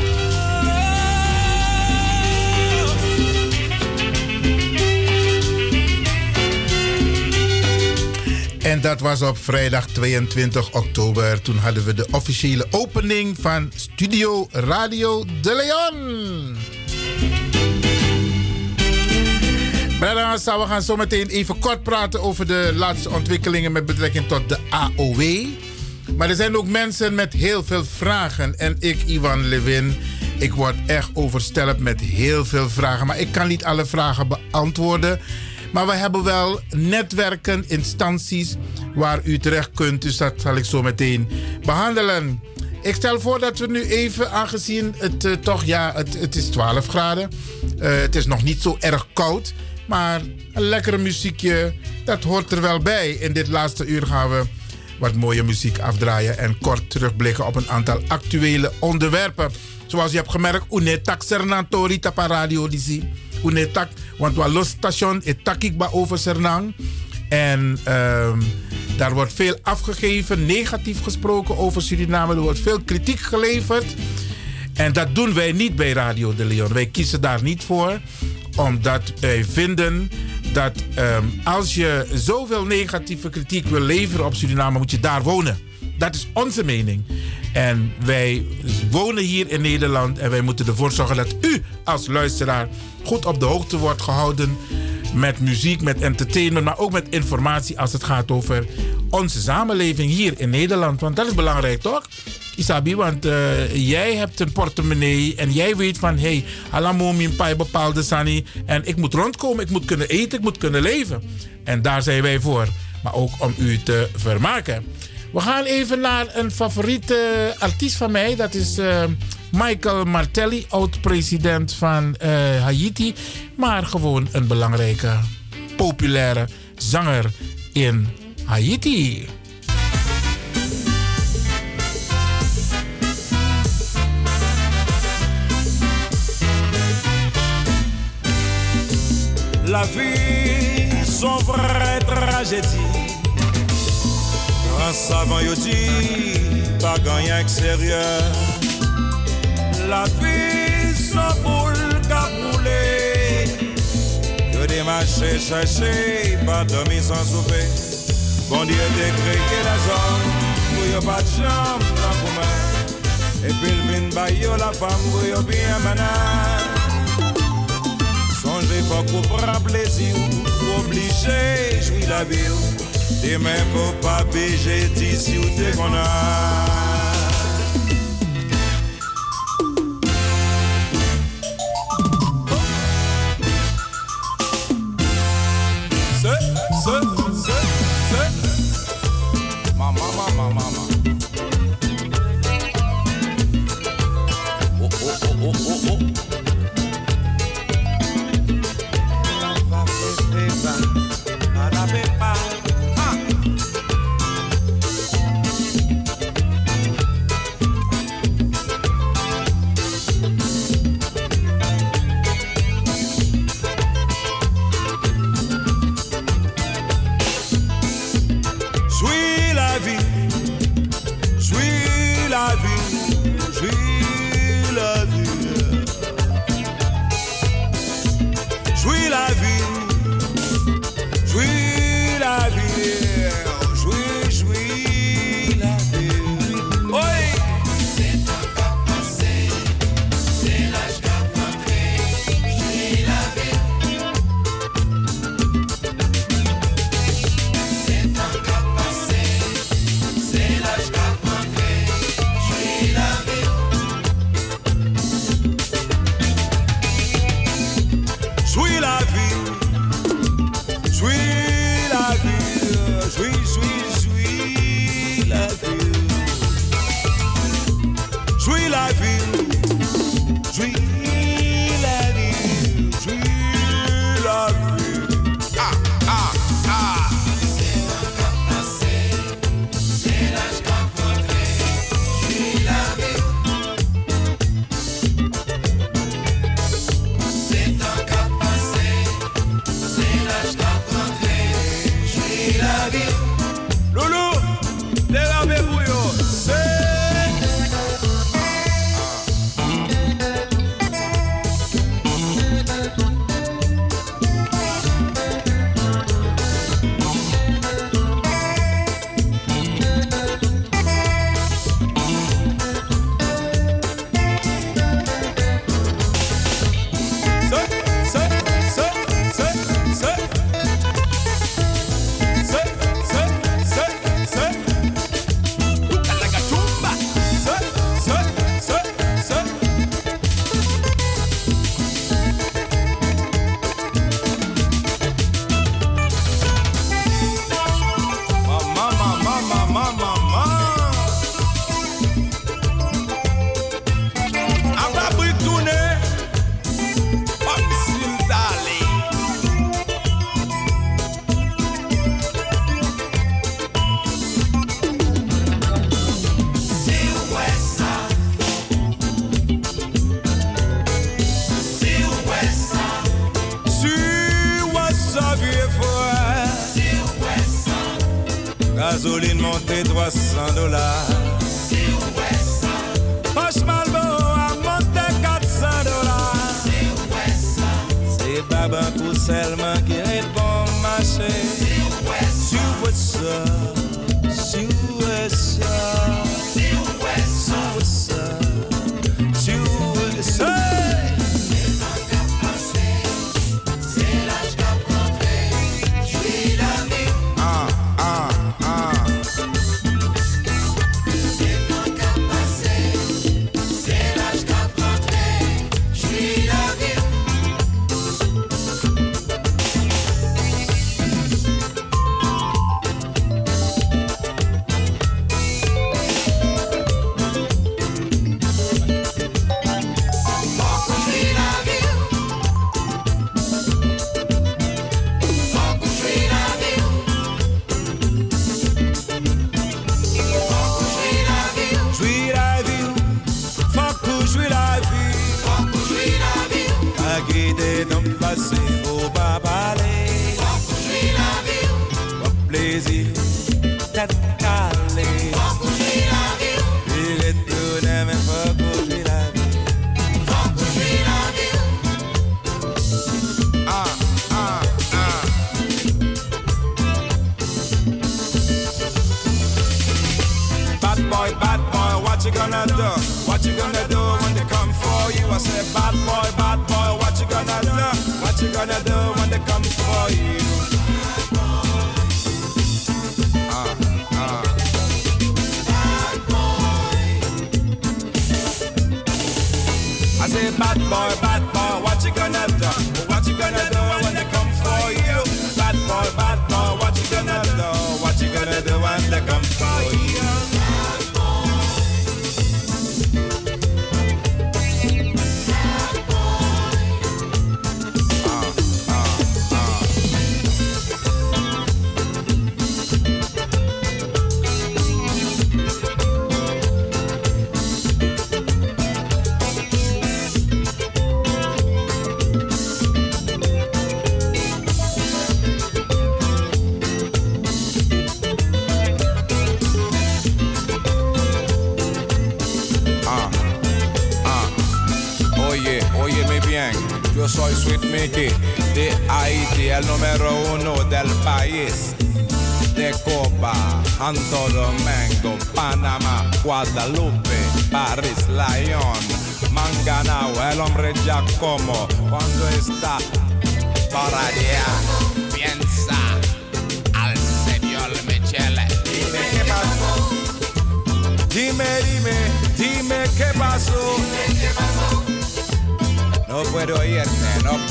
En dat was op vrijdag 22 oktober. Toen hadden we de officiële opening van Studio Radio De Leon. Brada, we gaan zo meteen even kort praten over de laatste ontwikkelingen met betrekking tot de AOW. Maar er zijn ook mensen met heel veel vragen. En ik, Ivan Levin, ik word echt overstelpt met heel veel vragen. Maar ik kan niet alle vragen beantwoorden. Maar we hebben wel netwerken, instanties waar u terecht kunt. Dus dat zal ik zo meteen behandelen. Ik stel voor dat we nu even, aangezien het eh, toch, ja, het, het is 12 graden. Eh, het is nog niet zo erg koud. Maar een lekkere muziekje, dat hoort er wel bij. In dit laatste uur gaan we wat mooie muziek afdraaien en kort terugblikken op een aantal actuele onderwerpen. Zoals je hebt gemerkt, Unetak Sernatori Tapa Radio. Unetak, want we los station etak ba over Sernang. En ehm, daar wordt veel afgegeven, negatief gesproken over Suriname. Er wordt veel kritiek geleverd. En dat doen wij niet bij Radio de Leon. Wij kiezen daar niet voor, omdat wij vinden dat ehm, als je zoveel negatieve kritiek wil leveren op Suriname, moet je daar wonen. Dat is onze mening. En wij wonen hier in Nederland en wij moeten ervoor zorgen dat u als luisteraar goed op de hoogte wordt gehouden met muziek, met entertainment, maar ook met informatie als het gaat over onze samenleving hier in Nederland. Want dat is belangrijk, toch? Isabi, want eh, jij hebt een portemonnee en jij weet van, hé, hey, min pai bepaalde sani en ik moet rondkomen, ik moet kunnen eten, ik moet kunnen leven. En daar zijn wij voor, maar ook om u te vermaken. We gaan even naar een favoriete artiest van mij, dat is eh, Michael Martelly, oud-president van eh, Haiti, maar gewoon een belangrijke, populaire zanger in Haiti. La vie, son vraie tragédie. En savant, il dit, pas gagner extérieur. La vie se fout, elle a démarché, Je pas dormi sans souffer. Bon Dieu, tu la de l'argent, pour que tu pas de chambre, pour que. Et puis le vin, il la femme, pour que tu n'y aies pas de pas couper un plaisir, obligé, je la vie. Te men pou papi, jè ti si ou te konan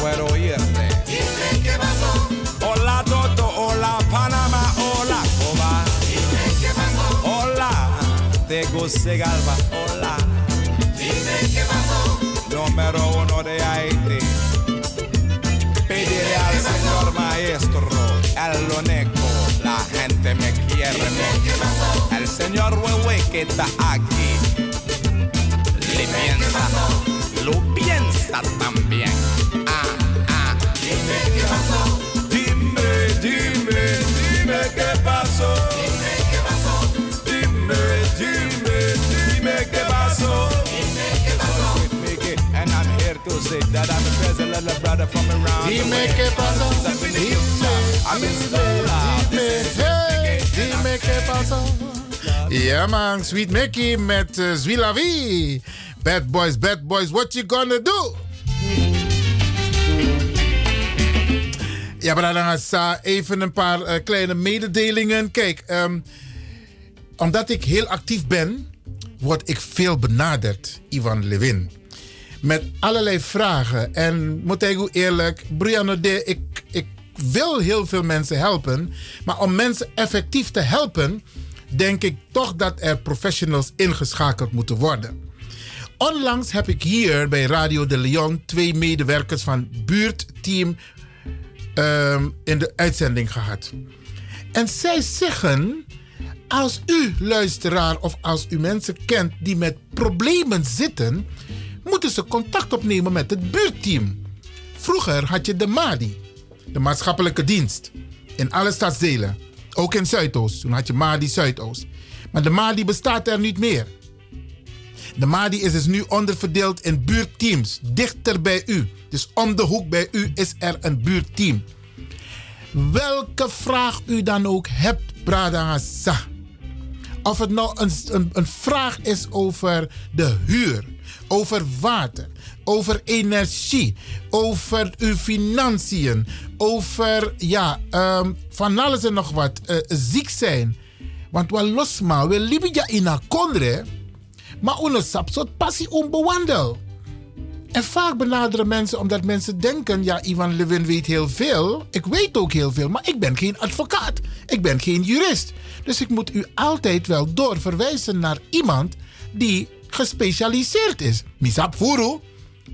puedo. Hola Toto, hola Panamá, hola Cuba. Dime qué pasó. Hola Tegucigalpa, hola. Dime qué pasó. Número uno de Haití. Pediré al señor maestro, el único, la gente me quiere. El señor Huehue que está aquí, le piensa, lo piensa también. That I'm best little brother from around Dime qué pasó. Dime, dime, dime qué pasó. Ja man, Sweet Mickey met uh, Zwila Wie. Bad boys, bad boys, what you gonna do? Ja, maar dan gaan even een paar eh, kleine mededelingen. Kijk, ehm, omdat ik heel actief ben, word ik veel benaderd, Ivan Levin. Met allerlei vragen. En moet ik eerlijk, Brianna de, ik, ik wil heel veel mensen helpen. Maar om mensen effectief te helpen, denk ik toch dat er professionals ingeschakeld moeten worden. Onlangs heb ik hier bij Radio de Leon twee medewerkers van buurtteam ehm, in de uitzending gehad. En zij zeggen, als u luisteraar of als u mensen kent die met problemen zitten, moeten ze contact opnemen met het buurtteam. Vroeger had je de MADI, de maatschappelijke dienst, in alle stadsdelen. Ook in Zuidoost. Toen had je Madi Zuidoost. Maar de Madi bestaat er niet meer. De Madi is dus nu onderverdeeld in buurteams. Dichter bij u. Dus om de hoek bij u is er een buurteam. Welke vraag u dan ook hebt, Bradangasa. Of het nou een, een, vraag is over de huur, over water, over energie, over uw financiën, over ja, ehm, van alles en nog wat, eh, ziek zijn. Want we losma, we libya in een kondre, maar een soort passie onbewandel. En vaak benaderen mensen omdat mensen denken: ja, Ivan Levin weet heel veel. Ik weet ook heel veel, maar ik ben geen advocaat. Ik ben geen jurist. Dus ik moet u altijd wel doorverwijzen naar iemand die gespecialiseerd is. Misap Furu.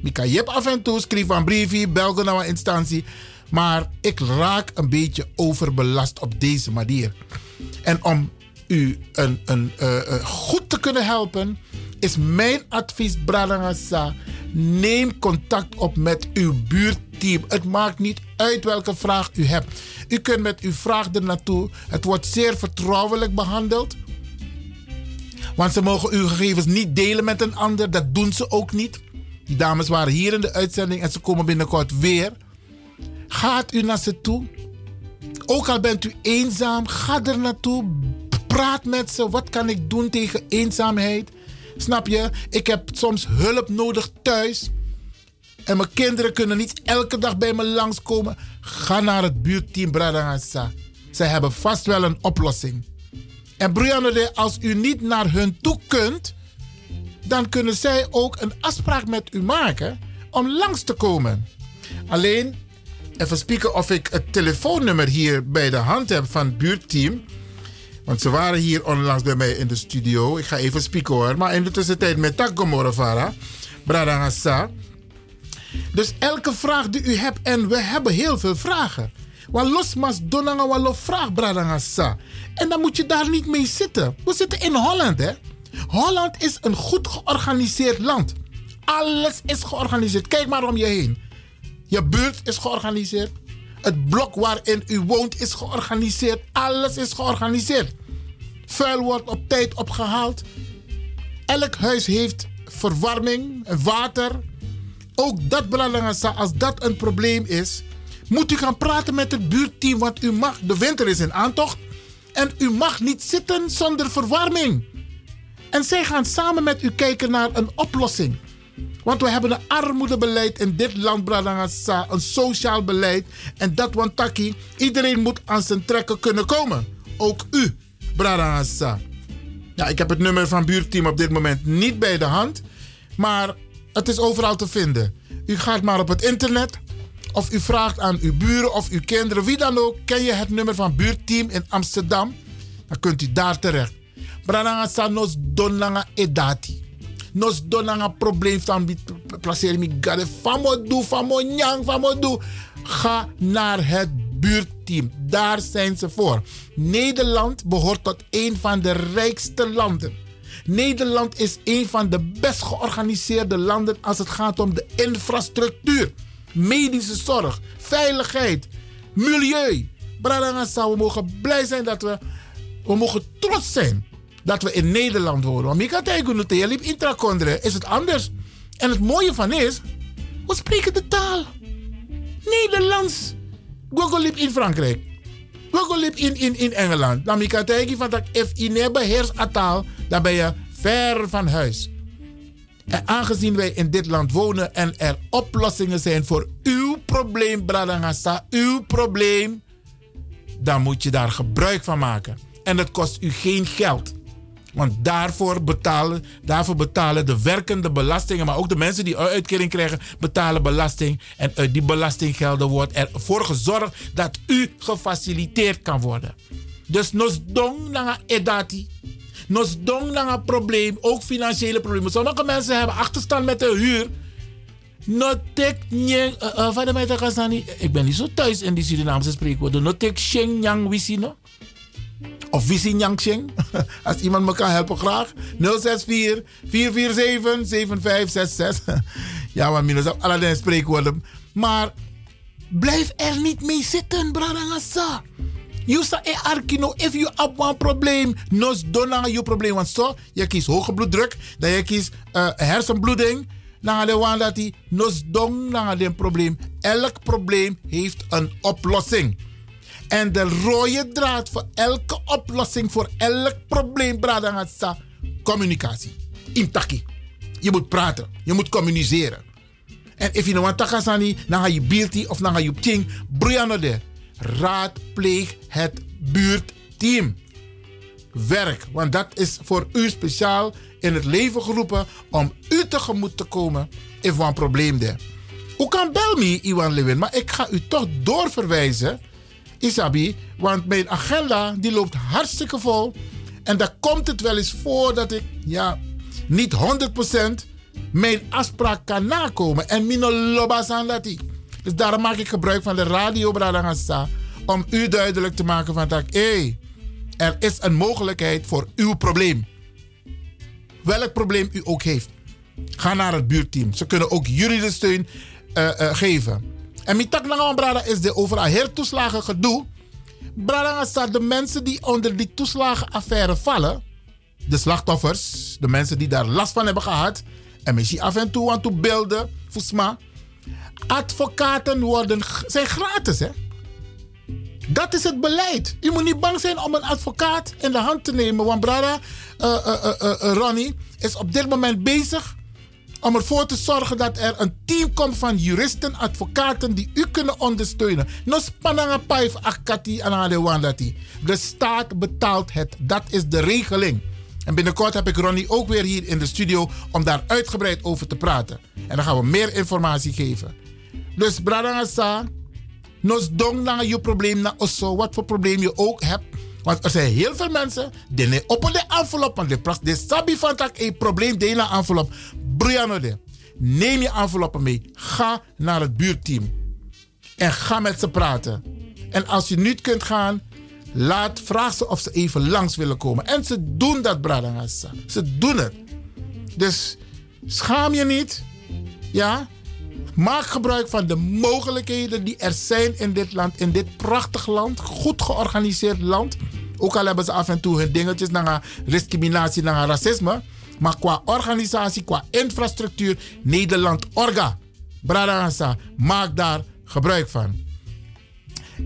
Mika Jep af en toe schrijf een briefje, belgen naar een instantie. Maar ik raak een beetje overbelast op deze manier. En om u een, een, uh, uh, goed te kunnen helpen, is mijn advies, Bradangasa. Neem contact op met uw buurteam. Het maakt niet uit welke vraag u hebt. U kunt met uw vraag er naartoe. Het wordt zeer vertrouwelijk behandeld. Want ze mogen uw gegevens niet delen met een ander. Dat doen ze ook niet. Die dames waren hier in de uitzending en ze komen binnenkort weer. Gaat u naar ze toe. Ook al bent u eenzaam, ga er naartoe. Praat met ze. Wat kan ik doen tegen eenzaamheid? Snap je? Ik heb soms hulp nodig thuis. En mijn kinderen kunnen niet elke dag bij me langskomen. Ga naar het buurteam Bradangasa. Zij hebben vast wel een oplossing. En Brianne, als u niet naar hun toe kunt, dan kunnen zij ook een afspraak met u maken om langs te komen. Alleen, even spieken of ik het telefoonnummer hier bij de hand heb van het buurteam. Want ze waren hier onlangs bij mij in de studio. Ik ga even spieken hoor. Maar in de tussentijd met Takgomorofara, Bradangasa. Dus elke vraag die u hebt, en we hebben heel veel vragen. Wat los mas donanga walo vraag bradangasa. En dan moet je daar niet mee zitten. We zitten in Holland, hè? Holland is een goed georganiseerd land. Alles is georganiseerd. Kijk maar om je heen. Je buurt is georganiseerd. Het blok waarin u woont is georganiseerd. Alles is georganiseerd. Vuil wordt op tijd opgehaald. Elk huis heeft verwarming, water. Ook dat belangrijk als dat een probleem is, moet u gaan praten met het buurteam. Want u mag, de winter is in aantocht. En u mag niet zitten zonder verwarming. En zij gaan samen met u kijken naar een oplossing. Want we hebben een armoedebeleid in dit land, Bradangasa. Een sociaal beleid. En dat wantaki, iedereen moet aan zijn trekken kunnen komen. Ook u, Bradangasa. Ja, ik heb het nummer van buurteam op dit moment niet bij de hand. Maar het is overal te vinden. U gaat maar op het internet. Of u vraagt aan uw buren of uw kinderen, wie dan ook. Ken je het nummer van buurteam in Amsterdam? Dan kunt u daar terecht. Bradangasa nos donanga edati nos donanga probleem van placeren mi gade. Famo do famo nyang famo do ga naar het buurteam daar zijn ze voor. Nederland behoort tot een van de rijkste landen. Nederland is een van de best georganiseerde landen als het gaat om de infrastructuur. Medische zorg veiligheid milieu. We mogen blij zijn dat we we mogen trots zijn dat we in Nederland wonen. Want Mika Tijgunute, liep intrakondre, is het anders. En het mooie van is, we spreken de taal. Nederlands. Google liep in Frankrijk. Google liep in, in, in Engeland. Dan Mika van dat if je beheerst a taal, dan ben je ver van huis. En aangezien wij in dit land wonen en er oplossingen zijn voor uw probleem, Bradangasa, uw probleem, dan moet je daar gebruik van maken. En het kost u geen geld. Want daarvoor betalen, daarvoor betalen de werkende belastingen, maar ook de mensen die uitkering krijgen, betalen belasting. En uit die belastinggelden wordt ervoor gezorgd dat u gefaciliteerd kan worden. Dus nos dong na edati. Nos dong een probleem, ook financiële problemen. Sommige mensen hebben achterstand met de huur. Notek nyeng, uh, uh, ik ben niet zo thuis in die Surinaamse spreekwoorden. Notek sheng nyang wisino of Visi Nyangching. *laughs* Als iemand me kan helpen, graag. 064 447 7566. ja, maar minus op allerlei spreekwoorden. Maar blijf er niet mee zitten, Bradangasa. You sa e arkino if you have one probleem, nos dona je probleem. Want zo, je kiest hoge bloeddruk, dan je kiest uh, hersenbloeding. Dan de wan dat die nos dong dan een probleem. Elk probleem heeft een oplossing. En de rode draad voor elke oplossing, voor elk probleem, brada sa communicatie. Intaki. Je moet praten, je moet communiceren. En if je nou takasani, dan ga je beelty of dan ga je ting, de. Raadpleeg het buurtteam. Werk, want dat is voor u speciaal in het leven geroepen om u tegemoet te komen if een probleem is. U kan bel me, Iwan Lewin, maar ik ga u toch doorverwijzen, Isabi, want mijn agenda die loopt hartstikke vol. En daar komt het wel eens voor dat ik, ja, niet 100% mijn afspraak kan nakomen. En mino lobas aan. Dus daarom maak ik gebruik van de radio. Om u duidelijk te maken van dat hey, er is een mogelijkheid voor uw probleem. Welk probleem u ook heeft. Ga naar het buurteam. Ze kunnen ook juridische steun uh, uh, geven. En met tak brada is de overal heel toeslagen gedoe. Brada de mensen die onder die toeslagenaffaire vallen. De slachtoffers, de mensen die daar last van hebben gehad. En misschien af en toe aan toe beelden, volgens Advocaten worden, zijn gratis, hè? Dat is het beleid. U moet niet bang zijn om een advocaat in de hand te nemen. Want brada, uh, uh, uh, Ronnie is op dit moment bezig om ervoor te zorgen dat er een team komt van juristen, advocaten die u kunnen ondersteunen. No spananga paif akati anadewandati. De staat betaalt het. Dat is de regeling. En binnenkort heb ik Ronnie ook weer hier in de studio om daar uitgebreid over te praten. En dan gaan we meer informatie geven. Dus Bradangasa, nos dong na je probleem na osso, wat voor probleem je ook hebt. Want er zijn heel veel mensen die op de envelop, want de, de sabi van een probleem de na envelop. Neem je enveloppen mee. Ga naar het buurteam. En ga met ze praten. En als je niet kunt gaan, laat, vraag ze of ze even langs willen komen. En ze doen dat, Bradangasa. Ze doen het. Dus schaam je niet. Ja? Maak gebruik van de mogelijkheden die er zijn in dit land, in dit prachtig land, goed georganiseerd land. Ook al hebben ze af en toe hun dingetjes naar discriminatie, naar racisme. Maar qua organisatie, qua infrastructuur, Nederland Orga. Bradangasa, maak daar gebruik van.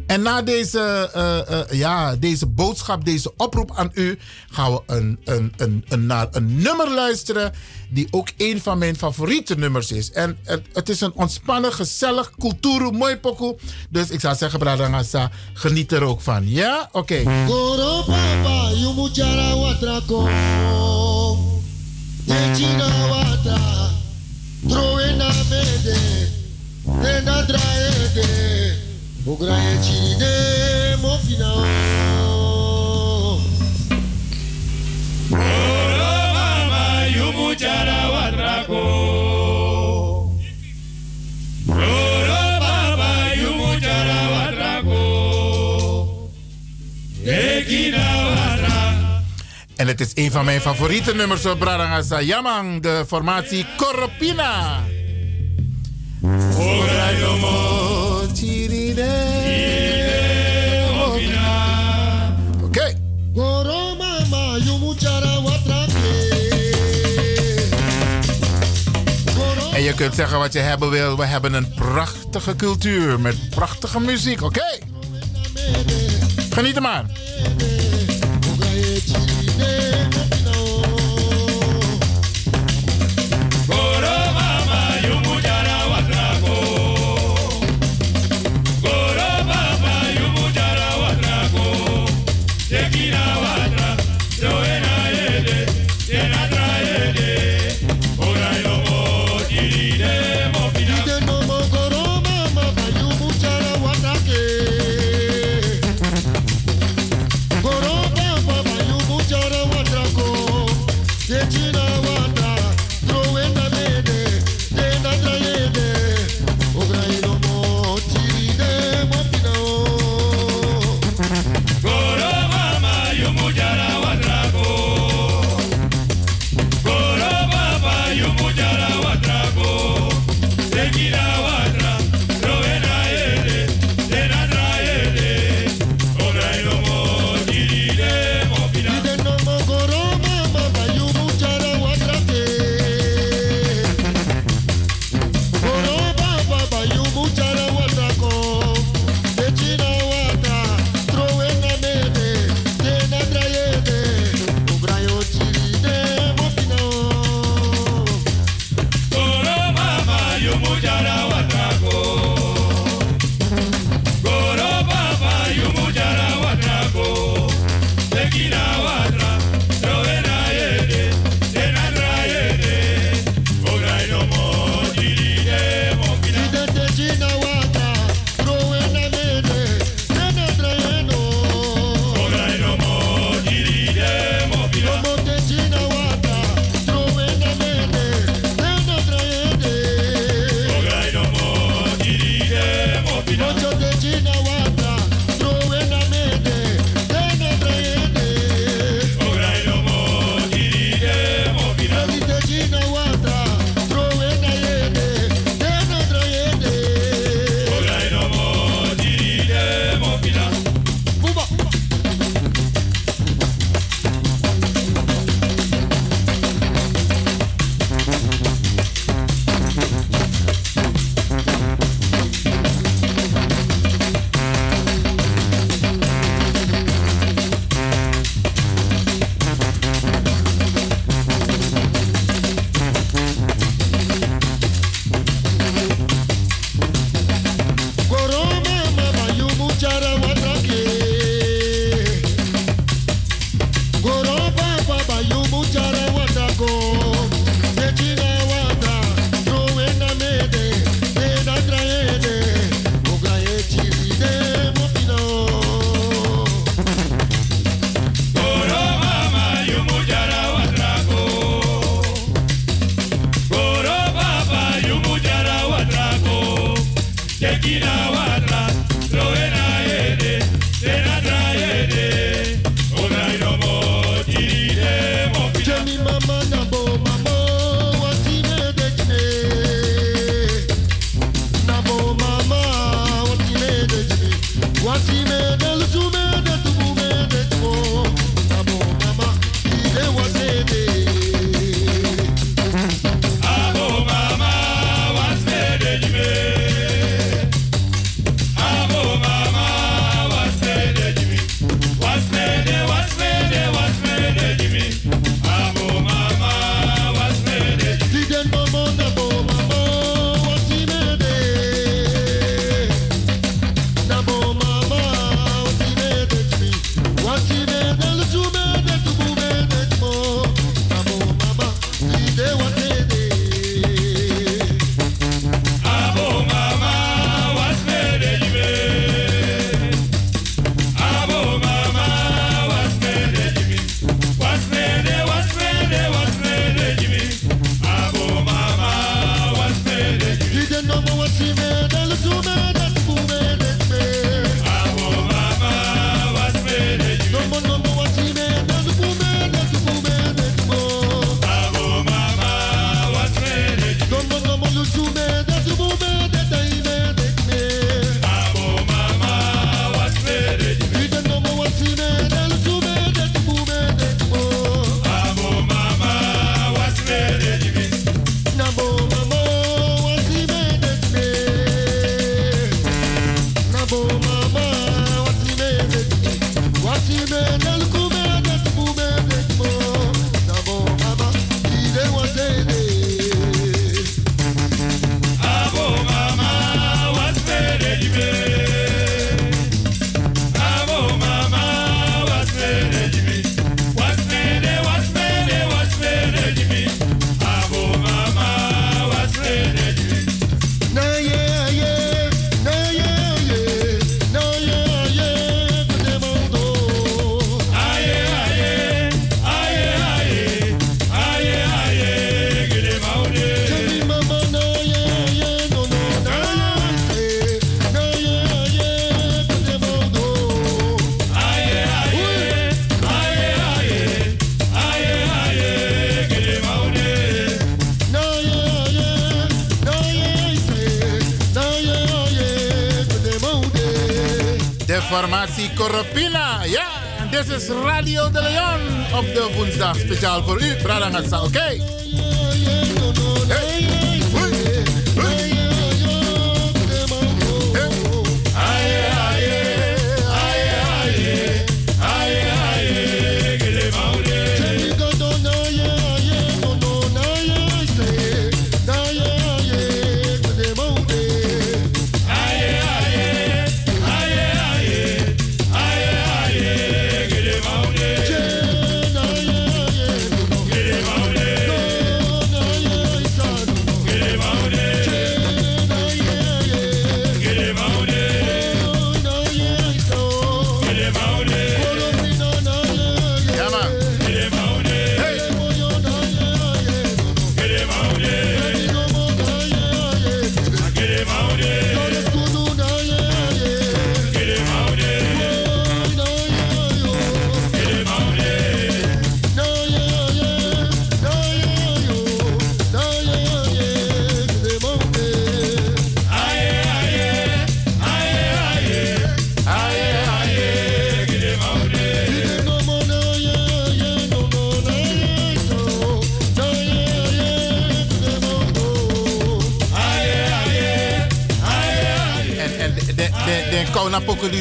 En na deze, uh, uh, ja, deze boodschap, deze oproep aan u, gaan we een, een, een, een, naar een nummer luisteren. Die ook een van mijn favoriete nummers is. En het, het is een ontspannen, gezellig, cultuur, mooi pokoe. Dus ik zou zeggen, Bradangasa, geniet er ook van. Ja? Oké. Okay. Ograye chine mo final. Oro mama yumuchara watrako. Oro mama yumuchara watrako. Ekina watra. En het is een van mijn favoriete nummers op Bradangasa Yamang, de formatie Koropina. En je kunt zeggen wat je hebben wil. We hebben een prachtige cultuur met prachtige muziek. Oké. Okay. Geniet er maar.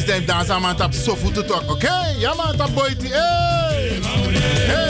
Poko die zijn daar samen tap so voeten toch. Oké, ja man, tap boyti. Hey. Hey.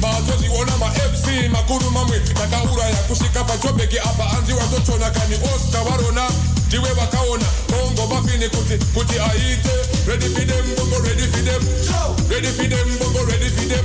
bazozviona mafc makuru mamwe takauraya kusvika pajobheki apa hanzi watotona kani osta varona ndiwe vakaona bongo mafini kuti kuti aite. Redi fidem bongo redi fidem redi fidem bongo redi fidem